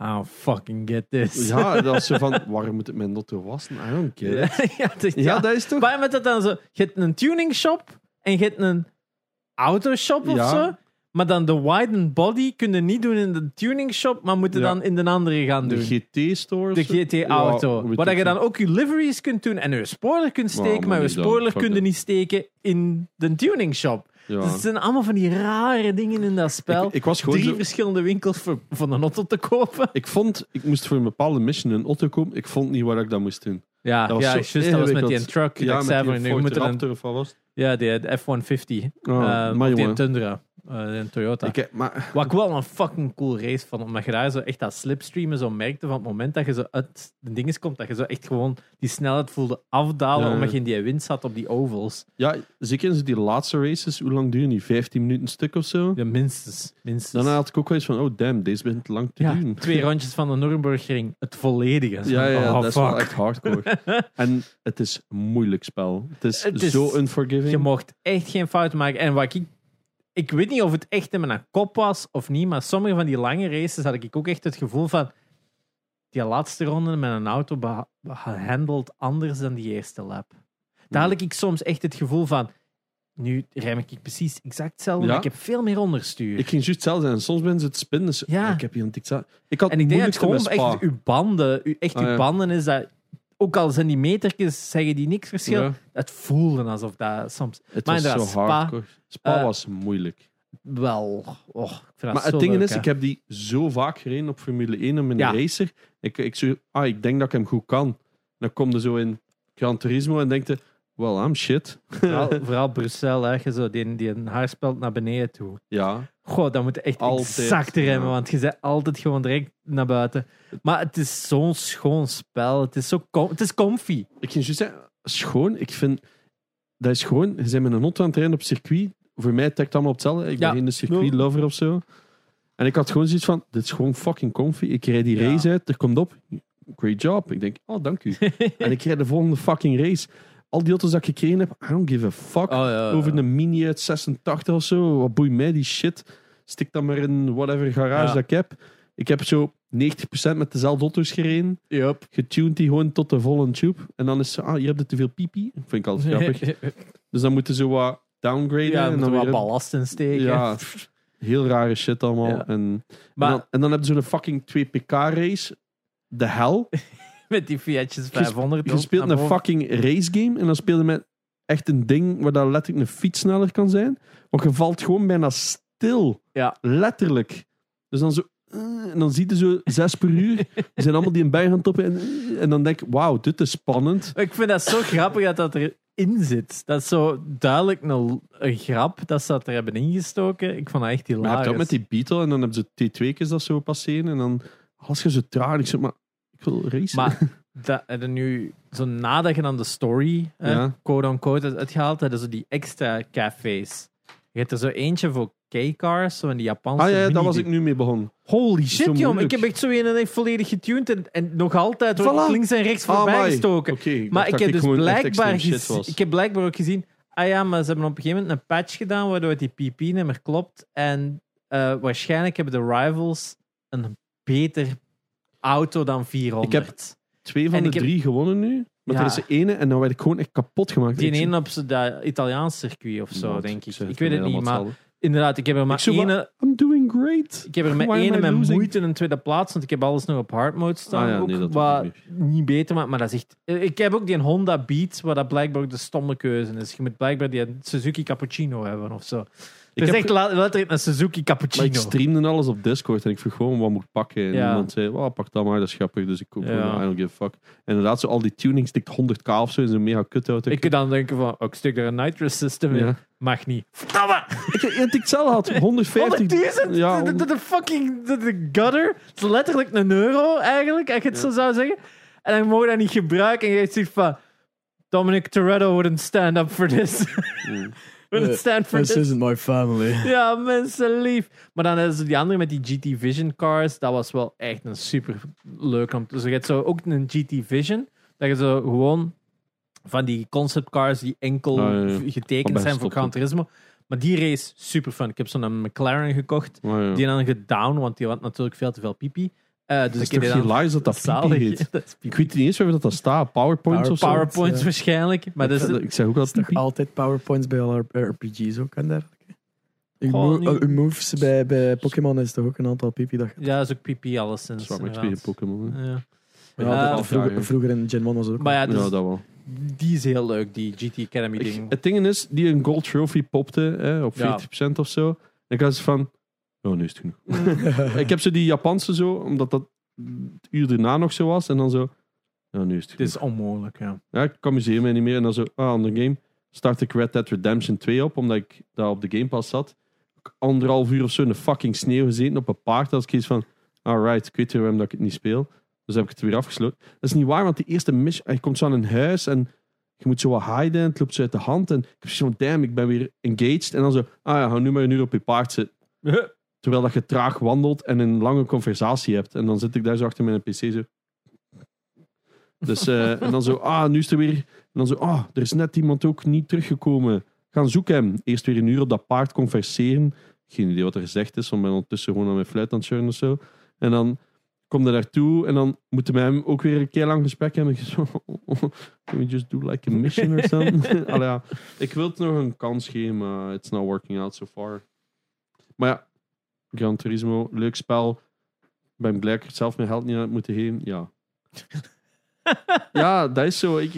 Oh, fucking get this.
ja, dat is zo van, waarom moet ik mijn auto wassen? I don't get it. [LAUGHS]
ja,
dat is toch...
Maar met dat dan zo, je hebt een tuning shop en je hebt een autoshop of
Ja.
zo. Maar dan de widen body kun je niet doen in de tuning shop, maar moeten
Ja.
dan in de andere gaan doen.
De GT-store?
De GT-auto. waar dat je dan ook je liveries kunt doen en je spoiler kunt
Maar
steken, maar je
niet dan.
spoiler kun je niet steken in de tuning shop.
Ja.
Dus het zijn allemaal van die rare dingen in dat spel.
Ik, ik was gewoon
Drie
zo...
verschillende winkels voor, voor een auto te kopen.
Ik vond, ik moest voor een bepaalde mission een auto kopen. Ik vond niet waar ik dat moest doen.
Ja,
Dat was
ja
zo
juist, dat was met die truck. zei van,
die
nu
Ford Raptor of wat was
ja, die de F-150.
Oh, maar
of die. Tundra. De Toyota.
Ik, maar,
Wat ik wel een fucking cool race vond, omdat je daar zo echt dat slipstreamen zo merkte van het moment dat je zo uit de dinges komt, dat je zo echt gewoon die snelheid voelde afdalen,
Ja,
omdat je in die wind zat op die ovals.
ja, zeker in die laatste races, hoe lang duren die? 15 minuten stuk of zo?
Ja, minstens. minstens.
Daarna had ik ook wel eens van, oh damn, deze begint te lang te
ja,
duren.
twee rondjes van de Nürburgring, het volledige.
Ja,
van,
ja,
oh,
dat is wel echt hardcore. [LAUGHS] en het is een moeilijk spel. Het is,
Het is-
zo unforgiving.
Je mocht echt geen fouten maken. En wat ik... Ik weet niet of het echt in mijn kop was of niet, maar sommige van die lange races had ik ook echt het gevoel van... Die laatste ronde met een auto beha- gehandeld anders dan die eerste lap. Daar had ik soms echt het gevoel van... Nu rem ik precies exact hetzelfde,
Ja.
maar ik heb veel meer onderstuur.
Ik ging juist hetzelfde zijn. Soms ben ze het spinnen. zo,
Ja.
ik heb hier een tikza. Ik had
en ik denk dat het gewoon echt uw banden, uw, echt
Ah,
uw
ja.
banden is dat... Ook al zijn die metertjes, zeggen die niks verschil.
Ja,
Het voelde alsof dat soms
het
Maar
was zo
Spa-
hardcore. Spa
eh,
was moeilijk.
wel... Oh, ik vind dat
Maar
zo
het ding
leuk,
is, ik heb die zo vaak gereden op Formule 1 om in
Ja.
racer. Ik, ik, zo, ah, ik denk dat ik hem goed kan. Dan kom je zo in Gran Turismo en denk je, well, I'm shit.
Vooral, [LAUGHS] vooral hè, je zo die, die een haarspeld naar beneden toe.
Ja,
Goh, dan moet je echt
Altijd,
exact remmen,
ja.
want je bent altijd gewoon direct naar buiten. Maar het is zo'n schoon spel. Het is, zo het is comfy.
ik ging juist zeggen, schoon. Ik vind, dat is gewoon, je bent met een auto aan het rijden op circuit. Voor mij trekt het allemaal op hetzelfde. Ik
Ja.
ben geen circuit-lover of zo. En ik had gewoon zoiets van, dit is gewoon fucking comfy. Ik rijd die
Ja.
race uit, er komt op. Great job. Ik denk, oh, dank u. [LAUGHS] en ik rijd de volgende fucking race. Al die auto's dat ik gekregen heb, I don't give a fuck.
Oh, ja,
Over een mini uit 86 of zo. Wat boeit mij die shit? stik dat maar in whatever garage
Ja.
dat ik heb. Ik heb zo 90% met dezelfde auto's gereden.
Yup.
Getuned die gewoon tot de volle tube. En dan is ze, ah, je hebt er te veel pipi. Vind ik altijd [LAUGHS] grappig. Dus dan moeten ze wat downgraden.
ja,
en dan
wat
weer-
ballast in steken.
Ja, [LAUGHS] heel rare shit allemaal. En,
Maar
en, dan, en dan hebben ze een fucking 2pk race. De hel. [LAUGHS]
met die Fiatjes 500.
Je speelt een fucking race game en dan speel je met echt een ding waar dat letterlijk een fiets sneller kan zijn. Want je valt gewoon bijna stil.
Ja.
Letterlijk. Dus dan zo... eh, En dan zie je zo zes per uur. Die zijn allemaal die een bij gaan toppen. En, en dan denk ik, wauw, dit is spannend.
Ik vind dat zo grappig dat dat erin zit. Dat is zo duidelijk een, een grap dat ze dat er hebben ingestoken. Ik vond dat echt
Maar je hebt ook met die Beetle en dan hebben ze T2'tjes dat zo passeren. En dan als je zo traag. Ik zeg, maar ik wil racen.
Maar [LAUGHS] dat, en nu, zo nadat je dan de story,
Ja.
quote-unquote, uitgehaald, hadden ze die extra cafés. Je hebt er zo eentje voor K-cars, zo in die Japanse
ah ja, ja, daar was ik nu mee begonnen.
Holy
zo
shit, jong. Ik heb echt zo een en echt volledig getuned en, en nog altijd
Voilà.
links en rechts
Ah,
voorbij
amai.
gestoken. Maar ik
dat
heb dus blijkbaar ik heb blijkbaar ook gezien, ah ja, maar ze hebben op een gegeven moment een patch gedaan waardoor die PP-nummer klopt. En eh, waarschijnlijk hebben de rivals een beter auto dan 400.
Ik heb Twee van
En
de
heb-
drie gewonnen nu. Maar
Ja.
er is de ene en dan werd ik gewoon echt kapot gemaakt.
die ene op dat Italiaans circuit of zo, denk ik. Ik weet het niet, maar inderdaad, ik heb er maar ene...
I'm doing great.
Ik heb er met
I
met moeite een tweede plaats, want ik heb alles nog op hard mode staan.
Ah ja,
ook,
nee, dat doe
wat niet beter maakt, maar dat is echt... Ik heb ook die Honda Beat, waar dat blijkbaar ook de stomme keuze is. Je moet blijkbaar die Suzuki Cappuccino hebben of zo.
Ik
Het is
heb-
echt la- letterlijk een Suzuki
Maar
Cappuccino.
ik streamde alles op Discord en ik vroeg gewoon wat moet ik pakken. En
Ja.
iemand zei, oh, pak dat maar, dat is grappig. Dus ik koop
Ja.
gewoon, I don't give a fuck. En inderdaad, zo al die tuning stikt 100k of zo in zo'n mega kut auto.
Ik kan dan denken van, oh, ik stuk er een nitrous system in.
ja.
Mag niet. Verdamme!
Ik heb ik hetzelfde had, 150.
100.000?
Ja,
de, de, de fucking de, de gutter. Het is letterlijk een euro eigenlijk, als je het zo zou zeggen. En dan mogen we dat niet gebruiken. En je zegt van, Dominic Toretto wouldn't stand up for this. For
This isn't my family. [LAUGHS]
Ja, mensen lief. Maar dan hebben ze die andere met die GT Vision cars. Dat was wel echt een super leuk. om- Dus je hebt zo ook een GT Vision. Dat je zo gewoon van die concept cars die enkel
Ah, ja, ja.
getekend zijn voor Gran. Turismo. Maar die race super fun. Ik heb zo'n McLaren gekocht.
Ja.
Die dan gedown, want die had natuurlijk veel te veel pipi. Eh, dus
Het is
ik heb
toch
die dan
hilarisch dat dat [LAUGHS]
zalig-
heet? [LAUGHS]
Dat is
Ik weet niet eens waar dat, dat staat. PowerPoints of zo?
PowerPoints
ja.
waarschijnlijk. Maar dat is,
ik zeg ook
is altijd powerpoints bij alle RPG's ook en dergelijke? Uw,
nu-
uh, uw moves bij, bij Pokémon is toch ook een aantal pipi dat
ja, dat is ook pipi alleszins. Inderdaad.
twee Pokémon.
Ja.
Ja, dat- vroeger, vroeger in Gen 1 was het ook.
Maar ja, dus
Ja, dat wel.
die is heel leuk, die GT Academy
Ik-
ding.
het ding is, die een gold trophy popte hè, op 40% of zo. En ik was van, oh, nu is het genoeg. [LAUGHS] ik heb zo die Japanse zo, omdat dat het uur daarna nog zo was. En dan zo, ja, nu is het
Het
genoeg.
is onmogelijk, ja.
Ja, ik amuseer me niet meer. En dan zo, ah, ander game. Start ik Red Dead Redemption 2 op, omdat ik daar op de Game Pass zat. Ik anderhalf uur of zo in de fucking sneeuw gezeten op een paard. Als ik iets van, alright, ik weet waarom dat ik het niet speel. Dus heb ik het weer afgesloten. Dat is niet waar, want die eerste mission, je komt zo aan een huis en je moet zo wat hiden. Het loopt zo uit de hand. En ik heb zo'n damn, ik ben weer engaged. En dan zo, ah ja, ga nu maar een uur op je paard zitten. [LAUGHS] Terwijl dat je traag wandelt en een lange conversatie hebt. En dan zit ik daar zo achter mijn PC zo. Dus, eh, [LAUGHS] en dan zo, ah, nu is er weer... En dan zo, ah, er is net iemand ook niet teruggekomen. Gaan zoeken hem. Eerst weer een uur op dat paard converseren. Geen idee wat er gezegd is, want ik ben ondertussen gewoon aan mijn fluit aan het of zo. En dan komt hij daartoe en dan moeten we hem ook weer een keer lang gesprek hebben. [LAUGHS] Zo, can we just do like a mission or something? [LAUGHS] Allee, ja. Ik wil het nog een kans geven, maar it's not working out so far. Maar ja, Gran Turismo, leuk spel. Ben blij dat ik zelf mijn geld niet aan heb moeten geven. Ja. [LAUGHS] ja, dat is zo. Ik,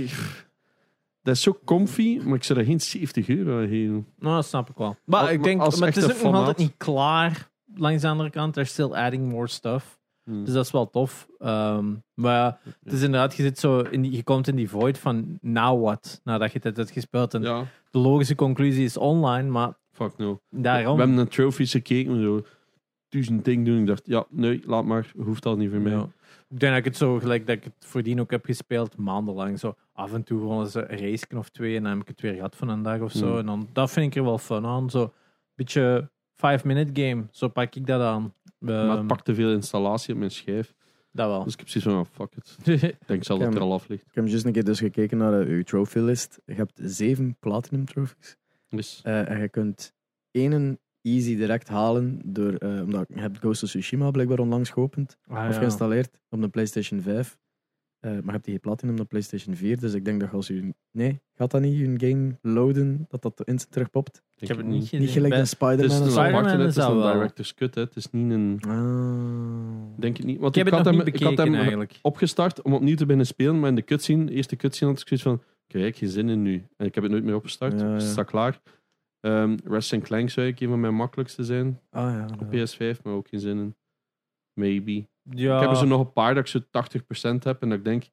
dat is zo comfy, maar ik zou er geen 70 euro aan geven.
Nou, dat snap ik wel. Maar ik denk, maar het is ook nog altijd niet klaar. Langs de andere kant, they're still adding more stuff.
Hmm.
Dus dat is wel tof. Ehm, maar het is inderdaad, je, zit zo in die, je komt in die void van now what? Nadat je het hebt gespeeld. En
ja,
de logische conclusie is online, maar
fuck no.
daarom...
We hebben naar trophies gekeken, zo duizend dingen doen. Ik dacht, ja, nee, laat maar. Hoeft al niet voor mij.
Ja. Ik denk dat ik het zo gelijk dat ik het voordien ook heb gespeeld, maandenlang. Zo af en toe gewoon eens een race of twee en dan heb ik het weer gehad van een dag of zo.
Hmm.
En dan, dat vind ik er wel fun aan. Zo een beetje 5-minute game, zo pak ik dat aan.
maar
Ehm,
het pakt te veel installatie op mijn schijf.
Dat wel.
Dus ik heb zoiets van, oh, fuck it. [LAUGHS] Ik denk zelf dat het er
maar-
al af ligt.
Ik heb juist een keer dus gekeken naar eh, uw trophy list. Je hebt zeven platinum trophies.
Dus,
Eh, en je kunt één easy direct halen. Door, eh, omdat je hebt Ghost of Tsushima blijkbaar onlangs geopend.
Ah,
of
ja.
geïnstalleerd op de PlayStation 5. Eh, maar je hebt die geen platinum op de PlayStation 4. Dus ik denk dat als je... Nee, gaat dat niet je game loaden, dat dat instant terugpopt?
Ik heb het niet.
Niet gelijk
Bij-
een Spider-Man
aparte, het
is
een
wel.
director's cut. Hè. Het is niet een...
Ah.
Denk ik niet. Want
Ik heb
ik
het
had,
nog
hem,
niet
ik had hem
eigenlijk.
opgestart om opnieuw te beginnen spelen. Maar in de cutscene, de eerste cutscene had ik zoiets van... Kijk, geen zin in nu. En ik heb het nooit meer opgestart.
Ja,
Dus het staat klaar. Ehm Ratchet Clank zou ik een van mijn makkelijkste zijn.
Ah ja.
Op
ja.
PS5, maar ook geen zin in. Maybe.
Ja.
Ik heb er zo nog een paar dat ik zo 80% heb. En dat ik denk...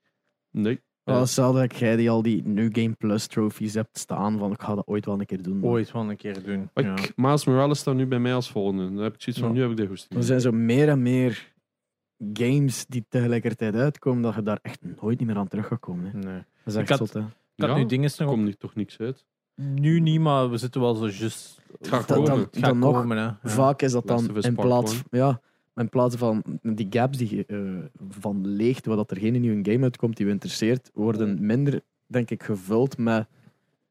Nee.
Wel, hetzelfde dat jij die al die New Game Plus trophies hebt staan van ik ga dat ooit wel een keer doen.
ooit wel een keer doen.
Maar
Ja.
ik- Miles Morales staat nu bij mij als volgende. Dan heb ik zoiets van,
Ja.
nu heb ik de goesting.
Er zijn zo meer en meer games die tegelijkertijd uitkomen dat je daar echt nooit niet meer aan terug gaat komen. Hè.
Nee.
Dat is
Ik
echt
had-
zot, hè.
Ik had
Ja,
nu dingen
Er
nog
komt niet, toch niks uit.
Nu niet, maar we zitten wel zo just.
Het gaat
Dan-
komen.
dan-
Het gaat
dan nog,
komen, hè.
Vaak is dat dan in plaats, ja, in plaats van die gaps die je eh, van leegte, waar dat er geen nieuwe game uitkomt die je interesseert, worden minder, denk ik, gevuld met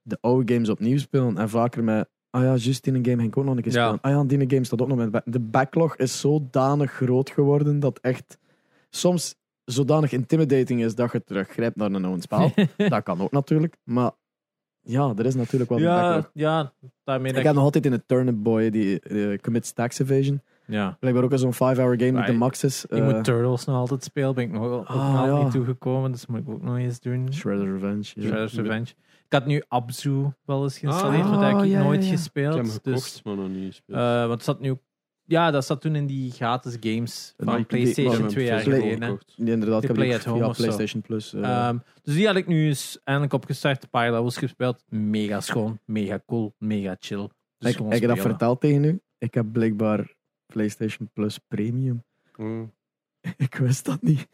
de oude games opnieuw spelen en vaker met ah ja, juist die game ging ik ook nog een keer
Ja.
spelen. Ah ja, die game staat ook nog met De backlog is zodanig groot geworden dat echt soms zodanig intimidating is dat je teruggrijpt naar een oude spel. [LAUGHS] dat kan ook natuurlijk, maar ja, er is natuurlijk wel een backlog.
ja, ja, daarmee
Ik
dat
heb nog altijd in het Turnip Boy die eh, commits tax evasion.
Ja.
Blijkbaar ook eens zo'n 5-hour game die
Maar
de max is.
Ik
Eh,
moet Turtles nog altijd spelen, ben ik nog, ook
Ah,
nog
ja.
niet toegekomen, dus moet ik ook nog eens doen.
Shredder's Revenge. ja.
Shredder's Revenge. Ik had nu Abzu wel eens geïnstalleerd,
Ah,
maar dat heb ik
ja,
nooit
ja, ja.
Ik
gespeeld.
heb hem gekocht,
dus,
maar nog niet gespeeld.
eh, want het zat nu... Ja, dat zat toen in die gratis games van
die-
PlayStation
maar-
twee jaar
Play-
geleden.
Die inderdaad,
De
ik heb
Play
die
at Home
via
of zo.
PlayStation Plus.
Ehm, dus die had ik nu eens eindelijk opgestart, een paar levels gespeeld. Mega schoon, mega cool, mega chill. Dus
ik heb dat verteld tegen u. Ik heb blijkbaar PlayStation Plus Premium.
Mm. [LAUGHS]
ik wist dat niet.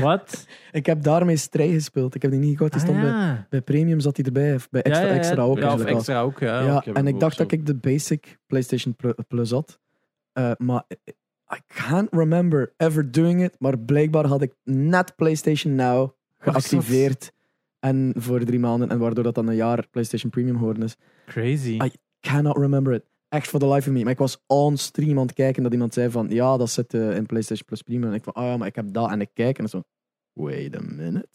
Wat? [LAUGHS]
Ik heb daarmee Stray gespeeld. Ik heb die niet gekocht. Die
Ah,
stond bij,
ja.
bij Premium zat hij erbij. Of bij
Ja,
extra,
ja, ja.
extra ook.
Ja, of
eigenlijk al.
extra ook, ja.
Ja, en ik dacht
zo.
dat ik de basic PlayStation Plu- Plus had. Eh, maar I can't remember ever doing it. Maar blijkbaar had ik net PlayStation Now geactiveerd. En voor drie maanden. En waardoor dat dan een jaar PlayStation Premium geworden is.
Crazy.
Ah, Cannot remember it. Echt for the life of me. Maar ik was on stream aan het kijken dat iemand zei van ja, dat zit eh, in PlayStation Plus Premium. En ik van, ah ja, maar ik heb dat. En ik kijk en zo, wait a minute.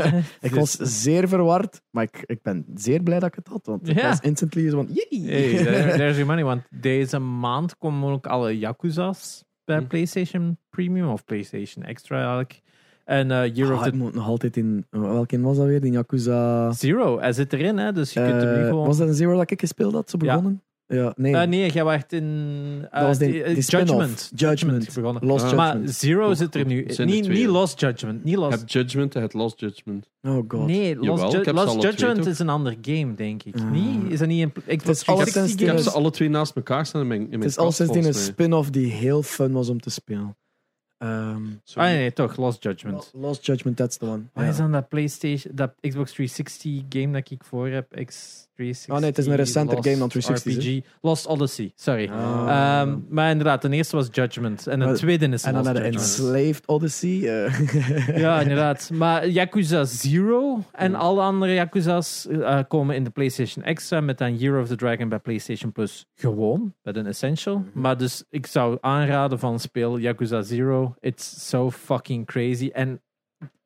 [LAUGHS] ik was zeer verward, maar ik, ik ben zeer blij dat ik het had. Want ik
Ja.
was instantly zo van, yay.
Hey, there- [LAUGHS] there's your money. Want deze maand komen ook alle Yakuza's bij
Hm.
PlayStation Premium of PlayStation Extra eigenlijk. En eh Year
Ah,
of the
moet nog altijd in, welke was dat weer? Die Yakuza...
Zero. Hij zit erin, hè? Dus je kunt hem nu
Eh,
gewoon.
Was dat een Zero dat ik gespeeld had, zo
Ja.
begonnen? Ja, nee.
Eh, nee, jij werd in. eh,
Dat was die-
die- eh,
spin-off.
Judgment.
Judgment.
begonnen.
Lost
Ah.
Judgment.
Maar Zero zit er nu.
Het
Niet,
hè?
Lost Judgment. Niet
Je
Lost.
hebt Judgment en het Lost Judgment.
Oh god.
Nee, Lost,
ik
Ju-
heb
Lost Judgment is een ander game, denk ik.
Ah.
Niet? Is dat niet een Xbox
is alleszins
360
die-
Ik heb
game?
ze alle twee naast elkaar staan in mijn, in mijn
Het is al sindsdien een spin-off die heel fun was om te spelen. Ehm,
Ah nee, nee, toch. Lost Judgment.
Lost Judgment, that's the one.
Wat is dan dat PlayStation, dat Xbox 360 game dat ik voor heb? X360.
Oh nee, het is een recenter
Lost
game dan 360 is,
RPG. Lost Odyssey, sorry.
Ah.
Ehm, maar inderdaad, de eerste was Judgment en de tweede is
en dan naar de. Enslaved Odyssey. eh. [LAUGHS]
Ja, inderdaad. Maar Yakuza Zero en alle andere Yakuza's eh, komen in de PlayStation Extra met dan Year of the Dragon bij PlayStation Plus gewoon, bij de Essential.
Mhm.
Maar dus ik zou aanraden van speel Yakuza Zero. It's so fucking crazy en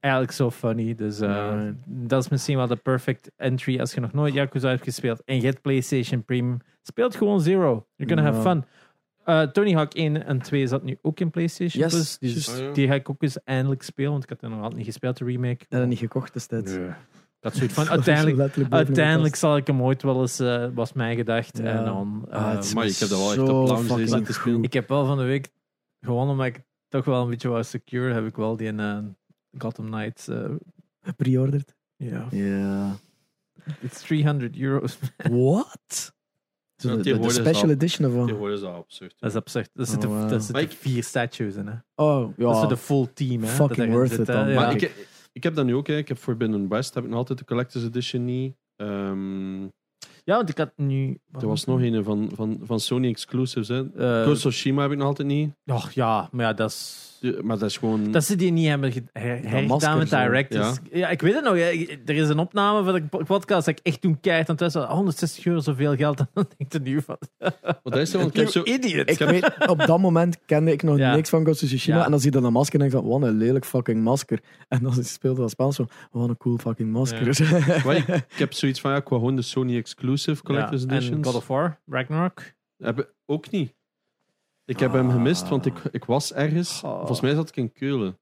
eigenlijk zo funny. Dus eh, dat is misschien wel de perfect entry als je nog nooit Yakuza hebt gespeeld en je hebt PlayStation Premium. Speelt gewoon Zero. You're gonna have
Ja.
fun. Eh, Tony Hawk 1 en 2 zat nu ook in PlayStation
Yes,
Plus. Dus.
Ah, ja.
die ga ik ook eens eindelijk spelen, want ik had er nog altijd niet gespeeld, de remake.
En dan niet gekocht destijds.
Nee. Dat soort van. [LAUGHS]
Dat
Uiteindelijk, zal ik hem ooit wel eens, eh, was mij gedacht.
Ja.
En dan,
Ah,
Maar ik heb dat wel echt op lounge zitten spelen.
ik heb wel van de week, gewoon omdat ik toch wel een beetje wou secure, heb ik wel die uh, Gotham Knights. eh,
Pre-ordered.
Ja.
Ja.
It's 300 euro's. [LAUGHS]
What? Zo
Ja,
de, special edition ervan.
Tegenwoordig is dat absurd.
Dat is absurd. Er
Oh,
zitten,
wow.
daar zitten
Maar ik-
vier statues in. Hè.
Oh,
Dat is
ja.
de full team. Hè,
Fucking worth
zit,
it
hè.
dan.
Ja.
Maar ik, ik heb dat nu ook. Hè. Ik heb Forbidden West heb ik nog altijd de collector's edition niet. Ehm,
Ja, Ja, want ik had nu...
Er was nog een van, van, van Sony exclusives. Hè. Ghost of Tsushima heb ik nog altijd niet.
Och, ja, maar ja, dat is...
Ja, Maar dat is gewoon...
Dat ze die niet hebben ge- her- hergedaan
masker
met directors. Ja. ik weet het nog. hè. Er is een opname van de po- podcast dat ik echt toen keihard aan het was. 160 euro zoveel geld. En [LAUGHS] dan denk ik er nu van...
Maar dat is [LAUGHS] zo, want ik heb zo...
idiot.
Ik weet, op dat moment kende ik nog
Ja.
niks van Ghost of Tsushima.
Ja.
En dan zie je dan een masker en denk ik van, wat een lelijk fucking masker. En dan speelde dat Spaans zo, wat een cool fucking masker.
Maar [LAUGHS] ik, ik heb zoiets van, ja, ik wou gewoon de Sony exclusive collector's editions.
En God of War, Ragnarok.
Heb ik ook niet. Ik heb hem gemist, want ik, ik was ergens.
Oh.
Volgens mij zat ik in Keulen.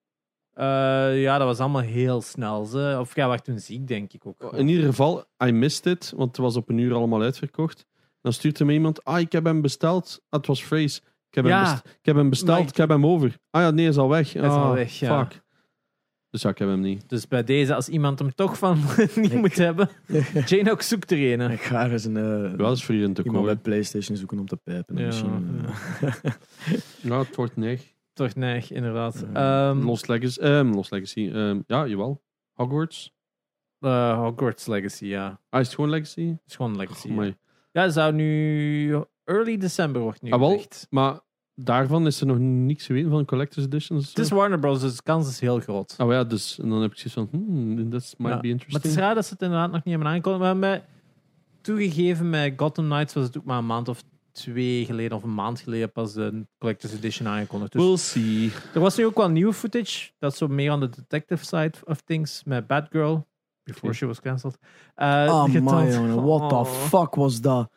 Eh, ja, dat was allemaal heel snel. Ze. Of ja, waar toen ziek, denk ik ook.
In ieder geval, I missed it, want het was op een uur allemaal uitverkocht. Dan stuurt er me iemand, ah, ik heb hem besteld. Ah, het was Phrase. Ik heb, hem, best- ik heb hem besteld,
Maar-
ik heb hem over. Ah ja, nee, hij is al weg.
Hij is
Ah,
al weg, ja.
Fuck. Dus ja, ik heb hem niet.
Dus bij deze, als iemand hem toch van [LAUGHS] niet
Ik-
moet hebben, [LAUGHS] Jane ook zoekt er een.
ik ga eens een, eh,
Wel is vrienden te
iemand bij. PlayStation zoeken om te pijpen.
Ja,
misschien.
Ja, [LAUGHS] het wordt nee.
Toch nee, inderdaad. Ehm,
Lost Legacy. ehm, Lost Legacy. ehm, ja, jawel. Hogwarts.
eh, Hogwarts Legacy, ja.
Ah, is het gewoon Legacy?
Het is gewoon Legacy. ja.
Amai.
Ja, het zou nu... Early december wordt nu
Ah, wel.
gezegd.
Maar daarvan is er nog niks geweten van collector's editions.
Het is? Warner Bros, dus de kans is heel groot.
Oh ja, dus en dan heb ik zoiets van, hmm, that might
Ja,
be
Maar het
interesting.
is raar dat ze het inderdaad nog niet hebben aangekondigd. Maar met, toegegeven, met Gotham Knights was het ook maar een maand of twee geleden of een maand geleden pas de Collector's Edition aangekondigd. Dus
We'll see.
er was nu ook wel nieuwe footage. Dat is zo meer aan de detective side of things met Batgirl. Before she was cancelled. Uh,
Oh what the
Oh.
fuck was dat?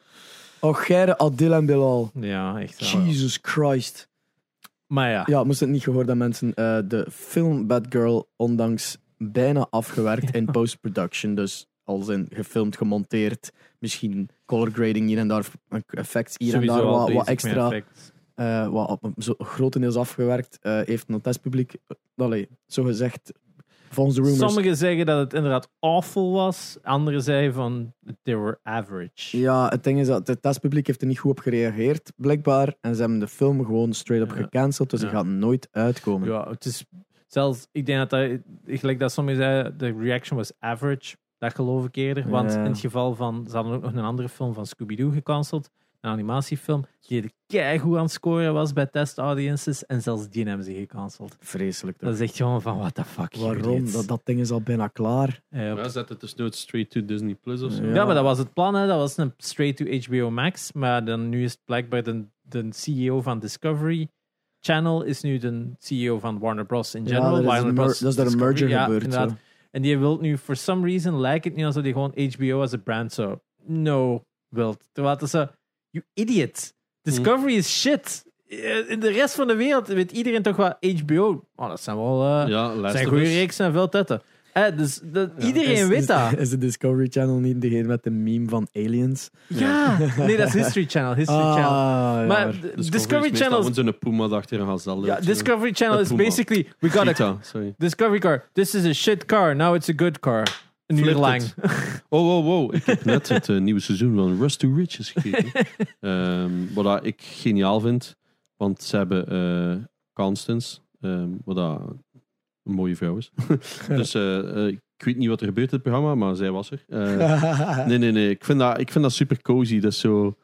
Oh, Geire Adil en Bilal.
Ja, echt wel.
Jesus Christ.
Maar ja.
Ja, moest het niet gehoord dat mensen eh, de film Batgirl, ondanks bijna afgewerkt in [LAUGHS] post-production, dus als in gefilmd, gemonteerd, misschien color grading hier en daar, effects hier en daar,
al
wat,
bezig
wat
met
extra, eh, wat op- zo grotendeels afgewerkt, eh, heeft een testpubliek, allee, zo gezegd, volgens de rumors.
Sommigen zeggen dat het inderdaad awful was. Anderen zeggen van, they were average.
Ja, het ding is dat het testpubliek heeft er niet goed op gereageerd, blijkbaar. En ze hebben de film gewoon straight up
Ja.
gecanceld, dus
Ja.
die gaat nooit uitkomen.
Ja, het is zelfs, ik denk dat dat, gelijk dat sommigen zeiden, de reaction was average. Dat geloof ik eerder. Want
Ja.
in het geval van, ze hadden ook nog een andere film van Scooby-Doo gecanceld. Een animatiefilm die er keigoed aan het scoren was bij test audiences. En zelfs die hebben ze gecanceld.
Vreselijk. toch?
Dat is echt gewoon van, what the fuck.
Waarom? Dat, dat ding is al bijna klaar.
Ja,
Ja, zet het dus nooit straight to Disney Plus of zo.
Ja.
Ja, maar dat was het plan. Hè. Dat was een straight to HBO Max. Maar dan nu is het blijkbaar de, de CEO van Discovery Channel is nu de CEO van Warner Bros. in
Ja,
general.
dat is,
Warner Bros.
dat is daar een merger
ja,
gebeurd.
inderdaad.
zo.
En die wil nu, for some reason, lijkt het niet alsof die gewoon HBO als een brand zo no wilt. Terwijl zo, you idiot. Discovery is shit. Eh, In de rest van de wereld weet iedereen toch wel HBO. Oh, dat zijn wel uh,
Ja,
zijn goede reeksen en veel tetten. Eh, dus dat,
Ja.
iedereen
Is-
weet
is,
dat.
Is de Discovery Channel niet degene met de meme van aliens?
Ja, nee, dat is History Channel. History Channel.
Ah,
Maar
ja.
Discovery, is
Channel.
gewoon zo'n puma achter een gazelle.
Ja, Discovery Channel
Een
is basically we got a
Cheetah, sorry.
Discovery car. This is a shit car. Now it's a good car. Een uur lang. [LAUGHS]
Oh, wow, wow. Ik heb net het eh, nieuwe seizoen van Rust to Riches gekeken. [LAUGHS] Ehm, wat dat ik geniaal vind. Want ze hebben eh Constance, ehm, wat dat een mooie vrouw is. [LAUGHS] dus eh, ik weet niet wat er gebeurt in het programma, maar zij was er. Nee, nee, nee. Ik vind dat, ik vind dat super cozy. Dat is zo...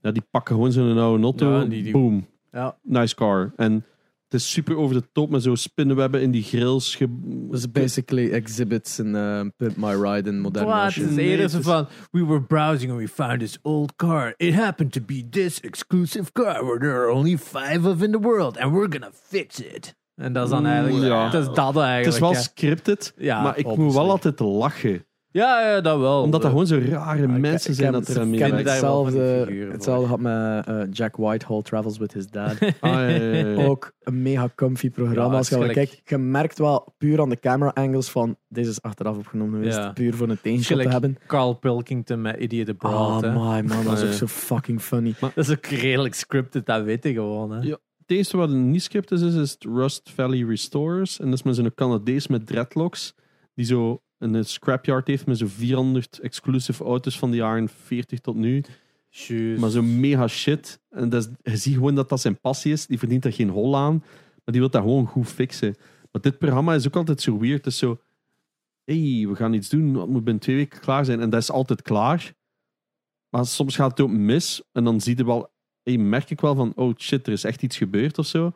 Ja, die pakken gewoon zo'n oude auto.
Ja, die-
Boom.
Ja.
Nice car. En het is super over de top met zo spinnenwebben in die grills. ge-
Dus basically exhibits in uh, Pimp My Ride in moderne
Wat? Het is eerder
het
zo
is-
van, we were browsing and we found this old car. It happened to be this exclusive car where there are only five of in the world and we're gonna fix it. En dat is dan eigenlijk,
Ja.
dat is dat eigenlijk.
Het is wel scripted,
Ja,
maar ik moet wel altijd lachen.
Ja, ja, dat wel.
Omdat dat gewoon zo rare
Ja, ik-
mensen
ik
zijn dat er aan
die
hetzelfde,
figuren
hetzelfde had met eh, Jack Whitehall Travels with His Dad.
Ah, ja, ja, ja, ja.
Ook een mega comfy programma.
Ja,
als je wel kijkt, je merkt wel puur aan de camera angles van deze is achteraf opgenomen geweest.
Ja.
Puur voor een teenshot te
Gelijk
hebben.
Carl Pilkington met Idiot Abroad.
Oh
hè.
my man, dat is ook zo fucking funny.
Dat is ook redelijk scripted, dat weet je gewoon. Hè.
Ja. Het eerste wat niet scripted is, is Rust Valley Restorers. En dat is met zo'n Canadees met dreadlocks, die zo een scrapyard heeft met zo'n 400 exclusive auto's van de jaren 40 tot nu. Maar zo mega shit. En dat is, je ziet gewoon dat dat zijn passie is. Die verdient er geen hol aan. Maar die wil dat gewoon goed fixen. Maar dit programma is ook altijd zo weird. Het is zo... hey, we gaan iets doen. Het moet binnen twee weken klaar zijn. En dat is altijd klaar. Maar soms gaat het ook mis. En dan zie je wel, hey, merk ik wel van, oh shit, er is echt iets gebeurd of zo.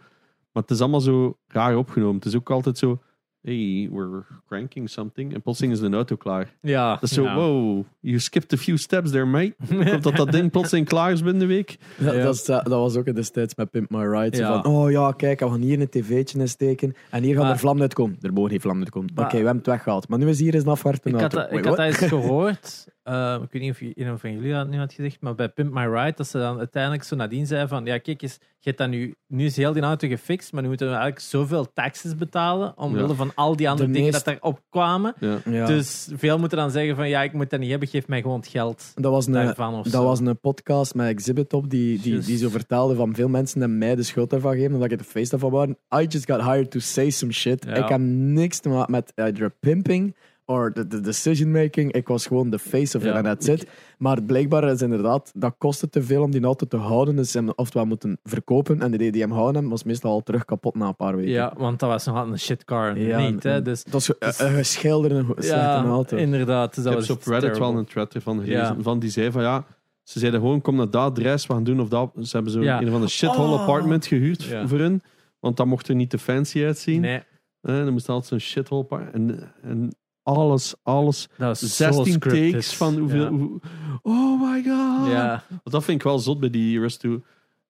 Maar het is allemaal zo raar opgenomen. Het is ook altijd zo, hey, we're cranking something. En plotseling is de auto klaar.
Ja.
Dat is zo,
ja.
wow, you skipped a few steps there, mate. [LAUGHS] Komt dat dat ding plotseling klaar is binnen de week?
Dat,
Ja.
dat, is- dat was ook destijds met Pimp My Ride. Zo
Ja.
Van, oh ja, kijk, we gaan hier een tv'tje in steken. En hier gaan
Maar-
er vlammen uitkomen. Er mogen geen vlammen uitkomen. Oké, we hebben het weggehaald. Maar nu is hier eens een afwerpende
Ik had, ik had dat eens [LAUGHS] gehoord. Eh, ik weet niet of je- een van jullie dat nu had gezegd, maar bij Pimp My Ride, dat ze dan uiteindelijk zo nadien zei van, ja kijk eens, je hebt dat nu, nu is heel die auto gefixt, maar nu moeten we eigenlijk zoveel taxes betalen, omwille
Ja.
van al die andere
De
dingen
meest-
dat erop kwamen.
Ja.
Ja.
Dus veel moeten dan zeggen van, ja ik moet dat niet hebben, geef mij gewoon het geld
dat was een,
daarvan of
dat
zo.
was een podcast met Exhibit op die, die,
Just-
die zo vertelde van veel mensen hebben mij de schuld ervan gegeven omdat ik de face daarvan waren. I just got hired to say some shit.
Ja.
Ik heb niks te maken met either pimping or the, the decision making. Ik was gewoon de face of it and that's it. Maar blijkbaar is inderdaad, dat kostte te veel om die auto te houden. Dus ze hebben oftewel moeten verkopen en de hem houden hebben, was meestal al terug kapot na een paar weken.
Ja, want dat was nog altijd een shitcar
Ja,
niet, hè. Dus,
Dat was een, een geschilderde slechte
ja,
auto.
inderdaad. Dus
Ik
dat
heb
was
op Reddit
terrible.
wel een thread ervan gelezen.
Ja.
Van die zei van ja, ze zeiden gewoon kom naar dat adres, we gaan doen of dat. Ze hebben zo
Ja.
een van de shithole
Oh.
apartment gehuurd
Ja.
voor hun. Want dat mocht er niet te fancy uitzien.
Nee,
Eh, dan moest altijd zo'n shithole apartment. En, en alles, alles.
dat was zo
16
scripted.
takes van hoeveel...
Ja.
hoe- oh my god.
Ja,
Want dat vind ik wel zot bij die Rust to,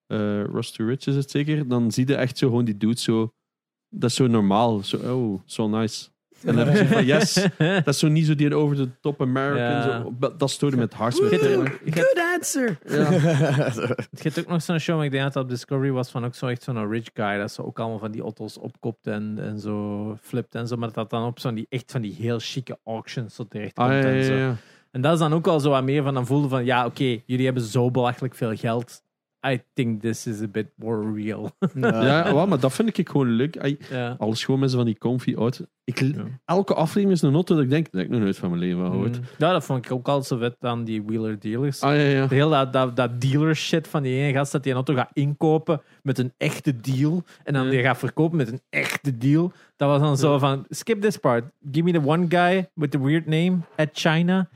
eh Rust to Rich is het zeker. Dan zie je echt zo gewoon die dude zo... Dat is zo normaal. Zo, oh, zo nice. En dan heb je van, yes. [LAUGHS] Dat is zo niet zo die over de top American.
Ja.
Zo, dat- stoorde met hart.
Je hebt ook- je hebt-
Good answer! [LAUGHS]
je hebt ook nog zo'n show, maar ik denk dat dat op Discovery was, van ook zo echt zo'n rich guy, dat ze ook allemaal van die auto's opkopt en, en zo flipt en zo, maar dat dan op zo'n die, echt van die heel chique auctions zo terecht komt
Ah, ja,
en
ja,
zo.
ja.
En dat is dan ook al zo wat meer van, dan voelde van, ja, oké, jullie hebben zo belachelijk veel geld. I think this is a bit more real. [LAUGHS]
Ja, wel, maar dat vind ik gewoon leuk. Ai,
ja.
Alles gewoon zo van die comfy auto. Ik,
Ja.
Elke aflevering is een auto dat ik denk, dat ik nog nooit van mijn leven gehoord.
Mm. Ja, dat vond ik ook al zo vet aan die Wheeler dealers.
Ah ja, ja.
De heel dat, dat, dat dealer shit van die ene gast dat die een auto gaat inkopen met een echte deal en dan
Ja.
die gaat verkopen met een echte deal. Dat was dan zo van, skip this part. Give me the one guy with the weird name at China,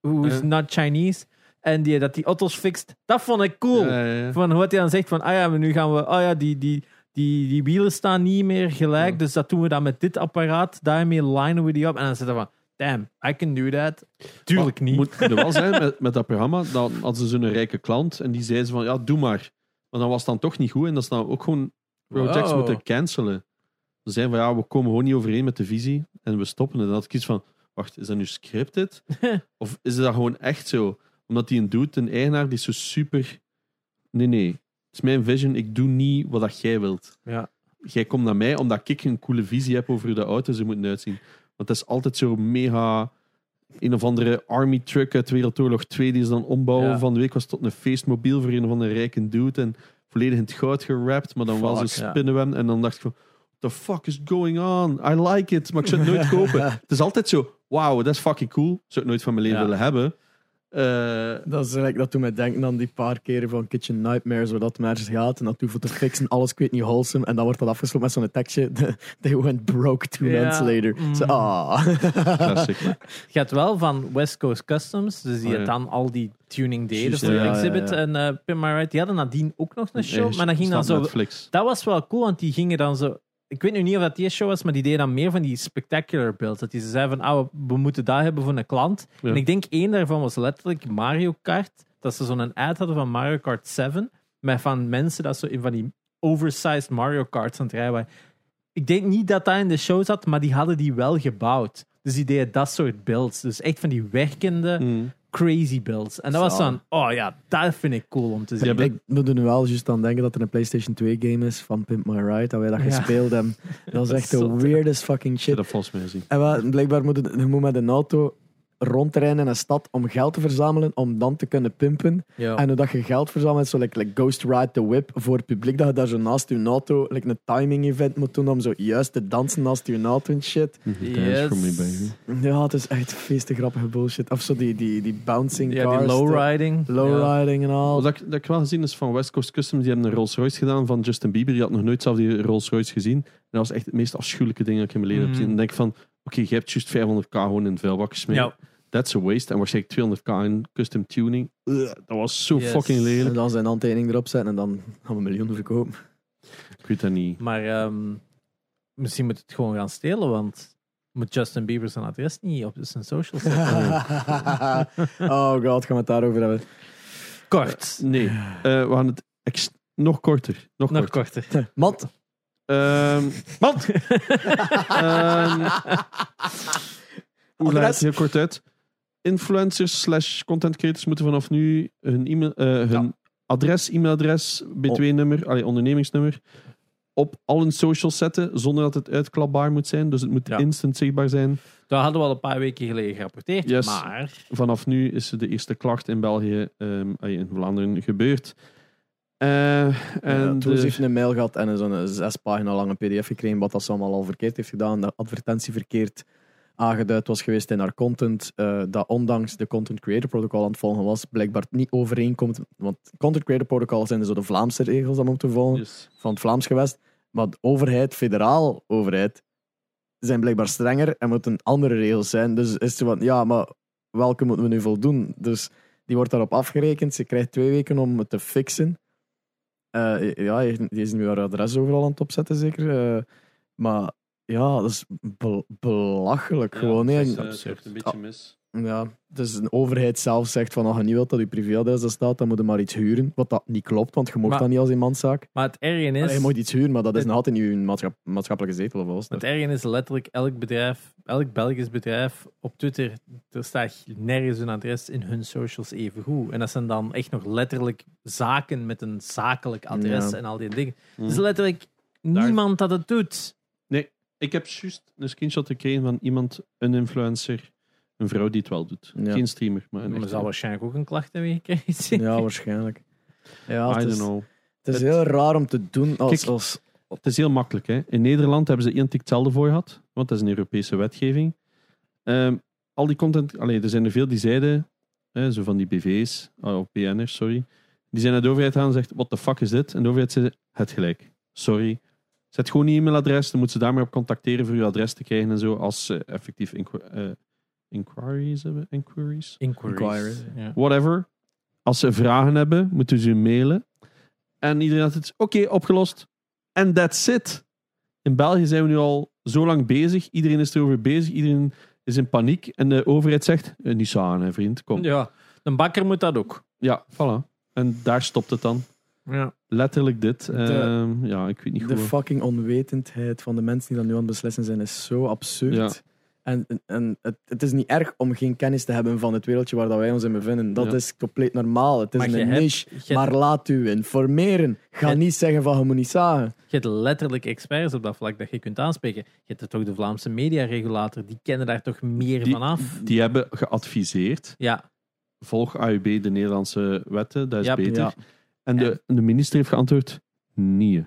who is
Ja.
not Chinese. En die, dat die auto's fixt. Dat vond ik cool.
Ja, ja.
Van hoe hij dan zegt van, ah ja, maar nu gaan we, ah ja, die, die, die, die wielen staan niet meer gelijk,
Ja.
dus dat doen we dan met dit apparaat, daarmee linen we die op. En dan zit er van, damn, I can do that. Tuurlijk
Maar
niet.
Moet er wel [LAUGHS] zijn met, met dat programma, dan hadden ze zo'n rijke klant en die zei ze van, ja, doe maar. Maar dan was het dan toch niet goed en dat ze dan ook gewoon projects
Wow.
moeten cancelen. Ze zeiden van, ja, we komen gewoon niet overeen met de visie en we stoppen. En dan had ik iets van, wacht, is dat nu scripted? [LAUGHS] of is dat gewoon echt zo? Omdat die een doet, een eigenaar, die is zo super... Nee, nee. Het is mijn vision, ik doe niet wat dat jij wilt.
Ja.
Jij komt naar mij omdat ik een coole visie heb over hoe de auto's er moeten uitzien. Want het is altijd zo mega... Een of andere army truck uit Wereldoorlog 2 die ze dan ombouwen.
Ja.
Van de week was het tot een feestmobiel voor een of andere rijke dude. En volledig in het goud gerapt, maar dan wel zo
Fuck, ja.
spinnenweb. En dan dacht ik van, what the fuck is going on? I like it, maar ik zou het nooit [LAUGHS] kopen. Het is altijd zo, wauw, dat is fucking cool. Zou ik nooit van mijn leven
Ja.
willen hebben. Eh,
Dat, is, like, dat doet mij denken aan die paar keren van Kitchen Nightmares, waar dat maar gaat en dat toe voor te fixen, alles ik weet niet wholesome, en dan wordt dat afgesloten met zo'n tekstje, [LAUGHS] they went broke two months later.
Mm.
Zo, ah.
classic. [LAUGHS]
Je gaat wel van West Coast Customs, dus die
Oh, ja.
dan al die tuning deden voor
ja,
Exhibit
ja.
en eh Pin My Ride. Die hadden nadien ook nog een show, maar dan ging dan zo...
Netflix.
Dat was wel cool, want die gingen dan zo... Ik weet nu niet of dat die show was, maar die deden dan meer van die spectacular builds. Dat die ze zeiden van, ah, we moeten dat hebben voor een klant.
Ja.
En ik denk één daarvan was letterlijk Mario Kart. Dat ze zo'n ad hadden van Mario Kart 7. Met van mensen dat zo in van die oversized Mario Karts aan het rijden waren. Ik denk niet dat dat in de show zat, maar die hadden die wel gebouwd. Dus die deden dat soort builds. Dus echt van die werkende,
Mm.
Crazy builds. En dat was dan, oh ja, dat vind ik cool om te zien.
hebben-
Ik moet er nu wel juist aan denken dat er een PlayStation 2 game is van Pimp My Ride, dat wij dat
Ja.
gespeeld hebben. [LAUGHS] Dat is echt de weirdest fucking shit.
dat volgens mij gezien.
En wel, blijkbaar moet je, je moet met een auto rondrijden in een stad om geld te verzamelen, om dan te kunnen pimpen.
Ja.
En hoe dat je geld verzamelt, zo like, like Ghost Ride the Whip voor het publiek, dat je daar zo naast je auto like een timing event moet doen om zo juist te dansen naast je auto en shit.
Yes.
Baby.
Ja, het is echt feestig grappige bullshit. Of zo die, die, die bouncing
ja,
cars.
die lowriding.
Lowriding en al.
Wat ik, dat ik wel gezien is van West Coast Customs, die hebben een Rolls Royce gedaan van Justin Bieber. Die had nog nooit zelf die Rolls Royce gezien. En dat was echt het meest afschuwelijke ding dat ik in mijn leven heb
Mhm.
gezien. En dan denk ik van, oké, je hebt juist 500k gewoon in het vuilbak gesmeten.
Ja.
That's a waste. En waarschijnlijk 200k in custom tuning. Ugh, dat was zo
Yes.
fucking
En
lelijk.
dan zijn handtekening erop zetten en dan gaan we miljoenen verkopen.
Ik weet dat niet.
Maar ehm, misschien moet het gewoon gaan stelen, want moet Justin Bieber zijn adres niet op zijn social zetten. [LAUGHS]
oh god, gaan we het daarover hebben.
Kort.
Nee, eh, we gaan het nog korter. Nog,
Nog
korter.
korter. [LAUGHS]
Mat,
Ehm! [LAUGHS] Ehm, hoe ik het heel kort uit? Influencers slash content creators moeten vanaf nu hun, e-mail, eh, hun adres, e-mailadres, btw-nummer, allee, ondernemingsnummer, op al hun socials zetten, zonder dat het uitklapbaar moet zijn. Dus het moet
Ja.
instant zichtbaar zijn.
Dat hadden we al een paar weken geleden gerapporteerd.
Yes.
Maar
Vanaf nu is de eerste klacht in België, ehm, in Vlaanderen, gebeurd. Eh, en
toen heeft een mail gehad en zo'n zes pagina lange pdf gekregen wat dat ze allemaal al verkeerd heeft gedaan. De advertentie verkeerd aangeduid was geweest in haar content. eh, dat ondanks de Content Creator Protocol aan het volgen was, blijkbaar niet overeenkomt. Want Content Creator Protocol zijn zo de Vlaamse regels om te volgen
Yes.
van het Vlaams gewest. Maar de overheid, federaal overheid, zijn blijkbaar strenger en moeten andere regels zijn. Dus is het van, ja, maar welke moeten we nu voldoen? Dus die wordt daarop afgerekend. Ze krijgt twee weken om het te fixen. Eh, ja, die is nu haar adres overal aan het opzetten, zeker. Eh, maar ja, dat is bel- belachelijk gewoon. hè.
het is, eh, een beetje mis.
ja, dus een overheid zelf zegt van als je niet wilt dat je privéadres daar staat, dan moet je maar iets huren. Wat dat niet klopt, want je mocht
Maar-
dat niet als eenmanszaak.
Maar het erge is,
Allee, je mag iets huren, maar dat is nog altijd niet je maatschap- maatschappelijke zetel of wat.
het erge is letterlijk elk bedrijf, elk Belgisch bedrijf op Twitter, er staat nergens hun adres in hun socials even goed. En dat zijn dan echt nog letterlijk zaken met een zakelijk adres
Ja.
en al die dingen. Is letterlijk niemand dat het doet.
Ik heb juist een screenshot gekregen van iemand, een influencer, een vrouw die het wel doet.
Ja.
Geen streamer, maar een
Maar
echte
zal waarschijnlijk ook een klacht hebben gekregen.
Ja, waarschijnlijk. Ja,
I
het
don't
is,
know.
het is
Het-
heel raar om te doen als...
Kijk,
als
Het is heel makkelijk. Hè. In Nederland hebben ze één tik hetzelfde voor gehad, want dat is een Europese wetgeving. Ehm, al die content, allee, er zijn er veel die zeiden, hè, zo van die BV's, oh, of BN'ers, sorry, die zijn naar de overheid gaan en zegt, what the fuck is dit? En de overheid zei, het gelijk. Sorry. Zet gewoon een e-mailadres, dan moeten ze daarmee op contacteren voor je adres te krijgen en zo, als ze effectief inqu- eh, inquiries hebben. Inquiries?
Inquiries.
Inquiries.
Ja.
whatever. Als ze vragen hebben, moeten ze mailen. En iedereen had het, oké, opgelost. En that's it. In België zijn we nu al zo lang bezig. Iedereen is erover bezig. Iedereen is in paniek. En de overheid zegt, eh, niet zo aan, hè, vriend. Kom. Ja.
ja, een bakker moet dat ook.
voilà. En daar stopt het dan.
Ja.
Letterlijk dit. Ehm, ja, ik weet niet
de
goed.
fucking onwetendheid van de mensen die dat nu aan het beslissen zijn, is zo absurd.
Ja.
En, en- het, het is niet erg om geen kennis te hebben van het wereldje waar dat wij ons in bevinden. Dat
Ja.
is compleet normaal. Het is
Maar
een niche.
Hebt,
Maar laat u informeren. Ga
Je-
niet zeggen van je moet niet zagen.
je hebt letterlijk experts op dat vlak dat je kunt aanspreken. Je hebt toch de Vlaamse mediaregulator, die kennen daar toch meer
Die-
van af.
Die hebben geadviseerd.
Ja,
Volg AUB de Nederlandse wetten. Dat is beter.
ja.
En, de, en de minister heeft geantwoord, nee.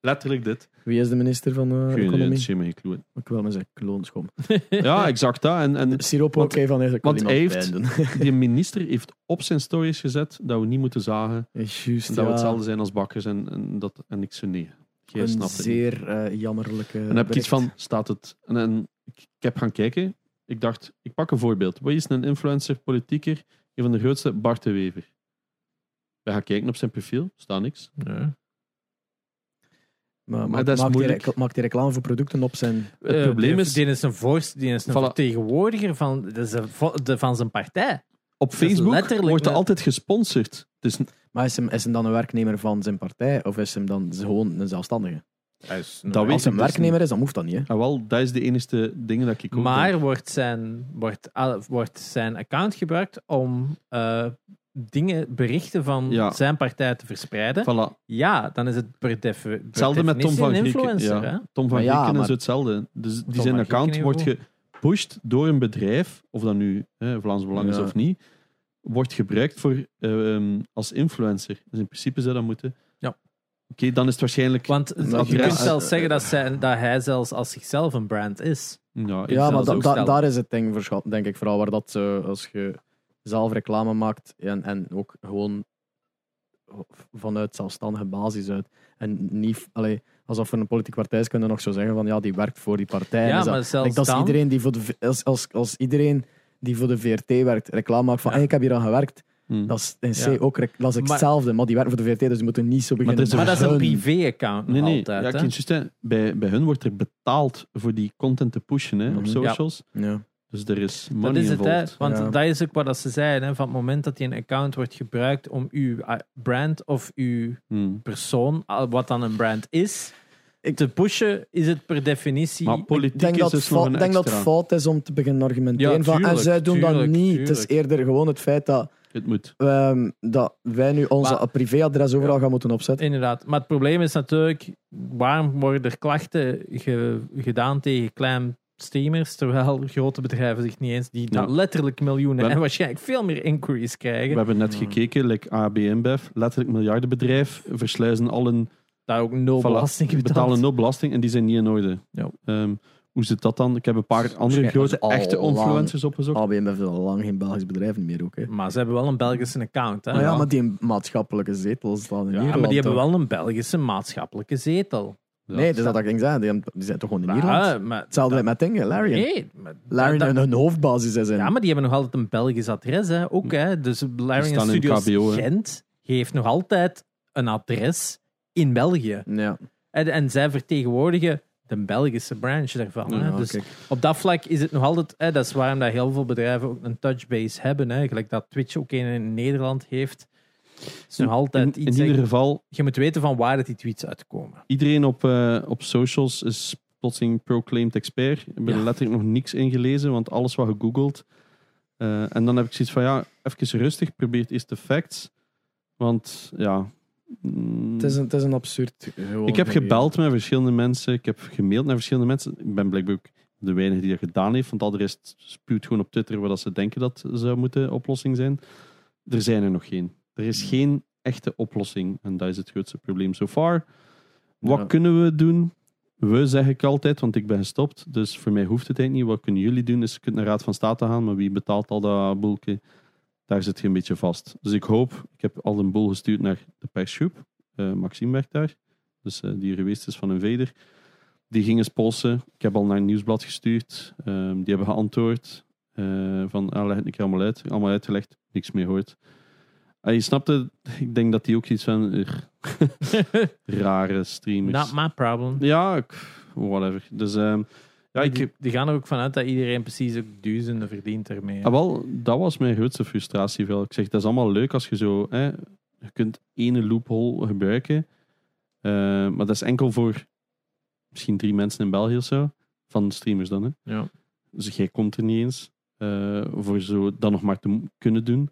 Letterlijk dit.
Wie is de minister van eh,
Geen idee, het
Economie?
is helemaal geen clue.
Ik wil maar zeggen, kloonschom.
Ja, exact dat. En, en [LAUGHS]
Siroop
Want-
oké van eigenlijk
want hij heeft- [LAUGHS] die minister heeft op zijn stories gezet dat we niet moeten zagen.
Is juist,
En dat we
ja.
hetzelfde zijn als bakkers. En, en, dat, en ik zo nee. Jij
Een
snapt het niet.
zeer eh, jammerlijke
En dan heb ik iets van, staat het... En, en ik, ik heb gaan kijken. Ik dacht, ik pak een voorbeeld. Wat is een influencer, politieker? Een van de grootste, Bart de Wever. We gaan kijken op zijn profiel. Staat niks.
Ja.
Maar,
Maar
maakt-
dat is
maakt hij Maakt hij reclame voor producten op zijn...
Het
Eh,
probleem
die-
is,
Die is een, voorst, die is een
Voilà.
vertegenwoordiger van, dat is een vo- de, van zijn partij.
op
is
Facebook
letterlijk
wordt
met-
altijd gesponsord. Dus
Maar is hem, is hem dan een werknemer van zijn partij? Of is hem dan gewoon een zelfstandige?
dat weet
Als hij
ik
een
dus
werknemer is, dan hoeft dat niet. Hè?
Ah, wel, dat is de enige dingen dat ik ook denk.
Maar wordt zijn, wordt, wordt zijn account gebruikt om eh, dingen, berichten van
Ja.
zijn partij te verspreiden?
Voilà.
Ja, dan is het per, per
Hetzelfde met Tom
definitie
van
een
Grieken. Ja. Tom van
Maar
Grieken is hetzelfde. Dus die zijn account
Grieken
wordt gepusht door een bedrijf, of dat nu hè, Vlaams Belang is
Ja.
of niet, wordt gebruikt voor, ehm, als influencer. Dus in principe zou dat moeten.
Ja.
Oké, dan is het waarschijnlijk...
Want je kunt zelfs zeggen dat, zij, dat hij zelfs als zichzelf een brand is.
ja,
Ja, maar da- da- daar is het ding verschat, denk ik vooral. Waar dat zo, als je zelf reclame maakt en, en ook gewoon vanuit zelfstandige basis uit. En niet, allee, alsof er een politieke partij kunnen we nog zo zeggen van ja, die werkt voor die partij.
Ja,
Dus dat-
maar zelfs
Like, dat is
dan...
iedereen die voor de, als, als, als iedereen die voor de VRT werkt, reclame maakt van
Ja.
hey, ik heb hier aan gewerkt.
Hm.
Dat is in C
Ja.
ook dat is
Maar-
hetzelfde, maar die werken voor de VRT, dus die moeten niet zo beginnen.
is een
Maar dat is een privé-account
Nee, nee.
altijd.
ja, ik hè, bij, bij hun wordt er betaald voor die content te pushen hè, op
Mhm.
socials.
Ja.
Dus er is money
Dat is het, hè? Want
Ja.
dat is ook wat ze zeiden. Hè? Van het moment dat die een account wordt gebruikt om uw uh, brand of uw
Hm.
persoon, wat dan een brand is, te pushen, is het per definitie.
Maar
Ik
politiek
denk,
is
dat,
dus
het
nog
fout-
een
denk dat het fout is om te beginnen argumenteren.
Ja,
van, en
tuurlijk,
zij doen dat
tuurlijk,
niet. Het is eerder gewoon het feit dat,
Het moet.
ehm, dat wij nu onze
Maar-
privéadres overal gaan moeten opzetten.
Inderdaad. Maar het probleem is natuurlijk, waarom worden er klachten ge- gedaan tegen klein streamers, terwijl grote bedrijven zich niet eens, die
Ja.
letterlijk miljoenen
We-
en waarschijnlijk veel meer inquiries
We
krijgen,
hebben net
Mm.
gekeken, like AB InBev, letterlijk miljardenbedrijf, versluizen al een
daar ook nul
Voilà,
belasting betaald.
betalen nul belasting en die zijn niet in orde.
Ja.
Ehm, hoe zit dat dan? Ik heb een paar andere grote echte
lang.
influencers opgezocht.
ABM heeft al lang geen Belgisch bedrijf meer ook. Hè.
Maar ze hebben wel een Belgische account. Hè?
Maar ja, maar die maatschappelijke zetel staat in
Ja, maar die hebben wel een Belgische maatschappelijke zetel.
Nee, dat is dat ik zeggen. Die, zijn toch gewoon in Ierland?
Ja, maar,
Hetzelfde met dingen, Larry.
Nee, maar,
Larry
dat-
hun hoofdbasis is in.
ja, maar die hebben nog altijd een Belgisch adres. Hè? Ook, hè? Dus Larry Studios
KBO.
Gent heeft nog altijd een adres in België.
ja.
En, en zij vertegenwoordigen de Belgische branch daarvan. Hè?
Ja,
dus
kijk.
op dat vlak is het nog altijd... Hè, dat is waarom dat heel veel bedrijven ook een touchbase hebben. Hè? Gelijk dat Twitch ook een in Nederland heeft. Het is nog altijd
in, ieder geval,
je moet weten van waar dat die tweets uitkomen.
iedereen op, eh, op socials is plotseling proclaimed expert. Ik heb er
Ja.
letterlijk nog niks in gelezen, want alles wat gegoogeld. Eh, en dan heb ik zoiets van, ja, even rustig, probeer eerst de facts. Want, ja... mm,
Het, is een, het is een absurd.
Ik heb gebeld met verschillende mensen. Ik heb gemaild naar verschillende mensen. Ik ben blijkbaar ook de weinige die dat gedaan heeft. Want al de rest spuwt gewoon op Twitter wat ze denken dat zou moeten oplossing zijn. Er zijn er nog geen. Er is geen echte oplossing. En dat is het grootste probleem so far. Wat
Ja.
kunnen we doen? We zeg ik altijd, want ik ben gestopt. Dus voor mij hoeft het eigenlijk niet. Wat kunnen jullie doen? Is je kunt naar Raad van State gaan. Maar wie betaalt al dat boelke? Daar zit je een beetje vast. Dus ik hoop, ik heb al een boel gestuurd naar de persgroep. Eh, Maxime werkt daar dus eh, die geweest is van een veder. Die ging eens polsen. Ik heb al naar een nieuwsblad gestuurd. Ehm, die hebben geantwoord. eh, van, ah, leg het een keer allemaal uit. Allemaal uitgelegd. Niks meer hoort. Ah, je snapte, [LAUGHS] ik denk dat die ook iets van [LAUGHS] rare streamers.
Not my problem.
Ja, ik- whatever. Dus ehm, ja, ik,
die, die gaan er ook vanuit dat iedereen precies ook duizenden verdient ermee.
Ah, wel, dat was mijn grootste frustratie. Ik zeg, dat is allemaal leuk als je zo... Hè, je kunt ene loophole gebruiken. eh, maar dat is enkel voor misschien drie mensen in België of zo. Van streamers dan. Hè.
Ja.
Dus jij komt er niet eens. eh, voor zo dat nog maar te kunnen doen.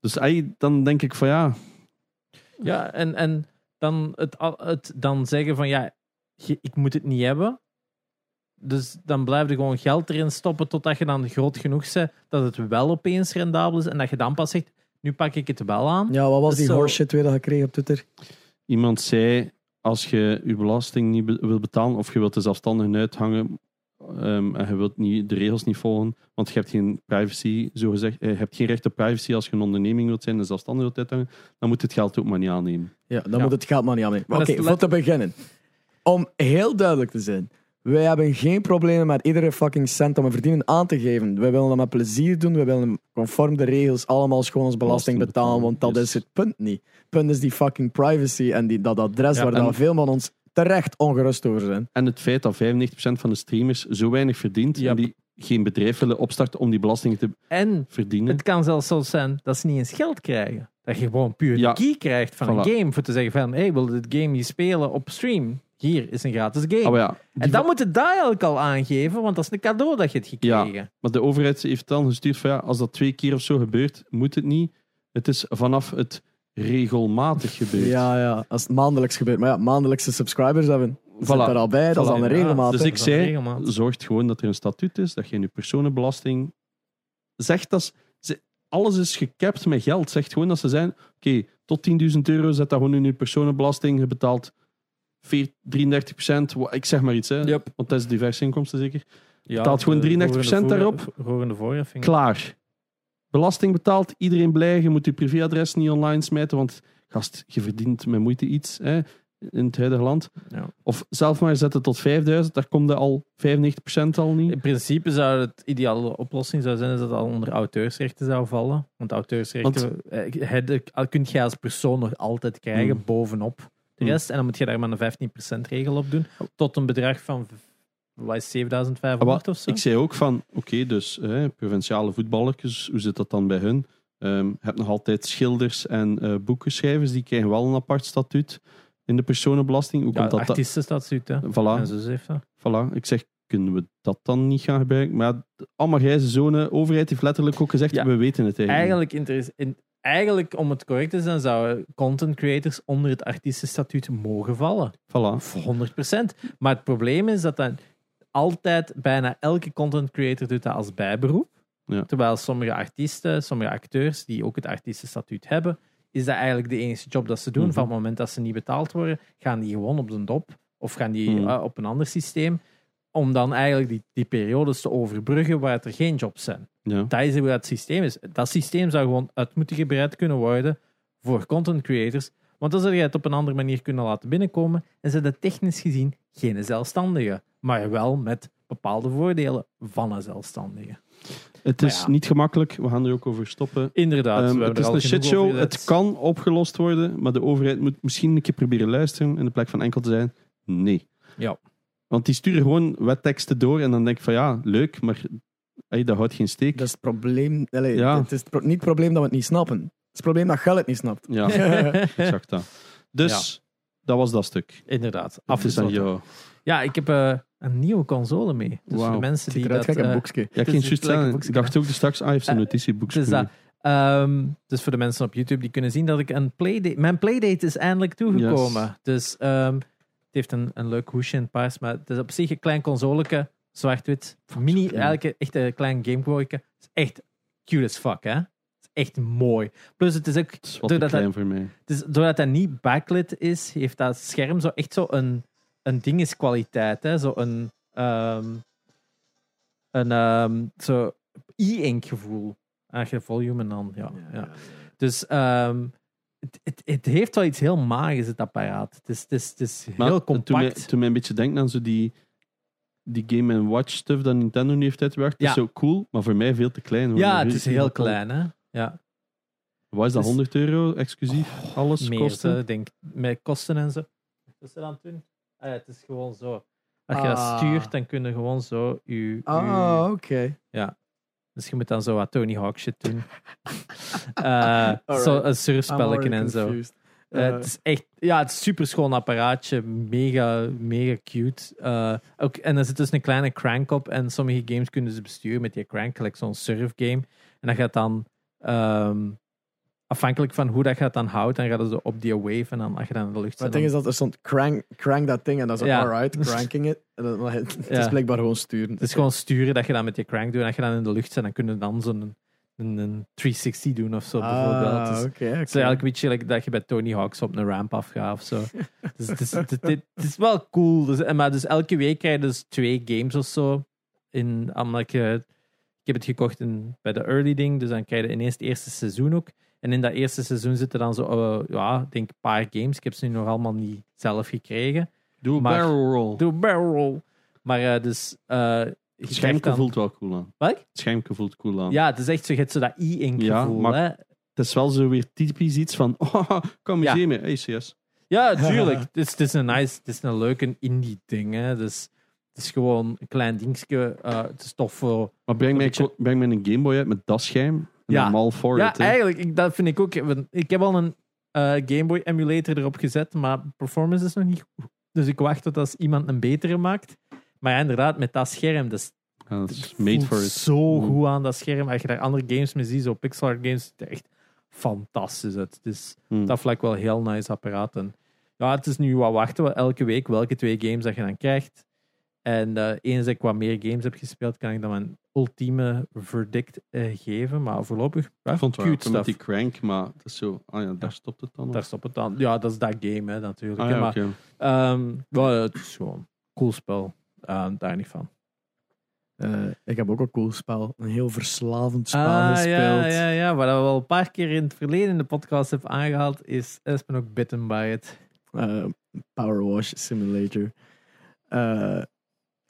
Dus ey, dan denk ik van ja...
Ja, en, en dan, het, al- het dan zeggen van ja, ik moet het niet hebben. Dus dan blijf je gewoon geld erin stoppen totdat je dan groot genoeg bent dat het wel opeens rendabel is en dat je dan pas zegt, nu pak ik het wel aan.
Ja, wat was die horseshit weer dat je kreeg op Twitter?
Iemand zei, als je je belasting niet be- wilt betalen of je wilt de zelfstandigen uithangen ehm, en je wilt niet, de regels niet volgen, want je hebt geen privacy, zo gezegd, je hebt geen recht op privacy als je een onderneming wilt zijn en zelfstandig wilt uithangen, dan moet het geld ook maar niet aannemen.
Ja, dan
Ja.
moet het geld maar niet aan mee.
Maar
Oké, voor te beginnen. Om heel duidelijk te zijn. Wij hebben geen problemen met iedere fucking cent dat we verdienen aan te geven. Wij willen dat met plezier doen. We willen conform de regels allemaal schoon ons belasting betalen.
betalen,
Want dat
yes.
is het punt niet. Het punt is die fucking privacy en die, dat adres
Ja,
waar
en-
dan veel van ons terecht ongerust over zijn.
En het feit dat 95% van de streamers zo weinig verdient
Yep.
en die geen bedrijf willen opstarten om die belasting te
En
verdienen.
het kan zelfs zo zijn dat ze niet eens geld krijgen. Dat je gewoon puur
Ja.
de key krijgt van
Voilà.
een game voor te zeggen van, hey, wil dit game niet spelen op stream? Hier is een gratis game.
Maar ja,
en dan moet je dat eigenlijk al aangeven, want dat is een cadeau dat je het gekregen.
Maar de overheid heeft dan gestuurd van ja, als dat twee keer of zo gebeurt, moet het niet. Het is vanaf het regelmatig gebeurt.
Ja, ja, als het maandelijks gebeurt. Maar ja, maandelijkse subscribers hebben. Zit
Voilà.
er al bij, dat is al een regelmaat.
Dus ik zei, zorg gewoon dat er een statuut is, dat je in je personenbelasting zegt dat ze, alles is gekapt met geld. Zegt gewoon dat ze zijn, oké, tot 10.000 euro zet dat gewoon in je personenbelasting, je betaalt 4, 33 procent, ik zeg maar iets, hè,
Yep.
want dat is diverse inkomsten zeker.
Ja,
Betaalt gewoon
de
33%
rogende voor-
daarop. Klaar. Belasting betaald, iedereen blij, je moet je privéadres niet online smijten, want gast, je verdient met moeite iets. Hè. in het huidige land.
Ja.
Of zelf maar zetten tot 5000, daar komt al 95% al niet.
In principe zou het ideale oplossing zou zijn dat het al onder auteursrechten zou vallen. Want auteursrechten eh, het- al kun je als persoon nog altijd krijgen
Hmm.
bovenop de
Hmm.
rest. En dan moet je daar maar een 15% regel op doen. Tot een bedrag van wat is het, 7500 of zo.
Ik zei ook van, oké, dus provinciale voetballetjes, hoe zit dat dan bij hun? Ehm je hebt nog altijd schilders en eh boekenschrijvers, die krijgen wel een apart statuut in de personenbelasting. Hoe
ja,
komt dat? da-
artiestenstatuut, hè.
Voilà,
En zo dat.
voilà. Ik zeg, kunnen we dat dan niet gaan gebruiken? Maar ja, allemaal grijze zone. overheid heeft letterlijk ook gezegd,
Ja,
we weten het eigenlijk.
Eigenlijk, in, eigenlijk, om het correct te zijn, zouden content creators onder het artiestenstatuut mogen vallen.
Voilà.
Voor 100%. Maar het probleem is dat dan altijd, bijna elke content creator doet dat als bijberoep.
Ja.
Terwijl sommige artiesten, sommige acteurs die ook het artiestenstatuut hebben, is dat eigenlijk de enige job dat ze doen.
Mhm.
Van het moment dat ze niet betaald worden, gaan die gewoon op de dop of gaan die
Mhm.
eh, op een ander systeem. Om dan eigenlijk die, die periodes te overbruggen waar er geen jobs zijn.
Ja.
Dat is hoe dat systeem is. Dat systeem zou gewoon uit moeten gebreid kunnen worden voor content creators. Want dan zou je het op een andere manier kunnen laten binnenkomen. En ze dat technisch gezien geen zelfstandige, maar wel met bepaalde voordelen van een zelfstandige.
Het is
ja.
niet gemakkelijk, we gaan er ook over stoppen.
Inderdaad.
Ehm,
we hebben
het is
er al
een shitshow. Het kan opgelost worden, maar de overheid moet misschien een keer proberen luisteren in de plek van enkel te zijn. Nee.
Ja.
Want die sturen gewoon wetteksten door en dan denk ik van ja, leuk, maar ey, dat houdt geen steek.
Dat is het probleem. Allee,
Ja.
Het is het pro- niet het probleem dat we het niet snappen. Het is het probleem dat Gel het niet snapt.
Ja, [LAUGHS] [LAUGHS] exact dat. Dus, dat was dat stuk.
Inderdaad.
Af is aan jou.
Ja, ik heb eh, een nieuwe console mee. Dus voor
Wauw.
de mensen die dat...
gelijk een
eh,
boekje.
Ja, ik
Het
ging
is
juist
boekje.
ik dacht ook straks, ah, hij heeft
Eh,
notitieboekje.
Dus, dat, Ehm, dus voor de mensen op YouTube die kunnen zien dat ik een playdate. Mijn playdate is eindelijk toegekomen.
Yes.
Dus ehm, het heeft een, een leuk hoesje in het paars, maar het is op zich een klein consoleke, zwart-wit. Mini, eigenlijk echt een klein gameboyke. Het is echt cute as fuck, hè? Het is echt mooi. Plus, het is ook,
Het is wat te
doordat
klein
dat,
voor mij.
het is, doordat dat niet backlit is, heeft dat scherm zo echt zo een, een dingeskwaliteit, hè? Zo een, ehm, een ehm, zo e-ink gevoel. Als je volume en dan, ja. ja. Dus ehm, het, het, het heeft wel iets heel magisch, het apparaat. Het is, het is, het is
Maar
heel
mij,
compact.
doet mij een beetje denken aan zo die, die Game Watch stuff dat Nintendo nu heeft uitgebracht. Is zo cool, maar voor mij veel te klein. hoor.
Ja, het is heel klein, hè? Ja,
Wat is dat,
Dus-
100 euro exclusief? Alles
meer,
kosten?
zo, denk, met kosten en zo. Wat is er aan het doen? Ja, het is gewoon zo. Als je dat
Ah.
stuurt, dan kun je gewoon zo je...
Ah, oké.
Dus je moet dan zo wat Tony Hawk shit doen. [LAUGHS] Eh,
Alright.
zo een surfspelletje en zo. Eh,
Eh,
het is echt, ja, het is super schoon apparaatje. Mega, mega cute. Eh, ook, en er zit dus een kleine crank op. En sommige games kunnen ze besturen met die crank, gelijk zo'n surf game. En dat gaat dan, ehm, afhankelijk van hoe dat gaat dan houdt, dan gaat het zo op die wave. En dan als je dan in de lucht zit.
het ding is dat er stond crank, crank dat ding en dan zo,
Ja.
alright, [LAUGHS] cranking it. En dan, het, het
Ja.
is blijkbaar gewoon sturen.
Het is gewoon sturen dat je dan met die crank doet. En als je dan in de lucht zit, dan kun je dan zo'n een, een 360 doen of zo bijvoorbeeld.
Ah,
Dus-
oké. oké.
Het is eigenlijk een beetje like dat je bij Tony Hawk's op een ramp afgaat of zo. dus het is, het, het- het is wel cool. Dus, en maar dus elke week krijg je dus twee games of zo. In, omdat je, ik heb het gekocht in, bij de early ding, dus dan krijg je ineens het eerste seizoen ook. En in dat eerste seizoen zitten dan zo, eh, ja, ik denk een paar games. Ik heb ze nu nog allemaal niet zelf gekregen.
Doe
Maar-
barrel roll.
Doe een barrel roll. Maar eh, dus... eh,
Het
krijgt
schermpje
dan-
voelt wel cool aan.
Wat?
Het schermpje voelt cool aan.
Ja, het is echt zo, je hebt zo dat e-ink
Ja,
gevoel.
maar-
hè.
Het is wel zo weer typisch iets van, [LAUGHS] oh, kom
Ja.
eens mee. Hey, CS.
Ja, [LAUGHS] tuurlijk. het, is, het is een nice, het is een leuke indie ding. Hè. Dus, het is gewoon een klein dingetje. eh, het is tof voor.
Maar breng mij,
beetje-
breng mij een Game Boy uit met dat scherm.
Ja.
for
ja,
it.
eigenlijk, ik, dat vind ik ook. Ik heb al een eh, Game Boy emulator erop gezet, maar performance is nog niet goed. Dus ik wacht tot als iemand een betere maakt. Maar ja, inderdaad, met dat scherm, dat is
Ja, dat is
het
made for it.
zo
Mm.
goed aan dat scherm. Als je daar andere games mee ziet, zo pixel art games, ziet echt fantastisch uit. Dus
Hmm.
dat vlak wel een heel nice apparaat. En ja, het is nu wat wachten we elke week welke twee games dat je dan krijgt. En eh, eens dat ik wat meer games heb gespeeld, kan ik dan mijn ultieme verdict eh, geven. Maar voorlopig, ja,
Ik vond het
cute stuff.
die crank, maar het is zo, ah ja, daar stopt het dan.
Daar stopt het dan. Ja, dat is dat game, hè, natuurlijk.
Ah, ja,
maar
oké.
ehm, wel, het is gewoon een cool spel. Ehm, daar niet van.
Eh, ik heb ook een cool spel. Een heel verslavend spel
Ah,
gespeeld.
ja, ja, ja. Wat we al een paar keer in het verleden in de podcast hebben aangehaald, is Espen ook bitten by it.
Eh, Power Wash Simulator.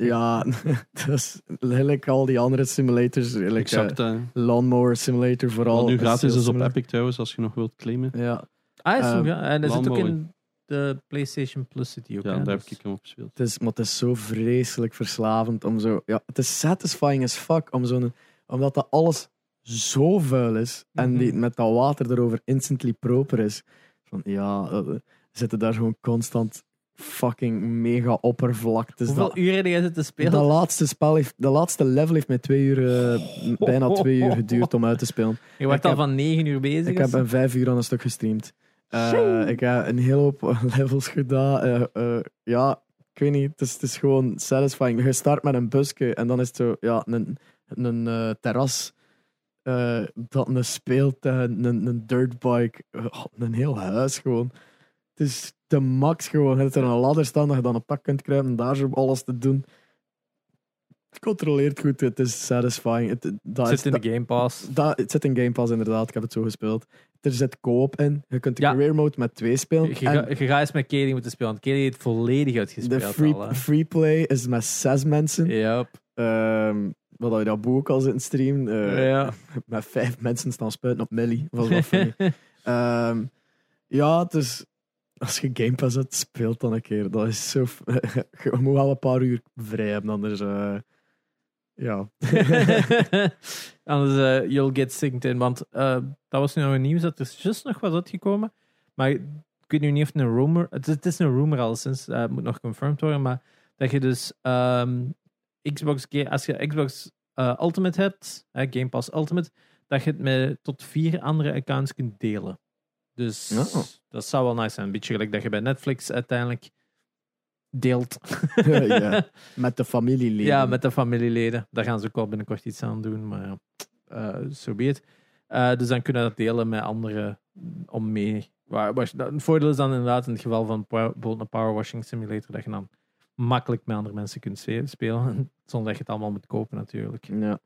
Ja, [LAUGHS] dat is gelijk al die andere simulators. Like,
Exact.
eh,
eh,
Lawnmower Simulator vooral.
wat nu
is
gratis is op. Epic trouwens, als je nog wilt claimen.
Ja,
Ah, is hem, ja. En dat zit ook in de PlayStation Plus zit die ook.
Ja,
hè,
daar heb ik hem op gespeeld.
het is, maar het is zo vreselijk verslavend om zo. Ja, het is satisfying as fuck om zo'n. Omdat dat alles zo vuil is en die,
Mhm.
met dat water erover instantly proper is. Van ja, eh, zitten daar gewoon constant fucking mega oppervlaktes.
Hoeveel
Dat,
uur heb jij zitten spelen?
dat laatste spel heeft, de laatste level heeft mij twee uur, eh, bijna [LAUGHS] twee uur geduurd om uit te spelen.
je wordt al
heb-
van 9 uur bezig.
Ik heb een vijf uur aan een stuk gestreamd. Eh, ik heb een hele hoop [LAUGHS] levels gedaan. Eh, eh, ja, ik weet niet. Het is, het is gewoon satisfying. Je start met een busje en dan is het zo, ja, een, een eh, terras. eh, dat een speeltuin, een, een dirtbike, eh, een heel huis gewoon. Het is de max gewoon. Je hebt er een ladder staan dat je dan op dak kunt kruipen en daar zo alles te doen. Het controleert goed, het is satisfying. Het, dat is,
zit in de Game Pass.
dat, het zit in Game Pass inderdaad, ik heb het zo gespeeld. Er zit co-op in. Je kunt de
Ja.
career mode met twee spelen.
Je, ga- je gaat eens met Kelly moeten spelen, want Kelly heeft volledig
de
uitgespeeld
free,
al. hè.
free play is met zes mensen.
Yep.
Ehm, wat je dat boek al zit in stream. eh,
ja.
Met vijf mensen staan spuiten op Millie. Was wel funny. Ehm, ja, het is... Als je Game Pass hebt, speelt dan een keer. Dat is zo... [LAUGHS] je moet wel een paar uur vrij hebben, anders... eh, ja. [LAUGHS]
Anders eh, you'll get synced in. Want eh, dat was nu nog nieuws dat er juist nog was uitgekomen. Maar ik weet nu niet of het een rumor... Het is, is een rumor al sinds. het moet nog confirmed worden. Maar dat je dus ehm, Xbox... Als je Xbox Ultimate hebt, Game Pass Ultimate, dat je het met tot vier andere accounts kunt delen. Dus
Ja.
dat zou wel nice zijn. Een beetje gelijk dat je bij Netflix uiteindelijk deelt.
ja. [LAUGHS] Met de familieleden.
Ja, met de familieleden. Daar gaan ze ook wel binnenkort iets aan doen, maar ja, eh, zo be. Eh, dus dan kunnen we dat delen met anderen om mee. Waar, waar, het voordeel is dan inderdaad in het geval van bijvoorbeeld een Power Washing Simulator dat je dan makkelijk met andere mensen kunt spe- spelen. [LAUGHS] Zonder dat je het allemaal moet kopen natuurlijk.
Ja.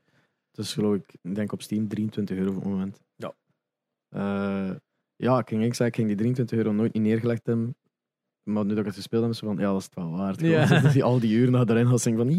Het is geloof ik, ik denk op Steam 23 euro op het moment.
Ja.
Eh, ja, ik ging, ik zei, ik ging die 23 euro nooit niet neergelegd hebben. Maar nu dat ik het gespeeld heb, is van, ja, dat is het wel waard.
Ja. [LAUGHS]
Die, al die uren erin had, van.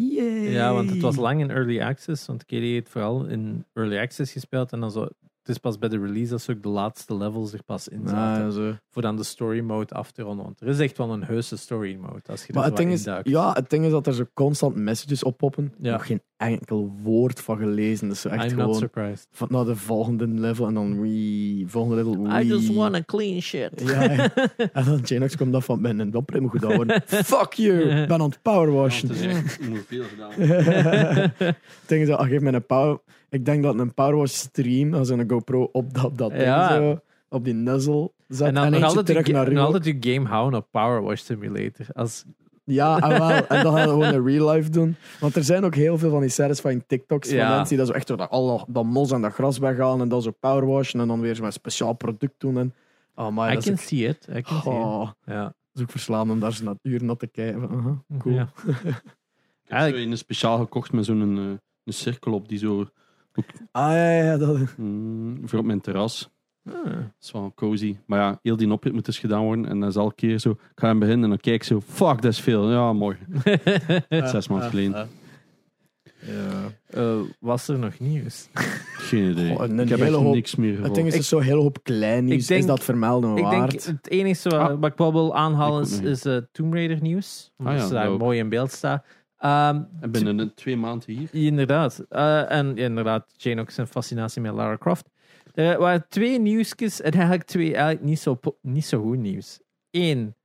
Ja, want het was lang in early access. Want Kelly heeft vooral in early access gespeeld. En dan zo, het is pas bij de release dat ze ook de laatste levels er pas in
Ah,
zaten.
ja, zo.
Voor dan de story mode af te ronden. Want er is echt wel een heuse story mode. Als je
Maar het ding, is,
induikt.
ja, het ding is dat er zo constant messages oppoppen.
Ja.
Nog geen enkel woord van gelezen. Dus echt
I'm not
gewoon
surprised.
van naar de volgende level en dan wee, volgende level.
I just
wee.
want a clean shit.
Ja, ja. [LAUGHS] en dan Janox komt dat van ben en dat moet goed houden. [LAUGHS] Fuck you, ik ben aan het powerwashen.
Het is echt veel gedaan. [LAUGHS]
Het ding is dat, ah, geef me een power... Ik denk dat een powerwash stream, als een GoPro op dat, dat ding
Ja.
zo, op die nuzzle zet
En dan
en
nog altijd,
terug
je,
naar
nog
Rio.
altijd je game houden op Power Wash Simulator. Als,
Ja, en, wel, [LAUGHS] en dan gaan we gewoon een real life doen. Want er zijn ook heel veel van die satisfying TikToks van mensen die dat zo echt zo dat, al dat mos en dat gras weggaan en dan zo powerwashen en dan weer zo'n speciaal product doen. En, oh, maar
I
dat,
can
ook,
see it. I can see it.
oh,
Ja.
dat is ook verslaan om daar zo na uren naar te kijken. Aha, cool.
Ja. [LAUGHS]
Ik heb zo een speciaal gekocht met zo'n eh, een cirkel op die zo
Ah ja, ja, dat...
mm, voor op mijn terras.
Ah.
Dat is wel cozy. Maar ja, heel die oprit moet dus gedaan worden. En dan is elke keer zo, ik ga hem beginnen en dan kijk ik zo, fuck, dat is veel. Ja, mooi. [LAUGHS] Zes maanden geleden.
Ja.
Eh, was er nog nieuws? [LAUGHS]
Geen idee.
Goh, een
ik heb echt
hoop-
niks meer
Het ding is
Ik-
zo heel hoop klein nieuws.
ik denk-
is dat vermelden
Ik
waard?
denk het enige wat,
Ah.
wat ik wel wil aanhalen
Ik
is, eh, Tomb Raider nieuws. Omdat
Ah ja,
ze daar
ook.
mooi in beeld staan. Ehm,
En binnen de twee maanden hier.
Inderdaad. Eh, en inderdaad, Jane ook zijn fascinatie met Lara Croft. Er waren twee nieuwsjes en eigenlijk twee eigenlijk niet zo, niet zo goed nieuws. Eén,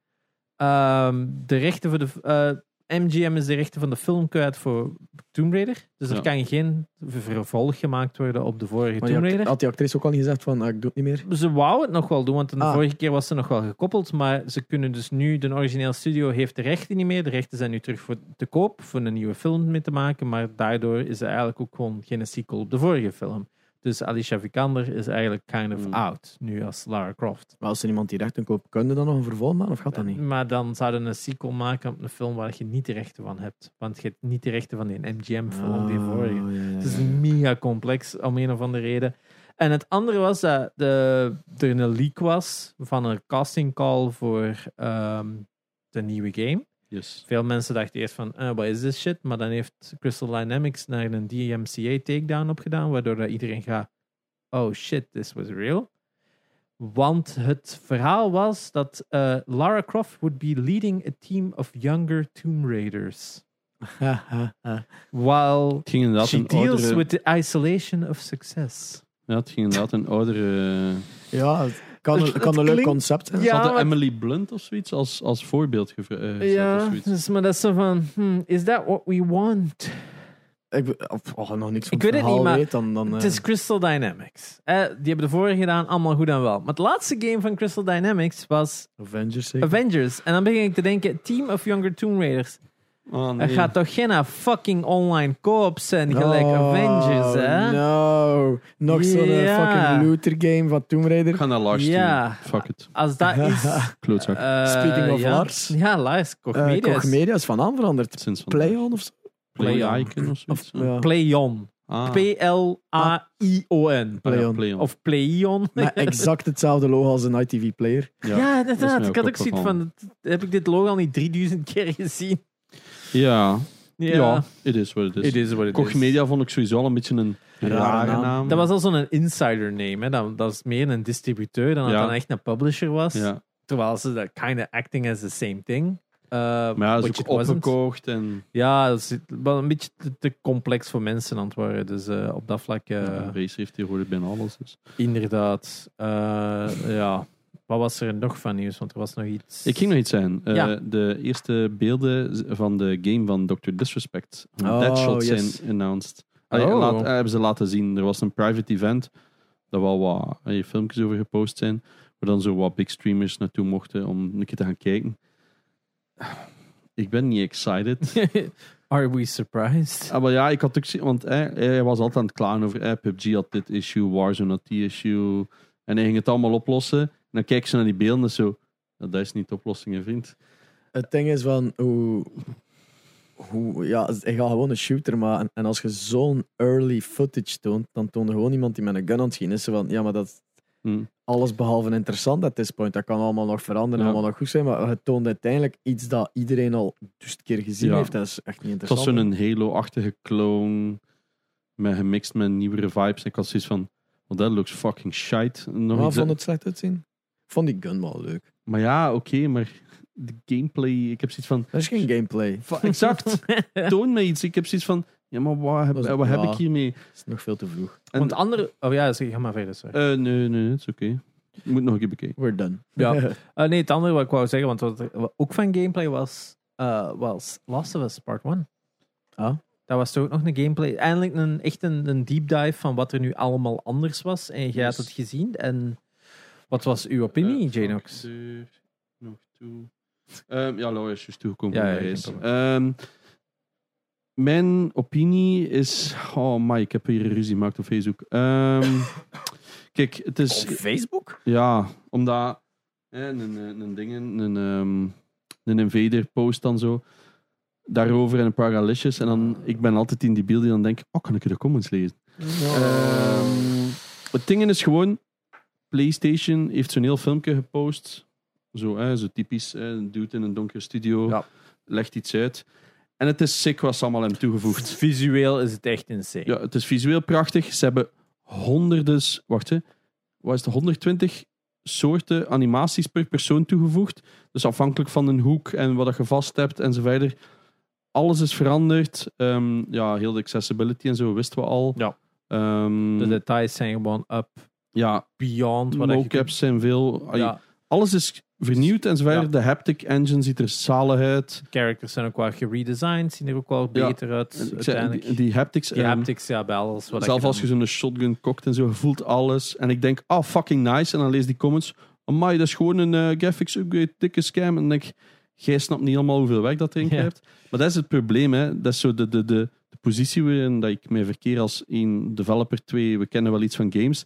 ehm, de rechten voor de... eh, MGM is de rechten van de film kwijt voor Tomb Raider. Dus er
Ja.
kan geen vervolg gemaakt worden op de vorige
Maar
Tomb Raider.
had die actrice ook al niet gezegd van, ah, ik doe het niet meer?
Ze wou het nog wel doen, want de
Ah.
vorige keer was ze nog wel gekoppeld. Maar ze kunnen dus nu, de origineel studio heeft de rechten niet meer. De rechten zijn nu terug voor te koop, voor een nieuwe film mee te maken. Maar daardoor is er eigenlijk ook gewoon geen sequel op de vorige film. Dus Alicia Vikander is eigenlijk kind of
Hmm.
out, nu als Lara Croft.
Maar als er iemand die rechten koopt, kun je dan nog een vervolg maken of gaat dat niet?
Maar dan zouden een sequel maken op een film waar je niet de rechten van hebt. Want je hebt niet de rechten van die MGM-film, die
Ah,
vorige.
ja, ja,
Het is mega complex om een of andere reden. En het andere was dat de, er een leak was van een casting call voor ehm, de nieuwe game.
Yes.
Veel mensen dachten eerst van, eh, wat is this shit? Maar dan heeft Crystal Dynamics naar een DMCA takedown opgedaan, waardoor dat iedereen gaat, oh shit, this was real. Want het verhaal was dat eh, Lara Croft would be leading a team of younger Tomb Raiders. [LAUGHS] While she
een
deals
oudere...
with the isolation of success.
Ja, het ging inderdaad een oudere...
ja, kan,
Het-
een- kan
het
een leuk concept zijn.
Ja,
Ze hadden
maar-
Emily Blunt of zoiets als, als voorbeeld gevraagd.
Ja,
zoiets.
dus, maar dat is zo van, hmm, is that what we want?
Ik, of, oh, nog niks van
Ik weet het niet, maar
weet, dan, dan,
Het
eh,
is Crystal Dynamics. Eh, die hebben de vorige gedaan, allemaal goed en wel. Maar het laatste game van Crystal Dynamics was
Avengers zeker?
Avengers. En dan begin ik te denken, Team of Younger Tomb Raiders. Er
nee.
gaat toch geen fucking online co-op zijn gelijk
Oh,
Avengers, hè?
No. Nog zo'n eh,
Ja.
fucking looter game van Tomb Raider.
Ik ga naar Lars
Ja.
toe. Fuck it.
Als dat [LAUGHS] is...
Klootzak.
eh,
Speaking of
ja.
Lars.
Ja, Lars. Koch
Eh,
Media.
Koch Media is van aan veranderd.
Sinds van
Play-on of zo?
Play
Play-on.
Icon of zoiets.
Ja.
Playon.
Ah.
P-L-A-I-O-N.
Ah, ja,
Play-on.
Play-on.
Of Playon. [LAUGHS]
Met exact hetzelfde logo als een ITV player.
Ja,
dat is
inderdaad. Ik had
ook
zoiets van, heb ik dit logo al niet 3000 keer gezien?
Ja,
Ja,
ja, it is what it is.
it is what it
Koch
is.
Media vond ik sowieso al een beetje een
Rare naam.
naam.
Dat was al zo'n insider name. Hè. Dat, dat is meer een distributeur dan dat
Ja.
dan echt een publisher was.
Ja,
Terwijl ze dat kind of acting as the same thing. Uh,
maar ja, dat is ook opgekocht en
Ja, dat is wel een beetje te, te complex voor mensen aan het worden. Dus eh, op dat vlak, eh,
ja, Race heeft tegenwoordig bijna alles. Dus.
inderdaad. Eh, ja. Wat was er nog van nieuws? Want er was nog iets.
Ik ging nog iets zijn. Eh. De eerste beelden van de game van Dr. Disrespect.
Oh,
Deadshot
yes.
zijn announced. Allee,
Oh.
laat- eh, hebben ze laten zien. Er was een private event. Daar wel wat allee, filmpjes over gepost zijn. Waar dan zo wat big streamers naartoe mochten om een keer te gaan kijken. Ik ben niet excited. [LAUGHS]
Are we surprised?
Ah, maar ja, ik had ook zien, want eh, hij was altijd aan het klagen over eh, PUBG had dit issue, Warzone had die issue. En hij ging het allemaal oplossen. Dan kijken ze naar die beelden en zo. "Nou, dat is niet de oplossing, vriend.
Het ding is van hoe. hoe ja, hij gaat gewoon een shooter, maar en, als je zo'n early footage toont, dan toont gewoon iemand die met een gun aan het schieten is. Van, ja, maar dat is
Hm.
alles behalve interessant at this point. Dat kan allemaal nog veranderen,
Ja.
allemaal nog goed zijn, maar het toont uiteindelijk iets dat iedereen al dus een keer gezien
Ja.
heeft. Dat is echt niet
Het was
interessant.
zo'n Halo-achtige clone. Met gemixt met nieuwere vibes. En ik had zoiets van, well, that looks fucking shite. Nog
Maar
iets-
vond het slecht uitzien? Vond die gun wel leuk.
Maar ja, oké, maar de gameplay, ik heb zoiets van,
Dat is geen gameplay.
"Fa- exact, [LAUGHS] toon me iets. Ik heb zoiets van, ja, maar wat, heb,
Dat is-
wat heb
ja.
ik hiermee?
Dat is nog veel te vroeg.
En,
Want andere... Oh ja, zeg, ga maar verder. Sorry.
eh, nee, nee, het is oké. Ik moet nog een keer bekijken.
We're done.
Ja. [LAUGHS] Eh, nee, het andere wat ik wou zeggen, want wat er ook van gameplay was, eh, was Last of Us Part 1.
Ah.
Dat was toch ook nog een gameplay. Eindelijk een, echt een, een deep dive van wat er nu allemaal anders was. En jij had het gezien. En wat was uw opinie,
Eh,
Janox?
Nog toe. Ehm, ja, Laura is juist toegekomen
Ja, ja.
Ehm, mijn opinie is... Oh my, ik heb hier een ruzie gemaakt op Facebook. Ehm, [LAUGHS] kijk, het is...
Op Facebook?
Ja, omdat hè, een, een, een ding, een, ehm, een invader post dan zo daarover en een paar galicious. En dan, ik ben altijd in die beelden die dan denk, oh, kan ik de comments lezen? Ehm, het ding is gewoon, PlayStation heeft zo'n heel filmpje gepost. Zo, hè, zo typisch, hè, een dude in een donkere studio,
Ja.
legt iets uit. En het is sick wat ze allemaal hebben toegevoegd.
Visueel is het echt insane.
Ja, het is visueel prachtig. Ze hebben honderden, wacht hè, wat is het, 120 soorten animaties per persoon toegevoegd. Dus afhankelijk van een hoek en wat je vast hebt en zo verder. Alles is veranderd. Ehm, ja, heel de accessibility en zo wisten we al.
Ja.
Ehm,
De details zijn gewoon up,
ja,
beyond wat
mocaps zijn veel. Alles is vernieuwd en.
Ja.
De haptic engine ziet er zalig uit.
characters zijn ook wel geredesigned, zien er ook wel
Ja.
beter uit. Uiteindelijk.
die, die haptics.
Die
ehm,
haptics, ja, bij alles. Wat
Zelf als je zo'n shotgun kokt en zo, voelt alles. En ik denk, ah, fucking nice. En dan lees die comments, amai, dat is gewoon een eh, graphics upgrade, dikke scam. En dan denk ik, jij snapt niet helemaal hoeveel werk dat erin
Ja.
krijgt. Maar dat is het probleem, hè. Dat is zo de, de, de, de positie waarin dat ik mij verkeer als één developer, twee, we kennen wel iets van games.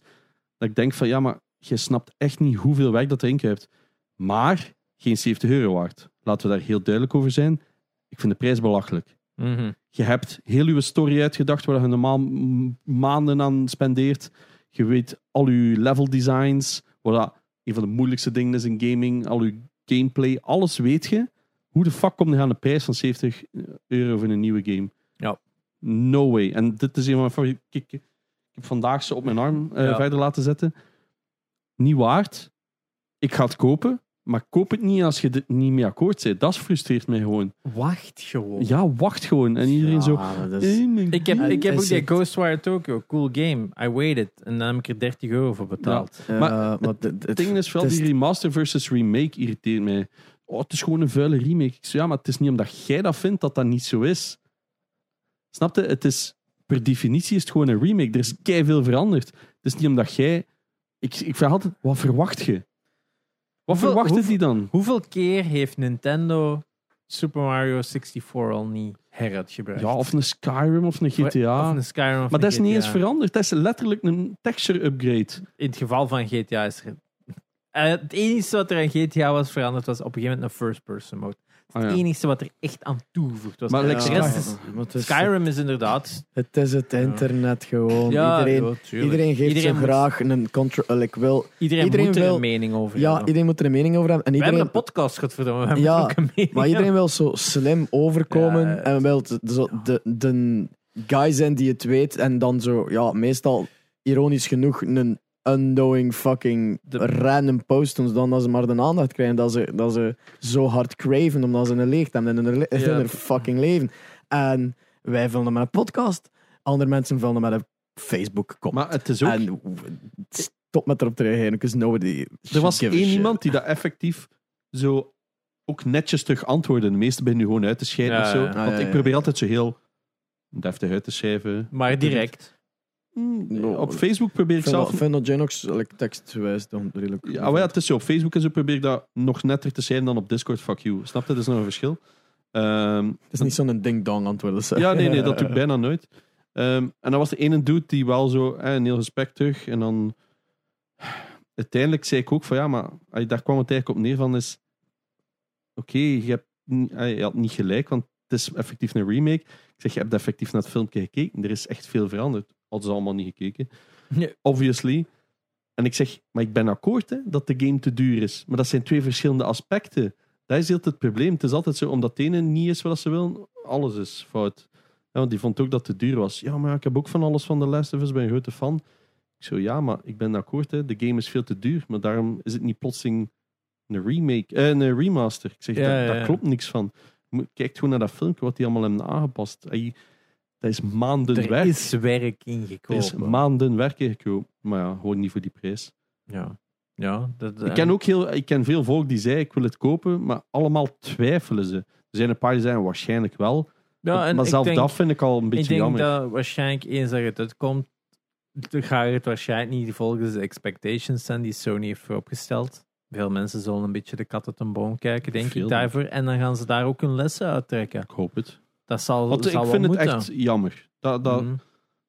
Dat ik denk van, ja, maar je snapt echt niet hoeveel werk dat erin krijgt. Maar geen 70 euro waard. Laten we daar heel duidelijk over zijn. Ik vind de prijs belachelijk.
Mhm.
Je hebt heel je story uitgedacht waar je normaal maanden aan spendeert. Je weet al je level designs, wat dat een van de moeilijkste dingen is in gaming, al je gameplay, alles weet je. Hoe de fuck kom je aan de prijs van 70 euro voor een nieuwe game?
Ja.
No way. En dit is een van mijn favoriete... Ik, heb vandaag ze op mijn arm eh,
Ja.
verder laten zetten. Niet waard. Ik ga het kopen, maar koop het niet als je er niet mee akkoord bent. Dat frustreert mij gewoon.
Wacht gewoon.
Ja, wacht gewoon. En iedereen zo...
Ja, is-
"Eh, mijn
Ik heb,
game."
ik heb ook die Ghostwire Tokyo, cool game. I waited. En dan heb ik er 30 euro voor betaald.
Ja,
Maar
maar het,
Het ding is vooral die remaster versus remake irriteert mij. Oh, het is gewoon een vuile remake. Ik zeg, ja, maar het is niet omdat jij dat vindt dat dat niet zo is. Snap je? Het is, per definitie is het gewoon een remake. Er is veel veranderd. Het is niet omdat jij... Ik, ik vraag altijd, wat verwacht je? Wat
Hoeveel-
verwachten
hoeveel-
die dan?
Hoeveel keer heeft Nintendo Super Mario 64 al niet heruitgebracht?
Ja, of een Skyrim of een
Of
GTA.
een Skyrim of
maar
een
dat is niet eens veranderd. Dat is letterlijk een texture upgrade.
In het geval van GTA is er... Eh, het enige wat er aan GTA was veranderd was op een gegeven moment een first-person mode. Het
ja.
enige wat er echt aan toegevoegd was.
Maar like
rest
Sky-
is-
maar het is-
Skyrim is inderdaad...
Het is het internet gewoon.
Ja,
iedereen,
ja,
iedereen geeft
Iedereen
zo
moet-
graag een control. Ik wil,
Iedereen,
iedereen
moet er
wil-
een mening over
ja,
hebben.
iedereen moet er een mening over hebben. En
We hebben
iedereen,
een podcast, godverdomme. We hebben
Ja,
ook een mening.
maar iedereen wil zo slim overkomen.
Ja,
en wil de, zo de, de guy zijn die het weet. En dan zo, ja, meestal ironisch genoeg, een unknowing fucking
De-
random post doen. Dan dat ze maar de aandacht krijgen. Dat ze, dat ze zo hard craven omdat ze een leegte hebben in hun, in fucking leven. En wij vullen met een podcast. Andere mensen vullen met een Facebook comment.
Maar het is ook...
En stop met erop te reageren, because nobody
Er was één iemand die dat effectief zo ook netjes terug antwoordde. De meeste ben nu gewoon uit te scheiden
Ja,
of zo.
ja.
Ah,
Want
ja,
ik
ja.
probeer altijd zo heel deftig uit te schrijven.
Maar direct.
Mm, Op Facebook probeer ik
Ik vind
zelf...
vind dat Genox like, tekstwijs dan redelijk...
Ja, maar ja, het is zo. Op Facebook en zo probeer ik dat nog netter te zijn dan op Discord. Fuck you. Snap je? Dat is nog een verschil. Ehm,
Het is niet zo'n ding-dong antwoorden. zeg.
ja, nee, nee, dat doe ik [LAUGHS] bijna nooit. Ehm, en dan was er ene dude die wel zo eh, een heel gesprek terug. En dan uiteindelijk zei ik ook van ja, maar daar kwam het eigenlijk op neer van is oké, je je had niet gelijk, want het is effectief een remake. Ik zeg, je hebt effectief naar het filmpje gekeken. Er is echt veel veranderd. Hadden ze allemaal niet gekeken.
Nee.
Obviously. En ik zeg, maar ik ben akkoord hè, dat de game te duur is. Maar dat zijn twee verschillende aspecten. Dat is altijd het probleem. Het is altijd zo, omdat het ene niet is wat ze willen, alles is fout. Ja, want die vond ook dat het te duur was. Ja, maar ik heb ook van alles van The Last of Us, ben een grote fan. Ik zo, ja, maar ik ben akkoord, hè. de game is veel te duur. Maar daarom is het niet plotseling een remake, eh, een remaster. Ik zeg,
Ja,
daar,
ja,
daar
ja.
klopt niks van. Kijk gewoon naar dat filmpje, wat die allemaal hebben aangepast. Ey, dat is maanden
Er
werk.
is werk
Er is
ingekomen.
maanden werk ingekomen. Maar ja, gewoon niet voor die prijs.
Ja. Ja, dat,
Ik ken ook heel, ik ken veel volk die zei ik wil het kopen, maar allemaal twijfelen ze. Er zijn een paar die zeggen waarschijnlijk wel.
ja, en
maar
ik
zelf
denk,
dat vind ik al een
Ik
beetje
denk
jammer.
dat waarschijnlijk eens dat het uitkomt, dan ga je het waarschijnlijk niet volgens de expectations zijn die Sony heeft vooropgesteld. Veel mensen zullen een beetje de kat uit een boom kijken, denk
Veel,
ik, daarvoor. En dan gaan ze daar ook hun lessen uittrekken.
Ik hoop het.
Dat zal,
Want
zal
ik vind het
moeten.
echt jammer. Dat, dat,
Mhm.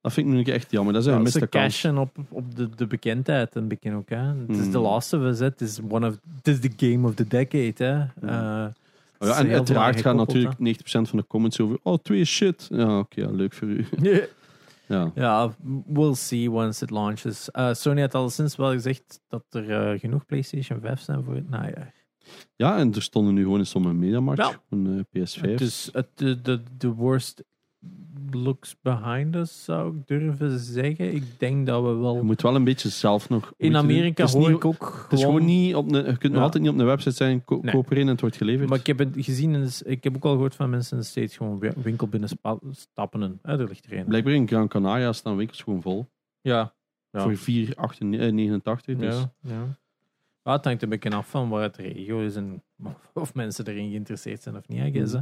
dat vind ik nu echt jammer. Dat is een
Ja, ze cashen op, op de, de bekendheid een beetje ook. Hè. Het is
Mm.
Last of Us, hè. het is one of, het is the game of the decade. Hè. Eh,
Oh ja, en uiteraard gaan
gekoppeld,
natuurlijk 90% van de comments over oh, twee shit. Ja, oké, ja, leuk voor u. [LAUGHS] Ja.
Ja, we'll see once it launches. Eh, Sony had al sinds wel gezegd dat er eh, genoeg PlayStation 5 zijn voor het najaar.
Ja, en er stonden nu gewoon in sommige mediamarkt
Ja.
een eh, PS5.
Dus het, de, de, de worst looks behind us, zou ik durven zeggen. Ik denk dat we
je
wel...
moet wel een beetje zelf nog...
In. Amerika
Het is
hoor
niet-
ik ook
Het is gewoon niet op een, je kunt nog
Ja.
altijd niet op een website zijn, ko
Nee.
koop er een en het wordt geleverd.
Maar ik heb het gezien, in de- ik heb ook al gehoord van mensen de States gewoon wi- winkel binnen stappen en hè, er ligt er een.
Blijkbaar in Gran Canaria staan winkels gewoon vol.
Ja. Ja.
Voor 4,89. Dus
Ja, ja. Ja, het hangt een beetje af van waar het regio is en [LAUGHS] of mensen erin geïnteresseerd zijn of niet, I guess, hè.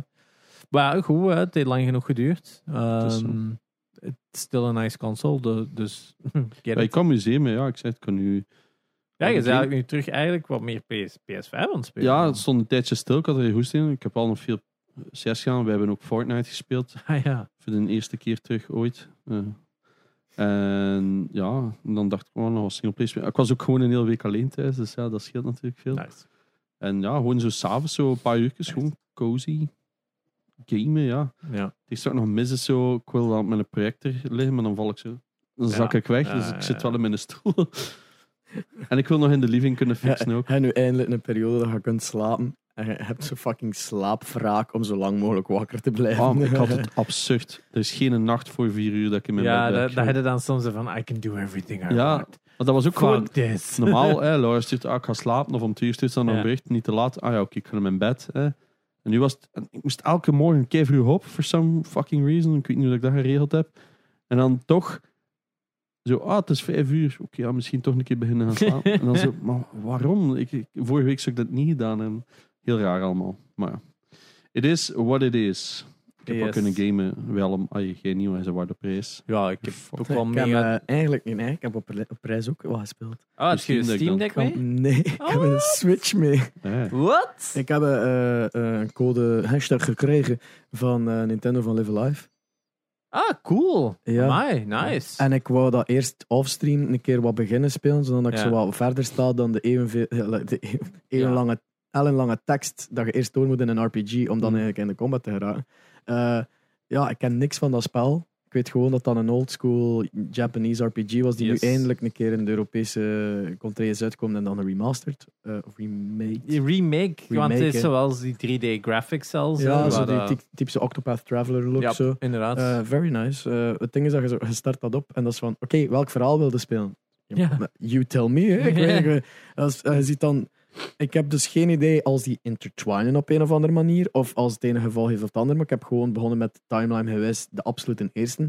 Maar goed, hè, het heeft lang genoeg geduurd. Ehm, Het is still een nice console, dus [LAUGHS]
Ja, ik kan museum, ja, ik zei het kan nu...
Ja, je eigenlijk nu terug eigenlijk wat meer PS, PS5 aan het spelen.
Ja, het stond een tijdje stil. Ik had er goed in. Ik heb al nog veel CS gedaan. We hebben ook Fortnite gespeeld. [LAUGHS]
Ah, ja.
Voor de eerste keer terug ooit. Eh, en ja, en dan dacht ik gewoon nog een singleplayer spelen. Ik was ook gewoon een hele week alleen thuis. Dus ja, dat scheelt natuurlijk veel.
Nice.
En ja, gewoon zo s'avonds zo een paar uurtjes. Gewoon cozy. Gamen, ja.
Ja.
Het is ook nog mis is zo. Ik wil dan met een projector liggen, maar dan val ik zo dan zak ik weg. Dus
Ja,
ik zit
ja.
wel in mijn stoel. [LAUGHS] en ik wil nog in de living kunnen fixen ook.
En nu eindelijk een periode dat je kunt slapen. En je hebt zo fucking slaapwraak om zo lang mogelijk wakker te blijven.
Ik had [LAUGHS] het absurd. Er is geen nacht voor vier uur dat ik in mijn
Ja,
bed
dat,
ben.
dat had je dan soms van, I can do everything I
Ja,
want.
Maar dat was ook gewoon [LAUGHS] normaal. hè, Laura stuurt, ah, ik ga slapen. Of om twee uur stuurt ze dan een
Ja.
bericht. Niet te laat. Ah ja, oké, ik ga naar mijn bed. Hè. En nu was het... en Ik moest elke morgen een keer vroeg op. For some fucking reason. Ik weet niet hoe ik dat geregeld heb. En dan toch... Zo, ah, het is vijf uur. Oké, ja, misschien toch een keer beginnen gaan slapen. [LAUGHS] en dan zo, maar waarom? Ik, ik- vorige week zou ik dat niet gedaan. En heel raar allemaal. Maar ja. It is what it is. Ik heb wel
Yes.
kunnen gamen. Wel om... Ah, geen nieuw, hij is een waarde prijs.
Ja, ik heb
Fuck.
ook wel
ik heb eh, eigenlijk niet. Nee, ik heb op, op prijs ook wel gespeeld.
Ah, heb je een
Steam Deck
mee?
Nee, ik heb een Switch mee.
Ja.
Wat?
Ik heb eh, eh, een code hashtag gekregen van eh, Nintendo van Live Alive.
Ah, cool.
Ja.
Amai, nice.
En ik wou dat eerst offstream een keer wat beginnen spelen, zodat ik
Ja.
zo wat verder sta dan de de even- eeuwenlange, ellenlange tekst dat je eerst door moet in een RPG om dan
Mm.
eigenlijk in de combat te geraken. Eh, ja, ik ken niks van dat spel. Ik weet gewoon dat dat een oldschool Japanese RPG was, die
Yes.
nu eindelijk een keer in de Europese contrée is uitgekomen en dan een remastered, eh, of remade.
Die remake, want
Remake,
het is zoals die 3D graphics zelfs.
Ja, zo die typ- typische Octopath Traveler look
Ja,
zo.
inderdaad.
Eh, very nice. Het ding is dat je, zo, je start dat op en dat is van, oké, welk verhaal wilde spelen?
Ja.
maar You tell me. Hè? Ik [LAUGHS] weet eh, als, je ziet dan, ik heb dus geen idee als die intertwinen op een of andere manier, of als het ene geval heeft of het andere, maar ik heb gewoon begonnen met Timeline geweest, de absolute eerste.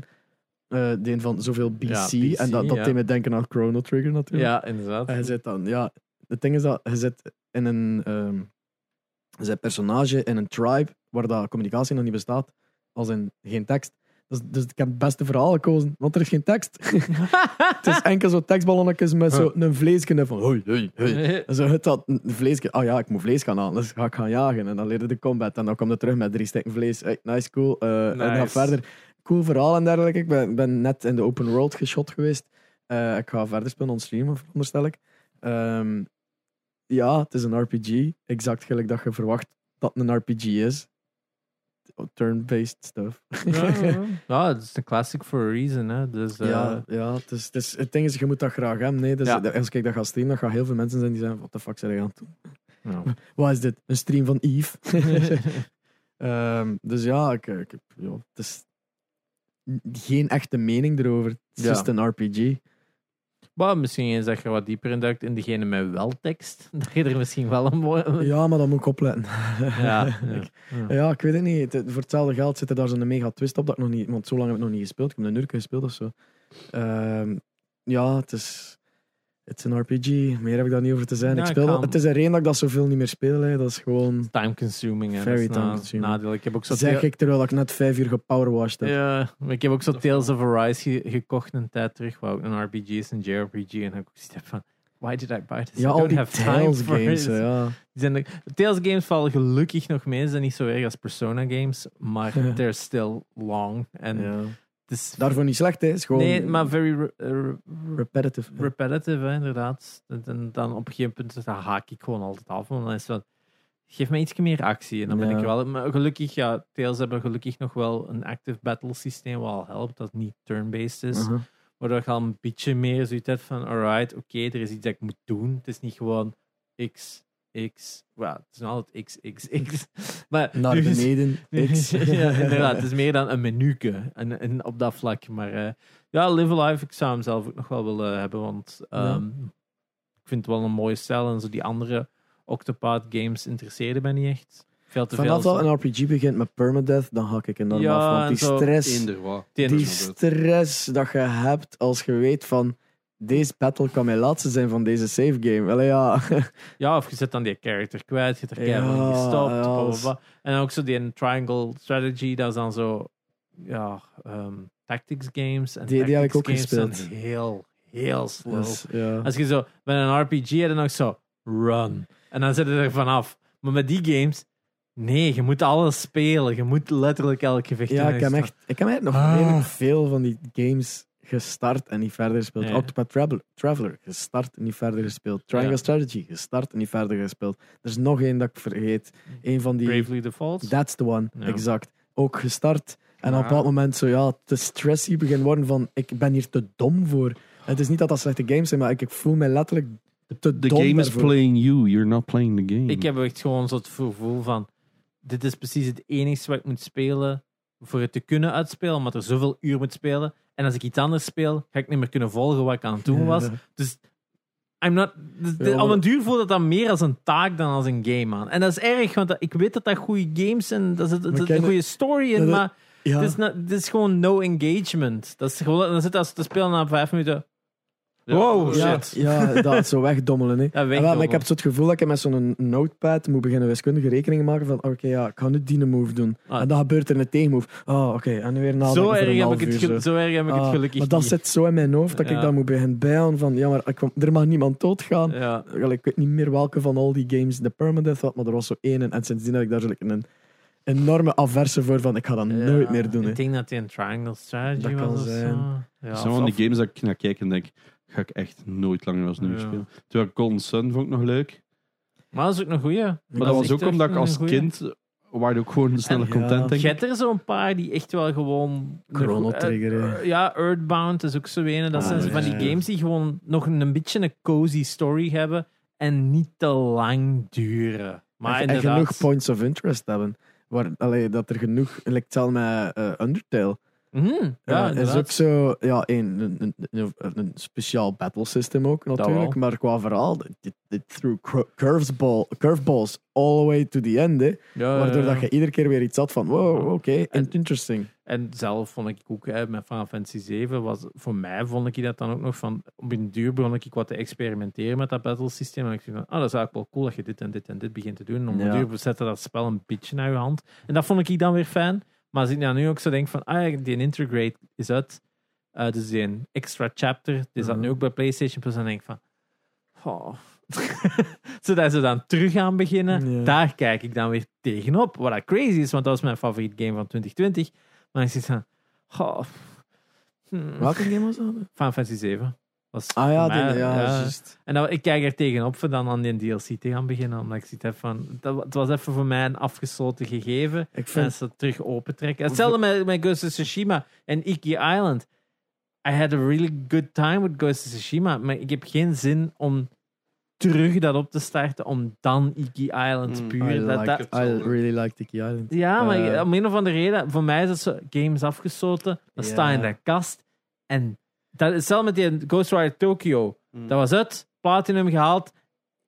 Eh de een van zoveel BC,
Ja, BC,
en dat, dat
ja.
deed me denken aan Chrono Trigger natuurlijk.
ja, inderdaad.
En je zit dan, ja, het ding is dat je zit in een, ehm je zit personage in een tribe waar dat communicatie nog niet bestaat, als in geen tekst. Dus, dus ik heb het beste verhaal gekozen, want er is geen tekst. [LAUGHS] het is enkel zo tekstballonnetjes met zo een vleesje van hoi, hoi, hoi. [LAUGHS] En zo het dat een vleesje, ah ja, ik moet vlees gaan halen, dus ga ik gaan jagen. En dan leerde de combat en dan komt het terug met drie stukken vlees. Hey, nice, cool. Eh, En
Nice.
verder. Cool verhaal en dergelijke. Ik ben, ben net in de open world geschot geweest. Eh, ik ga verder spelen on stream, veronderstel ik. Ehm, ja, het is een RPG. Exact gelijk dat je verwacht dat het een RPG is. Turn-based stuff.
ja, ja. [LAUGHS] ja, het is een classic for a reason. Hè. Dus, eh,
ja, ja het, is, het, is, het ding is, je moet dat graag hebben. Nee, dus
Ja.
Als ik dat ga streamen, dan gaan heel veel mensen zijn die zeggen: Wat de fuck zijn je aan het doen?
ja. [LAUGHS]
Wat is dit? Een stream van Eve? [LAUGHS] Ehm, dus ja, ik, ik, heb- ja, het is geen echte mening erover. Het is
Ja.
just een RPG.
Maar misschien eens dat je wat dieper induikt in degene met wel tekst. [LAUGHS] Dat je er misschien wel een mooie...
Ja, maar dan moet ik opletten.
Ja, ja. ja. [LAUGHS]
Ja, ik weet het niet. Voor hetzelfde geld zit er daar zo'n mega twist op dat ik nog niet... Want zo lang heb ik nog niet gespeeld. Ik heb een uur gespeeld of zo. Ehm, ja, het is... Het is een RPG. Meer heb ik daar niet over te zijn.
Ja,
ik speel Het is er één dat ik dat zoveel niet meer speel. Hè. Dat is gewoon...
Time consuming. Hè.
Very
dat is na-
time-consuming.
nadeel. Ik heb ook zo
Zeg ik terwijl ik net vijf uur gepowerwashed heb.
Ja, maar ik heb ook zo Tales of Arise ge- gekocht een tijd terug, waar ook een RPG is, een JRPG, en heb ik ook zoiets van, why did I buy this?
Ja,
I
al
don't
die
have time
Tales
for
games.
it.
hè, Ja.
Die zijn de, Tales games vallen gelukkig nog mee, ze zijn niet zo erg als Persona games, maar [LAUGHS] they're still long. En
Ja.
Is,
Daarvoor niet slecht, hè. Is gewoon
nee, maar very re- eh, re-
repetitive. hè.
repetitive, hè, inderdaad. En, dan op een gegeven punt dan haak ik gewoon altijd af, want dan is het geef me iets meer actie. En dan ben
Ja.
ik wel, maar gelukkig, ja, Tales hebben gelukkig nog wel een active battle systeem, wat al helpt, dat niet turn-based is.
Uh-huh.
Waardoor je al een beetje meer zoiets hebt van, alright, oké, er is iets dat ik moet doen. Het is niet gewoon X, X, well, het is nog altijd X, X, X. [LAUGHS] Maar
Naar beneden. [LAUGHS] X.
ja, inderdaad, het is meer dan een menuke en, en op dat vlak. Maar eh, ja, Live Alive, ik zou hem zelf ook nog wel willen hebben, want ehm, ik vind het wel een mooie stijl. En zo die andere Octopath games interesseerden mij niet echt. Veel te
Vanaf
veel.
dat een RPG begint met permadeath, dan hak ik enorm
Ja,
af. Want die stress.
Die-
stress dat je hebt als je weet van deze battle kan mijn laatste zijn van deze save game. Ja. [LAUGHS]
Ja, of je zet dan die character kwijt, je hebt er keihard gestopt.
ja.
En ook zo die triangle strategy, dat is dan zo, ja, ehm, tactics games. En
Die- die heb ik
tactics
ook
games
gespeeld.
zijn heel, heel slow.
Dus, ja.
Als je zo met een RPG hebt, dan nog zo, run. En dan zit je er vanaf. Maar met die games, nee, je moet alles spelen. Je moet letterlijk elk gevecht
ja, ik heb, echt, ik heb echt nog
Ah.
redelijk veel van die games gestart en niet verder gespeeld.
Ja.
Octopath Traveler, Traveler, gestart en niet verder gespeeld. Triangle
Ja.
Strategy, gestart en niet verder gespeeld. Er is nog één dat ik vergeet. Eén van die...
Bravely Default.
That's the one,
Ja.
exact. Ook gestart, En op een bepaald moment zo, ja, te stressy begin worden van, ik ben hier te dom voor. En het is niet dat dat slechte games zijn, maar ik, ik voel mij letterlijk te
The
dom
game is
daarvoor.
playing you, you're not playing the game.
Ik heb echt gewoon zo het gevoel van: dit is precies het enige wat ik moet spelen voor het te kunnen uitspelen, omdat er zoveel uur moet spelen. En als ik iets anders speel, ga ik niet meer kunnen volgen wat ik aan het doen was. Dus I'm not,
Ja,
op een duur voelt het dan meer als een taak dan als een game aan. En dat is erg, want dat- ik weet dat dat goede games zijn, dat
ken
een goede story in,
dat-
maar
Ja.
het, is not- is gewoon no engagement. Dat is gewoon, dan zit als te spelen na vijf minuten. Wow,
ja,
shit.
ja, dat zo wegdommelen. Hè.
Ja,
maar ik heb zo het gevoel dat ik met zo'n notepad moet beginnen wiskundige rekeningen maken van oké, ja, ik ga nu die move doen.
Ah.
En dan gebeurt er een tegenmove. Oh, oké, en nu weer nadenken
Zo
voor
erg,
een
heb
half
ik het,
uur zo.
zo erg heb ik het
Ah,
gelukkig
maar dat
niet.
zit zo in mijn hoofd dat
Ja.
ik dan moet beginnen bijhouden van ja, maar ik, er mag niemand doodgaan.
Ja.
Ik weet niet meer welke van al die games de permadeath had, maar er was zo één. En, en sindsdien heb ik daar zo een enorme averse voor van ik ga dat nooit meer doen. hè.
Ik denk dat hij een triangle strategy
Dat kan
was of
zijn.
zo. Ja,
Dat
of-
van die games dat ik naar kijk en denk, ga ik echt nooit langer als nu
Ja.
spelen. Terwijl Golden Sun vond ik nog leuk.
Maar dat is ook een goeie.
Maar dat was ook omdat ik als kind, waar ook gewoon sneller
Ja.
content denk
Je
ik.
hebt er zo'n paar die echt wel gewoon...
Chrono
Eh,
Trigger,
ja, Earthbound is ook zo een. Dat
Ah,
zijn van
ja.
die games die gewoon nog een beetje een cozy story hebben en niet te lang duren. Maar
en, en genoeg points of interest hebben. Waar, allee, dat er genoeg, lijkt hetzelfde met eh, Undertale.
Mhm, ja,
Ja, is ook zo, ja, een, een, een, een, speciaal battle system ook natuurlijk, maar qua verhaal, dit, threw cur- curveball, curveballs all the way to the end, hè,
Ja,
waardoor dat je iedere keer weer iets had van, wow, oké,
En-
interesting.
En zelf vond ik ook hè, met Final Fantasy 7 was voor mij vond ik dat dan ook nog van op een duur begon ik wat te experimenteren met dat battle systeem en ik dacht van, oh, dat is eigenlijk wel cool dat je dit en dit en dit begint te doen. En op een duur zette dat spel een beetje naar je hand. En dat vond ik dan weer fijn. Maar als ik nou nu ook zo denk van, ah, ja, die Integrate is uit. Eh, dus die een extra chapter, die zat nu
Mhm.
ook bij PlayStation Plus. En dan denk ik van, oh. [LAUGHS] Zodat ze dan terug gaan beginnen, daar kijk ik dan weer tegenop. Wat dat crazy is, want dat was mijn favoriet game van 2020. Maar ik zit van, oh, hmm,
Welke game was dat?
Final Fantasy 7. Was
Ah ja,
voor mij,
die, ja.
En dan, ik kijk er tegenop voor dan aan die DLC te gaan beginnen. Omdat ik zoiets heb van, dat, het was even voor mij een afgesloten gegeven.
Ik
En ze terug opentrekken. Hetzelfde met, met Ghost of Tsushima en Iki Island. I had a really good time with Ghost of Tsushima. Maar ik heb geen zin om terug dat op te starten. Om dan Iki Island
Mm,
puur.
I,
dat,
like,
dat,
I really like Tiki Island.
ja, maar
Eh.
om een of andere reden, voor mij is het zo, games afgesloten, dat
Ja.
staat in de kast. En dat is hetzelfde met die Ghost Rider Tokyo.
Mm.
Dat was het, platinum gehaald,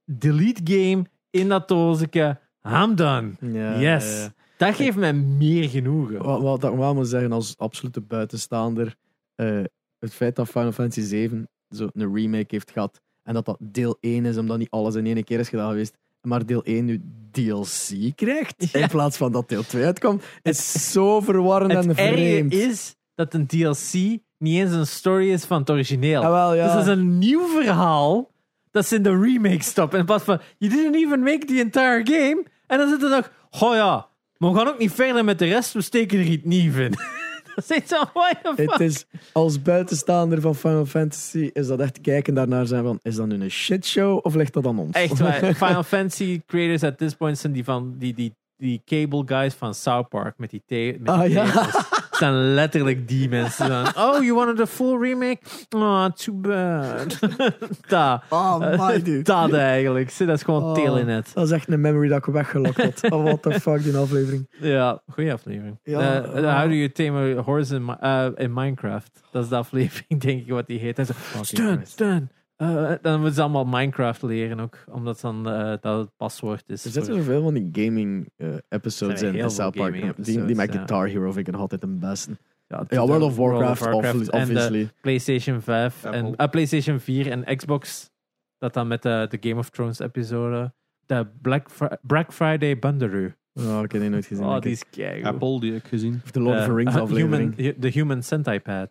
delete game in dat doosje, I'm done.
Ja,
yes.
ja.
Dat geeft mij meer genoegen.
Wat, wat ik wel moet zeggen als absolute buitenstaander, eh, het feit dat Final Fantasy 7 zo een remake heeft gehad en dat dat deel 1 is, omdat niet alles in één keer is gedaan geweest, maar deel 1 nu DLC krijgt,
Ja.
in plaats van dat deel 2 uitkomt, is zo verwarrend en
Het
vreemd.
is dat een DLC niet eens een story is van het origineel.
Ja.
Dus dat is een nieuw verhaal dat ze in de remake stoppen. In plaats van, you didn't even make the entire game. En dan zit er nog, oh ja, maar we gaan ook niet verder met de rest, we steken er iets nieuws in. [LAUGHS] dat is zo, what the fuck?
Het is, als buitenstaander van Final Fantasy is dat echt kijken daarnaar zijn van, is dat nu een shitshow of ligt dat aan ons?
Echt waar. [LAUGHS] Final Fantasy creators at this point zijn die van die, die, die cable guys van South Park met die, met die
Ah, ja. [LAUGHS]
zijn letterlijk die mensen dan. Oh, you wanted a full remake? Oh, too bad. [LAUGHS] dat.
Oh my dude. [LAUGHS]
Dat eigenlijk. Zie, Dat is gewoon
Oh.
telenet.
Dat is echt een memory dat ik weggelokt had. Oh, what the fuck, die aflevering.
Ja, goede aflevering.
Ja, ja.
How do you tame a horse in, eh, in Minecraft? Dat is de aflevering, [LAUGHS] denk ik, wat die heet. Stun, stun. Eh, dan moeten ze allemaal Minecraft leren ook, omdat dan, eh, dat het paswoord is.
Er
voor-
zitten zoveel van die gaming eh, episodes in, in South Park. Die, die
episodes,
met
ja.
Guitar Hero vind ik nog altijd een beste.
ja,
Ja, World of Warcraft,
Warcraft
obvi-
en de
obviously.
PlayStation 5 en PlayStation 4 en Xbox. Dat dan met de, de Game of Thrones episode. De Black, Fri- Black Friday Bandaroo.
Oh, ik heb die nooit gezien.
Oh, die is keigoed.
Apple, die heb ik gezien.
Of de Lord of the Rings [LAUGHS]
uh,
aflevering.
Human, de Human Centipede.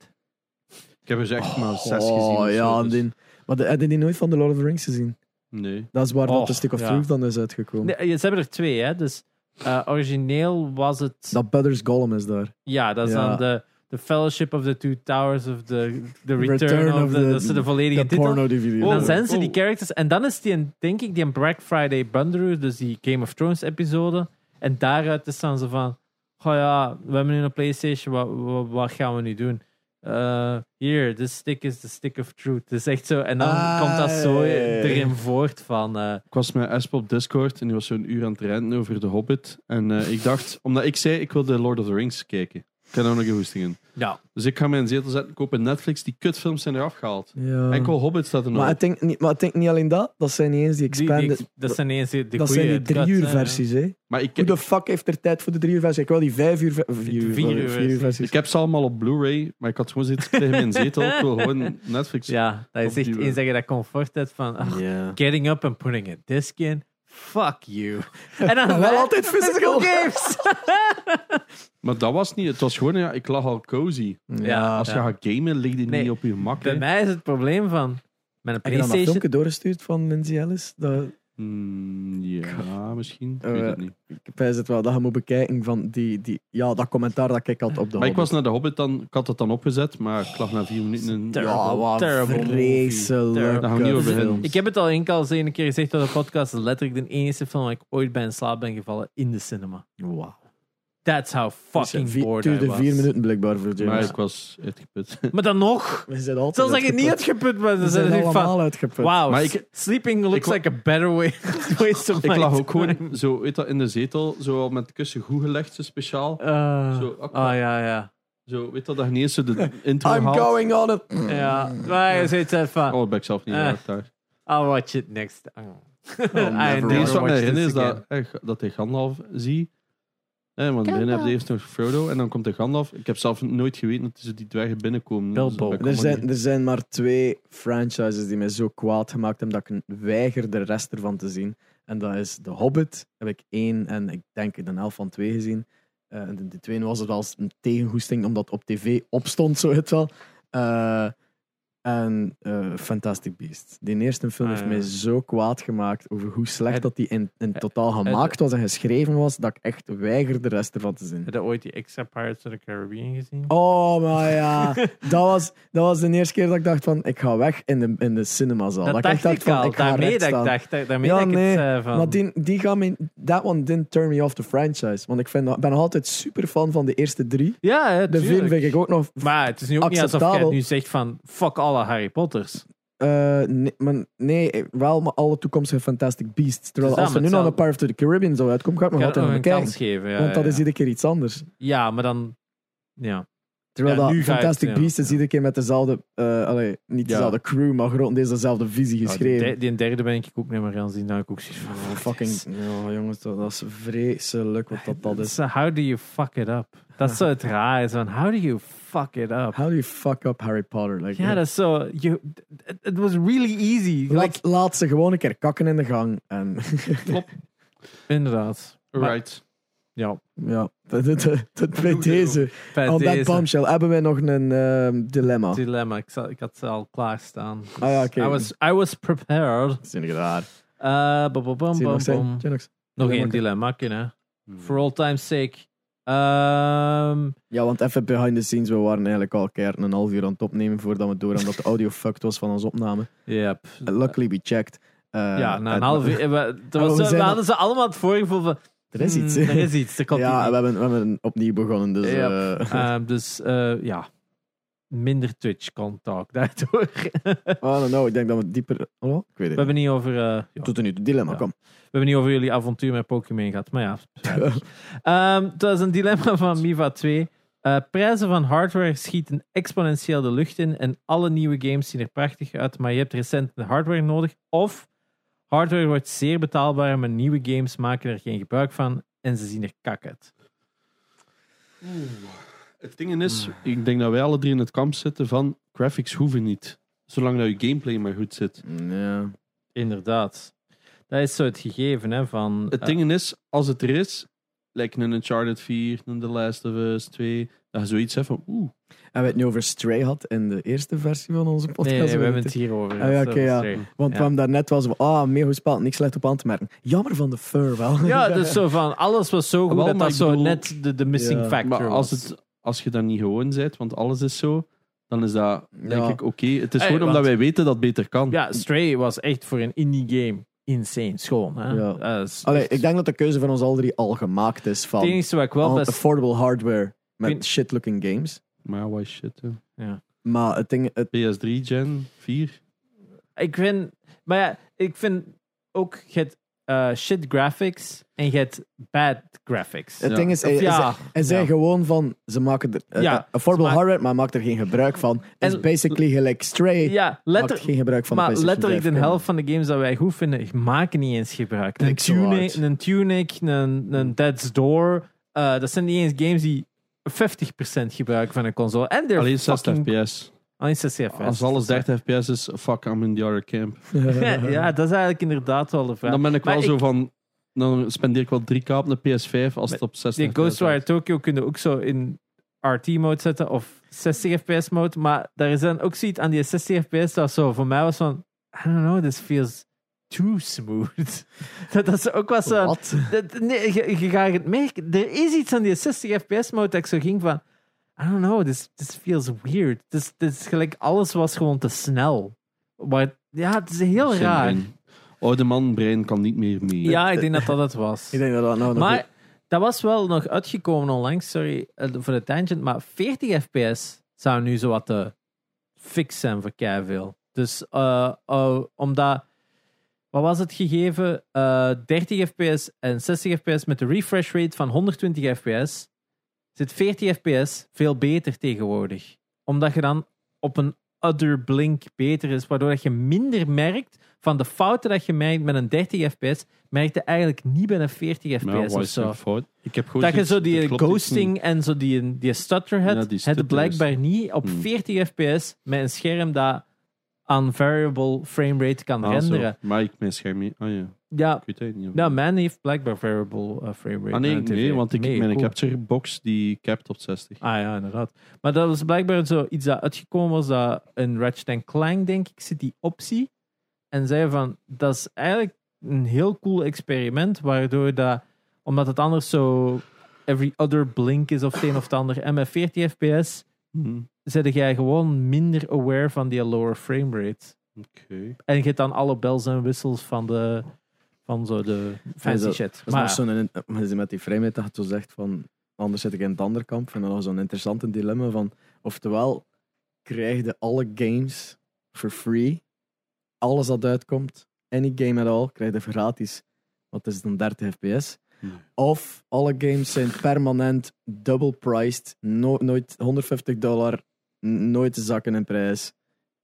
Ik heb er dus echt maar zes gezien.
Oh ja,
dus-
die. Maar de, heb je die nooit van de Lord of the Rings gezien?
Nee.
Dat is waar dat de Stick of
ja.
Truth dan is uitgekomen.
Nee, ze hebben er twee, hè. Dus eh, origineel was het...
Dat Butters Gollum is daar.
Ja, dat is
Ja.
dan de, de Fellowship of the Two Towers of the, the Return,
Return
of,
of
the...
the-
dat is de volledige
De
titel.
porno-DVD.
En dan
Oh,
zijn ze die
oh.
characters. En dan is die, een, denk ik, die een Black Friday Bandaroo, dus die Game of Thrones episode. En daaruit is dan zo van... oh ja, we hebben nu een PlayStation, wat, wat, wat gaan we nu doen? Eh, Hier, this stick is the stick of truth. Het is echt zo, en dan
Ah,
komt dat zo erin voort van. eh,
Ik was met Esp op Discord en die was zo'n uur aan het renten over The Hobbit. En eh, ik dacht, omdat ik zei, ik wil de Lord of the Rings kijken. Ik heb daar nog een goesting in.
ja,
Dus ik ga mijn zetel zetten, kopen Netflix. Die kutfilms zijn eraf gehaald.
Ja.
Enkel Hobbit staat er nog
Maar ik, denk niet, maar ik denk niet alleen dat. Dat zijn niet eens die
die, die,
expanded...
dat zijn eens de
dat zijn die drie uur
hè.
versies, hè.
Maar ik,
Hoe de fuck heeft er tijd voor de drie uur versie? Ik wil die vijf uur... Vier uur,
Vier uur
vier uur
versie.
versies.
ik heb ze allemaal op Blu-ray, maar ik had gewoon zitten tegen mijn zetel. Ik wil gewoon Netflix.
Ja, dat is echt
Opnieuw,
eens dat je dat comfort hebt van
Ja.
getting up and putting a disc in. Fuck you. [LAUGHS] En dan
wel altijd physical.
games. [LAUGHS]
Maar dat was niet. Het was gewoon, ja, ik lag al cozy.
Ja,
Als je gaat gamen, lig je
Nee,
niet op je gemak.
Bij
hè.
mij is het probleem van met een
Heb je dan dat
PlayStation.
filmpje doorgestuurd van Lindsay Ellis? Dat,
Hmm, ja, misschien. Ik
Eh,
weet het niet.
ik pijs het wel dat je moet bekijken van die, die, ja, dat commentaar dat ik had op de
Maar ik
Hobbit.
was naar de Hobbit dan, ik had het dan opgezet, maar ik lag na vier minuten in.
Terrible,
Ja, wat
terrible movie.
vreselijk.
Terrible.
Daar gaan we niet over
films.
beginnen.
Ik heb het al enkel eens een keer gezegd op de podcast. Is letterlijk de enige film waar ik ooit bij in slaap ben gevallen in de cinema.
Wow.
That's how fucking
vier,
bored I
duurde
was.
vier minuten blijkbaar voor James.
Maar ik was uitgeput. [LAUGHS]
Maar dan nog.
We zijn altijd
Zelfs dat je niet
uitgeput.
bent.
We zijn allemaal uitgeput.
wow,
Maar ik-
sleeping looks
ik
like a better way [LAUGHS] waste of
Ik lag ook gewoon zo, weet dat, in de zetel, zo al met kussen goed gelegd, zo speciaal.
Uh,
Zo, ook-
oh ja, ja.
Zo, weet dat, dat je niet eens zo de [LAUGHS] intro
I'm
haalt.
going on it.
Ja, maar je zelf van,
Oh, dat ben ik zelf niet
Eh.
erg daar.
I'll watch it next time.
never
I
watch
Het enige wat
watch
me
this
herinner is dat, eh, dat hij Gandalf zie. Eh, want binnen heb je eerst nog Frodo en dan komt de Gandalf. Ik heb zelf nooit geweten dat zo die dwergen binnenkomen.
Bilbo.
Dus
Er zijn, er zijn maar twee franchises die mij zo kwaad gemaakt hebben dat ik weiger de rest ervan te zien. En dat is The Hobbit, heb ik één en ik denk de helft van twee gezien. Eh, en de, de tweede was het wel eens een tegengoesting omdat het op tv opstond, zo het wel. Eh, en eh, Fantastic Beasts. Die eerste film
Ah,
heeft
ja.
mij zo kwaad gemaakt over hoe slecht
Het-
dat die in, in totaal gemaakt was en geschreven was, dat ik echt weiger de rest ervan te zien.
Heb je ooit die extra Pirates of the Caribbean gezien?
Oh, maar ja. [LAUGHS] dat, was, dat was de eerste keer dat ik dacht van, ik ga weg in de, in de cinemazaal.
dat
ik
dacht ik
van,
al.
ik ga
daarmee dat ik dacht, dat- daarmee
Ja,
dat ik
nee,
het van...
Maar die, die gaan me, that one didn't turn me off the franchise. Want ik vind, dat- ben nog altijd super fan van de eerste drie.
ja, hè,
De vier
tuurlijk.
vind ik ook nog...
Maar het is nu ook niet alsof jij nu zegt van fuck alle Harry Potters.
eh, nee, maar, nee, wel maar alle toekomstige Fantastic Beasts. Terwijl
Dus
als er nu nog een Pirate of the Caribbean zou uitkomen, ga ik nog
Ik ga
altijd
een kans geven. Ja,
Want dat
ja.
is iedere keer iets anders.
ja, maar dan... Ja.
Terwijl
Ja,
dat Fantastic
ja.
Beasts is iedere keer met dezelfde... eh allee, niet
Ja.
dezelfde crew, maar grotendeels dezelfde visie
Ja, die,
geschreven.
de- die derde ben ik ook niet meer gaan zien. Heb ik ook zoiets van...
Oh,
fuck
fucking, ja, jongens, dat, dat is vreselijk wat dat, dat is.
So how do you fuck it up? Dat is zo het raar. is Van, how do you fuck it up?
How do you fuck up Harry Potter? Like,
Ja, dat is zo... you- It, it was really easy.
laat,
Like,
laat ze gewoon een keer kakken in de gang. En [LAUGHS]
inderdaad. Maar-
Right.
Ja,
ja, dat- dat- dat- dat- bij deze,
bij
that
deze
bombshell, hebben wij nog een ehm, dilemma.
dilemma. Ik, zal, ik had ze al klaarstaan. Dus
Ah ja, oké.
I, was, I was prepared.
Dat is.
Uh,
Zie je
bum,
nog zijn?
bum.
Zie je nog-
één dilemma.
Hmm.
For all time's sake. Ehm,
Ja, want even behind the scenes, we waren eigenlijk al keer een half uur aan het opnemen voordat we door hadden dat de audio [LAUGHS] fucked was van onze opname.
yep.
Luckily we checked. Uh,
ja, na een
en-
half uur. We, [LAUGHS] er
we
was zo- we,
zijn al-
hadden ze allemaal het voorgevoel van...
Er is iets.
Er is iets, er [LAUGHS] komt
Ja, we hebben, we hebben opnieuw begonnen, dus...
Ja.
eh,
Ehm, [LAUGHS] dus eh, ja, minder Twitch-contact daardoor. we
oh, no, no, ik denk dat we dieper... Oh, ik weet het
hebben niet over... eh, ja,
Tot nu toe, dilemma,
Ja.
kom.
We hebben niet over jullie avontuur met Pokémon gehad, maar ja. spijtig. [LAUGHS] Ehm, is een dilemma van Miva 2. Eh, prijzen van hardware schieten exponentieel de lucht in en alle nieuwe games zien er prachtig uit, maar je hebt recent hardware nodig. Of hardware wordt zeer betaalbaar, maar nieuwe games maken er geen gebruik van en ze zien er kak uit.
Het ding is, ik denk dat wij alle drie in het kamp zitten van graphics hoeven niet. Zolang dat je gameplay maar goed zit.
Ja.
Inderdaad. Dat is zo het gegeven hè, van...
Het
eh,
ding is, als het er is, lijkt een Uncharted 4, een The Last of Us 2, dat je zoiets hebt van oeh.
Hebben we het nu over Stray had in de eerste versie van onze podcast?
nee, nee, we hebben het hierover.
Ah, ja,
Dat is
oké, ja.
straight.
Want
Ja.
we hebben daarnet was van, ah, mega goed spel, niks slecht op aan te merken. Jammer van de fur wel.
Ja, [LAUGHS] dus zo van, alles was zo goed
Wel,
dat dat zo
bedoel-
net de, de missing
Ja.
factor
Maar als,
was.
het, als je daar niet gewoon bent, want alles is zo, dan is dat denk
Ja.
ik oké. Het is
Hey,
gewoon omdat wij weten dat het beter kan.
Ja, Stray was echt voor een indie game insane schoon. Hè?
Ja.
Dat is
Allee,
echt-
ik denk dat de keuze van ons al drie al gemaakt is
het
van
enige wat ik wel
al-
best...
affordable hardware met
Vind-
shit-looking games.
Maar ja, why shit. hè.
Ja.
Maar het ding, het,
PS3 Gen 4.
Ik vind... Maar ja, ik vind ook... Je hebt eh, shit graphics en je hebt bad graphics.
het
Ja.
ding is,
ja,
zei
ja.
gewoon van, ze maken er eh,
Ja,
eh, affordable
ze maken-
hardware, maar maakt er geen gebruik van. Het is
En-
basically gelijk Stray,
Ja,
maakt
letter,
geen gebruik van
maar
de
letterlijk de
5.
helft van de games dat wij goed vinden, maken niet eens gebruik. Een Tunic, een, tunic, een, een Dead's Door, eh, dat zijn niet eens games die 50% gebruiken van een console. En they're
Alleen 60
fucking- Alleen 60 fps.
Als alles 30 fps is, fuck, I'm in the other camp. [LAUGHS]
ja, dat is eigenlijk inderdaad wel de vraag.
Dan ben ik
Maar
wel zo van... Dan spendeer ik wel 3k op een PS5 als het op 60
Die
fps
Ghostwire
is.
Tokyo kun je ook zo in RT-mode zetten of 60 fps mode. Maar daar is dan ook zoiets aan die 60 fps dat zo voor mij was van, I don't know, this feels too smooth. [LAUGHS] dat, dat is ook wel zo.
Wat?
Dat, nee, je, je gaat het merken. Er is iets aan die 60 fps mode dat ik zo ging van, I don't know, this, this feels weird. This, this is gelijk, alles was gewoon te snel. Maar ja, het is heel
Geen
raar.
brein. Oude man brein kan niet meer mee.
Ja, ik denk dat dat het was. [LAUGHS]
Ik denk dat dat nou nog
Maar dat was wel nog uitgekomen onlangs, sorry eh, voor de tangent, maar 40 fps zou nu zo wat te fix zijn voor veel. Dus eh, eh, omdat, wat was het gegeven? Eh 30 fps en 60 fps met de refresh rate van 120 fps zit 40 fps veel beter tegenwoordig. Omdat je dan op een other blink beter is, waardoor dat je minder merkt van de fouten dat je merkt met een 30 fps, merk je eigenlijk niet bij een 40
Maar
fps of zo.
fout? Ik heb gewoon
Dat je zo die ghosting en zo die, die stutter
Ja, die
het blijkbaar niet op
Hmm.
40 fps met een scherm dat aan variable frame rate kan.
Ah, zo.
renderen.
Maar ik mijn scherm niet. Ah ja,
Ja,
ik weet het niet.
ja, mijn heeft blijkbaar variable uh, frame rate.
ah nee, nee, want ik
Nee,
mijn
cool.
capture box die capt op 60.
Ah ja, inderdaad. Maar dat was blijkbaar zo iets dat uitgekomen was dat in Ratchet Clank, denk ik, zit die optie. En zei van, dat is eigenlijk een heel cool experiment, waardoor dat, omdat het anders zo every other blink is of het een of het ander, en met 40 fps
Hm,
zit jij gewoon minder aware van die lower frame rate.
Oké.
En je hebt dan alle bells en whistles van de van zo de fancy
dat-
shit.
Dat is
Maar
nog zo'n, maar met die frame rate dat je zo zegt van, anders zit ik in het andere kamp. En dan nog zo'n interessante dilemma van, oftewel, krijg je alle games for free, alles dat uitkomt, any game at all, krijg je gratis, wat is dan 30 fps.
Nee.
Of alle games zijn permanent double priced, no- nooit 150 dollar, nooit te zakken in prijs,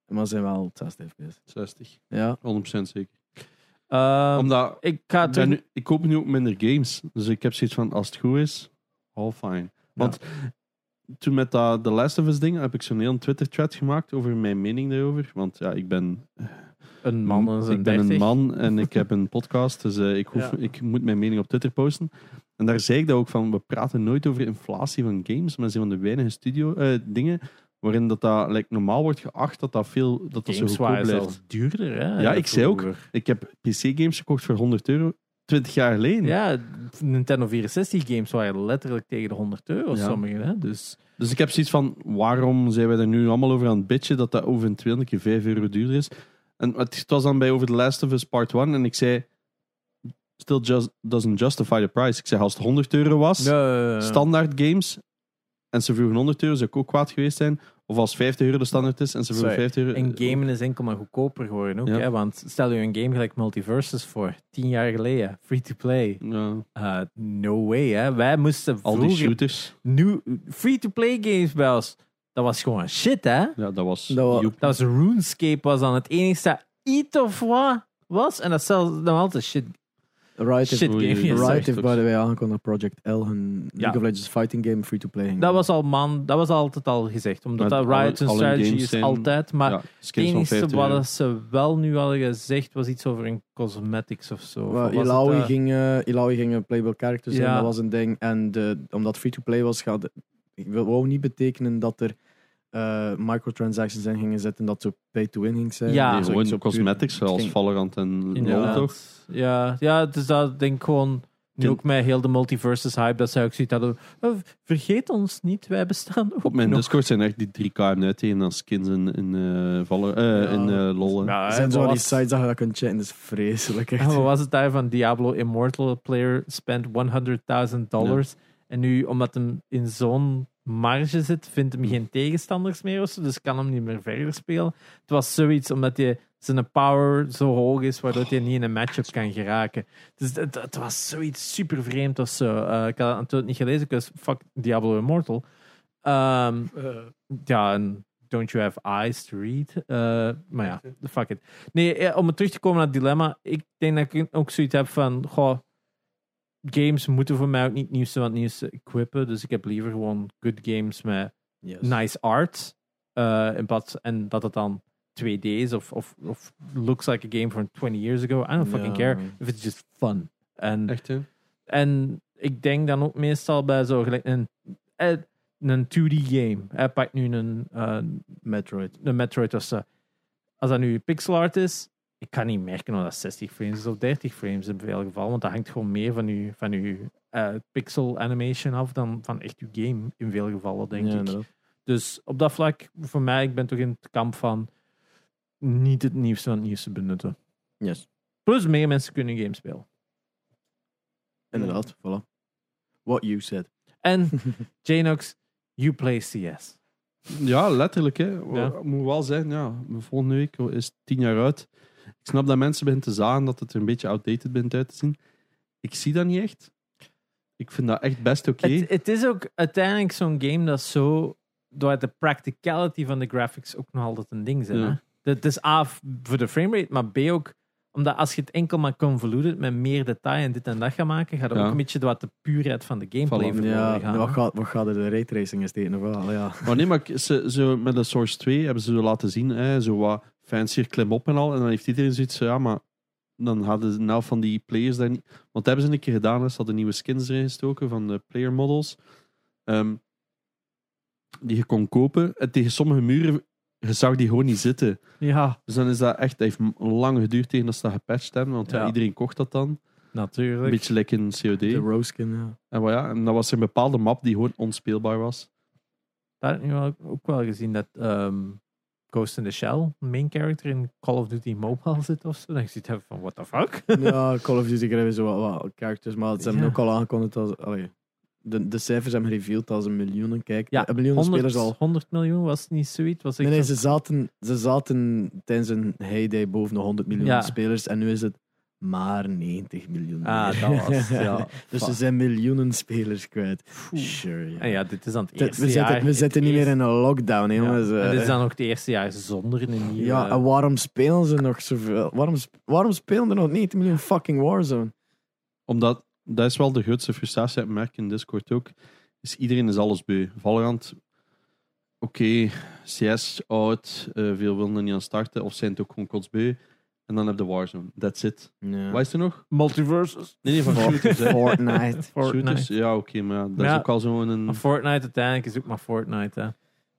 maar zijn wel 60 fps.
60.
Ja,
100% zeker.
Ehm,
Omdat
ik ga terug...
nu, ik koop nu ook minder games. Dus ik heb zoiets van, als het goed is, all fine. Want toen met dat The Last of Us ding heb ik zo'n heel Twitter-thread gemaakt over mijn mening daarover. Want ja, ik ben,
een man
ik ben
30.
een man en ik heb een podcast. Dus eh, ik, hoef, [LAUGHS]
Ja.
ik moet mijn mening op Twitter posten. En daar zei ik dat ook van, we praten nooit over inflatie van games. Maar dat is een van de weinige studio eh, dingen waarin dat, dat like, normaal wordt geacht dat dat, veel, dat, dat zo goedkoop blijft.
duurder. Hè,
Ja, ik zei ook. Ik heb PC-games gekocht voor 100 euro 20 jaar geleden.
Ja, Nintendo 64 games waren letterlijk tegen de 100 euro,
Ja.
sommige. Hè? Dus
Dus ik heb zoiets van, waarom zijn wij er nu allemaal over aan het bitchen dat dat over een 200 keer 5 euro duurder is? En het, het was dan bij over The Last of Us Part 1 en ik zei, still just doesn't justify the price. Ik zei, als het 100 euro was,
ja,
standaard games, en ze vroegen 100 euro, zou ik ook kwaad geweest zijn. Of als 50 euro de standaard is en ze vroegen
Sorry,
50 euro.
En gamen is enkel maar goedkoper geworden ook.
Ja.
Hè? Want stel je een game gelijk Multiverses voor, tien jaar geleden, free to play.
Ja,
Uh, no way, hè. Wij moesten
al die shooters.
nieuw free-to-play games bij ons. Dat was gewoon shit, hè.
Ja, dat was...
Dat
was RuneScape was dan het enige dat iets of wat was. En dat is zelfs nog altijd shit,
Riot heeft,
shit game. Ja, sorry.
Riot heeft by the way aangekondigd dat Project L, hun
Ja.
League of Legends fighting game, free-to-play. ging
Dat was al man, dat was altijd al gezegd. Omdat dat Riot hun
alle
strategy
games
is
zijn-
altijd. Maar het enige
50 euro.
wat ze wel nu hadden gezegd was iets over een cosmetics of zo. Of
Well, Ilaoi, ging, eh, Ilaoi ging een playable character zijn,
Ja.
dat was een ding. En de, omdat free-to-play was, gaat, ik wil wou niet betekenen dat er eh, microtransactions in gingen zitten, dat zo pay-to-win ging zijn.
Ja.
Nee, gewoon
zo puur-
cosmetics, zoals Valorant en LoL toch?
Ja, ja, dus dat denk ik gewoon Nu ook met heel de multiverses hype, dat zij ook zoiets hadden. "Oh, vergeet ons niet, wij bestaan ook
Op mijn
nog."
Discord zijn echt die 3K uiteen als skins in, in, eh, vallen, eh,
Ja.
in LOL. hè.
Ja,
Er zijn zo die sites dat je dat kunt chatten, dat is vreselijk. Echt.
Wat was het daar van Diablo Immortal player spent 100.000 dollars. En nu, omdat hem in zo'n marge zit, vindt hem geen tegenstanders meer of zo, dus kan hem niet meer verder spelen. Het was zoiets omdat hij zijn power zo hoog is, waardoor hij niet in een matchup kan geraken. Dus het, het was zoiets super vreemd of zo. Eh, ik had het natuurlijk niet gelezen, ik was fuck Diablo Immortal. Ehm, ja, en don't you have eyes to read? Eh, maar ja, fuck it. Nee, eh, om terug te komen naar het dilemma. Ik denk dat ik ook zoiets heb van, goh, games moeten voor mij ook niet het nieuwste van het nieuwste equippen. Dus ik heb liever gewoon good games met
Yes.
nice art. eh, in plaats, en dat het dan 2D is of, of, of looks like a game from 20 years ago. I don't fucking care if it's just fun. En
Echt, hè?
en ik denk dan ook meestal bij zo gelijk een, eh, een 2D game. Hij pakt nu een, eh,
Metroid.
een Metroid of zo. Als dat nu pixel art is, ik kan niet merken of dat 60 frames is of 30 frames in veel gevallen. Want dat hangt gewoon meer van uw, van uw eh, pixel animation af dan van echt uw game in veel gevallen, denk
Ja,
ik.
inderdaad.
Dus op dat vlak, voor mij, ik ben toch in het kamp van niet het nieuwste van het nieuwste benutten.
Yes.
Plus, meer mensen kunnen game spelen.
Inderdaad, voilà. What you said.
En [LAUGHS] Janox, you play CS.
Ja, letterlijk. Hè.
Ja.
Ik moet wel zeggen, ja, volgende week is tien jaar uit. Ik snap dat mensen beginnen te zagen dat het er een beetje outdated begint uit te zien. Ik zie dat niet echt. Ik vind dat echt best oké.
Het, het is ook uiteindelijk zo'n game dat zo, door de practicality van de graphics ook nog altijd een ding zijn.
Ja.
Hè? Het is A voor de framerate, maar B ook omdat als je het enkel maar convoluted met meer detail en dit en dat gaat maken, gaat het
Ja.
ook een beetje door de puurheid van de gameplay verloren
Ja,
gaan.
wat gaat, wat gaat er de raytracing tegen? Nog wel, ja.
Maar nee, maar ze, zo, met de Source 2 hebben ze zo laten zien, hè, zo wat fancier klim op en al. En dan heeft iedereen zoiets van, ja, maar dan hadden ze nou van die players daar niet... Want dat hebben ze een keer gedaan, hè. ze hadden nieuwe skins erin gestoken van de player models. Ehm, die je kon kopen. En tegen sommige muren, je zag die gewoon niet zitten.
Ja,
Dus dan is dat echt, dat heeft lang geduurd tegen dat ze dat gepatcht hebben, want ja.
Ja.
iedereen kocht dat dan. Een
natuurlijk.
beetje lekker in COD.
De Roskin, ja.
En, ja, en dat was een bepaalde map die gewoon onspeelbaar was.
Daar heb ik nu ook wel gezien dat ehm, Ghost in the Shell, main character in Call of Duty Mobile [LAUGHS] zit of zo. Dan zit je van, what the fuck? [LAUGHS]
ja, Call of Duty hebben zo wat, wat characters, maar ze hebben
Ja.
ook al aangekondigd als... Allee, de, de cijfers hebben gereveeld als een miljoenen kijk.
Ja,
een miljoen
100,
spelers al.
100 miljoen was het niet zoiets. Was
Nee, nee, ze zaten, ze zaten tijdens een heyday boven de 100 miljoen
Ja.
spelers en nu is het maar 90 miljoen.
Ah, dat [LAUGHS] was, ja.
dus ze zijn miljoenen spelers kwijt.
Oeh.
Sure, ja.
En ja, dit is dan het eerste
we zitten,
jaar.
we
het
zitten niet meer in een lockdown, hè,
Ja.
jongens.
En dit is
Eh,
dan ook het eerste jaar zonder een nieuwe...
Ja, en waarom spelen ze nog zoveel? Waarom, waarom spelen er nog 90 miljoen fucking Warzone?
Omdat, dat is wel de grootste frustratie, ik merk in Discord ook, is iedereen is alles beu. Valorant, oké, CS, oud, eh, veel willen er niet aan starten, of zijn het ook gewoon kotsbeu. En dan heb je Warzone, that's it.
Ja.
Wat is er nog?
Multiverses.
Nee, nee, van shooters. hè.
Fortnite. [LAUGHS]
Fortnite.
Shooters, ja, oké, maar ja, dat
Ja.
is ook al zo'n... Een...
Maar Fortnite uiteindelijk is ook maar Fortnite, hè.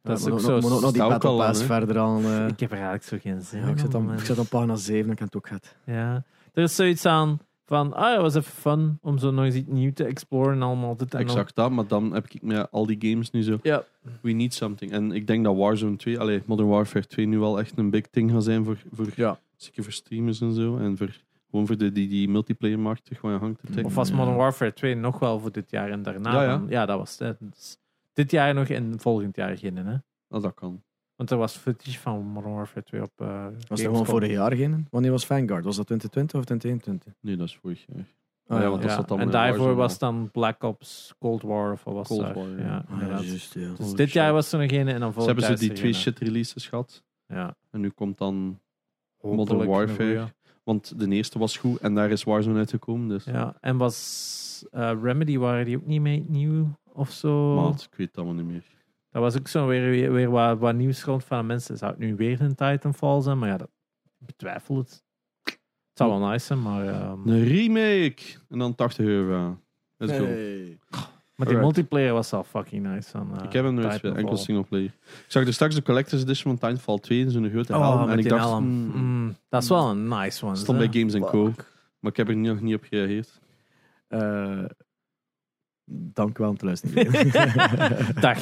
Dat is ook zo...
moet ook nog die
stout
Battle
al aan,
Pass
hè.
verder aan. eh.
Ik heb er eigenlijk zo geen zin
ja, ik,
in
zit dan, ik zit op pagina 7 ik heb het ook gehad.
Ja. Er is zoiets aan van, ah, het was even fun om zo nog eens iets nieuws te exploren en allemaal dit en
Exact dat, maar dan heb ik met al die games nu zo...
Ja.
We need something. En ik denk dat Warzone 2, allee, Modern Warfare 2 nu wel echt een big thing gaat zijn voor, voor,
Ja.
Zeker voor streamers en zo. En voor, gewoon voor de, die, die multiplayer markt terug gewoon aan hangt te trekken.
Of was. Modern Warfare 2 nog wel voor dit jaar en daarna
Ja, ja.
dan? Ja, dat was het. Dus dit jaar nog en volgend jaar geen, hè.
Ah, dat kan.
Want er was footage van Modern Warfare 2 op eh
Was er
Gamescom.
gewoon vorig jaar geen? Wanneer was Vanguard? Was dat 2020 of 2021?
Nee, dat is vorig jaar.
Ah,
ja, want dat zat dan
en daarvoor was dan Black Ops Cold War of wat was
Cold
daar?
War, ja.
ja,
Ah, ja.
Dus
Holy
dit jaar was er nog een en dan
Ze
volgend
hebben
jaar
ze die
is er
twee shit releases gehad.
Ja,
En nu komt dan Modern Warfare.
goeie.
Want de eerste was goed en daar is Warzone uitgekomen. Dus
Ja, en was eh, Remedy, waren die ook niet mee nieuw of zo?
maat, ik weet het allemaal niet meer.
Dat was ook zo weer, weer, weer wat, wat nieuws rond van de mensen. Zou het nu weer een Titanfall zijn? Maar ja, dat ik betwijfel het. Het zou wel nice zijn, maar... ehm,
Een remake! En dan 80 euro. Let's go.
Hey.
Maar die
Alright.
multiplayer was al fucking nice. Van, eh,
Ik heb hem nooit gespeeld,
Titanfall.
enkel singleplayer. Ik zag er straks de Collector's Edition van Titanfall 2 in zo'n grote
Oh,
helm.
met
En ik
die
dacht,
helm.
hmm,
Mm, dat is wel een nice one.
stond bij Games Co. Maar ik heb er nog niet op gereageerd.
Eh, dank wel om te luisteren. [LAUGHS]
Dag.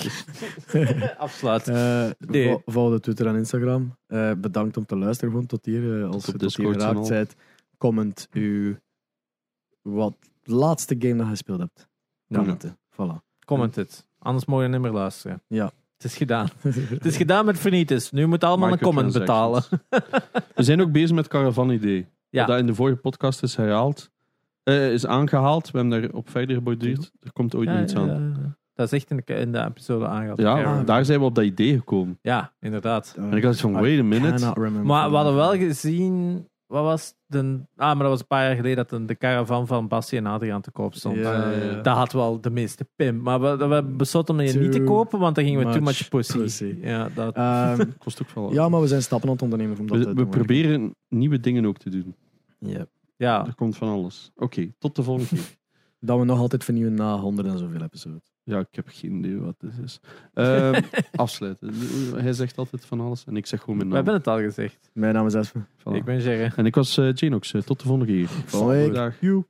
Afsluiten.
Eh,
Nee.
vo- Volg de Twitter en Instagram. Eh, bedankt om te luisteren gewoon tot hier. Eh, als
op
je tot hier
Discord en
geraakt
al.
bent, comment uw wat laatste game dat je gespeeld hebt. Commenten. Voilà.
Comment het. Anders mogen je niet meer luisteren.
Ja.
Het is gedaan. [LAUGHS] Het is gedaan met Venitus. Nu moet allemaal een comment betalen.
We zijn ook bezig met Caravan Idee.
Ja.
Dat in de vorige podcast is herhaald. eh, is aangehaald. We hebben daarop verder geborduurd. Er komt ooit
Ja,
iets aan.
ja, dat is echt in de, in de episode aangehaald.
Ja, daar zijn we op dat idee gekomen.
ja, inderdaad.
En ik had van, wait a minute.
Maar we hadden wel gezien... Wat was de... Ah, maar dat was een paar jaar geleden dat de, de caravan van Bassie en Adriaan te koop stond.
Ja, ja.
Dat had wel de meeste pim. Maar we, we besloten om die
Too
niet te kopen, want dan gingen we too
much
pussy.
pussy.
Ja, dat...
Ehm, [LAUGHS]
Kost ook wel.
ja, maar we zijn stappen aan het ondernemen. Om dat
we
te
we
doen,
proberen nieuwe dingen ook te doen.
Ja.
ja.
Er komt van alles. Oké, tot de volgende keer. [LAUGHS]
Dat we nog altijd vernieuwen na honderd en zoveel episodes.
Ja, ik heb geen idee wat dit is. Ehm, [LAUGHS] afsluiten. Hij zegt altijd van alles en ik zeg gewoon mijn
We
naam.
hebben het al gezegd.
Mijn naam is Espen.
Voilà.
Ik ben Jerry.
En ik was eh Janox. Eh, tot de volgende keer.
Volgende.
Dag.
Joe.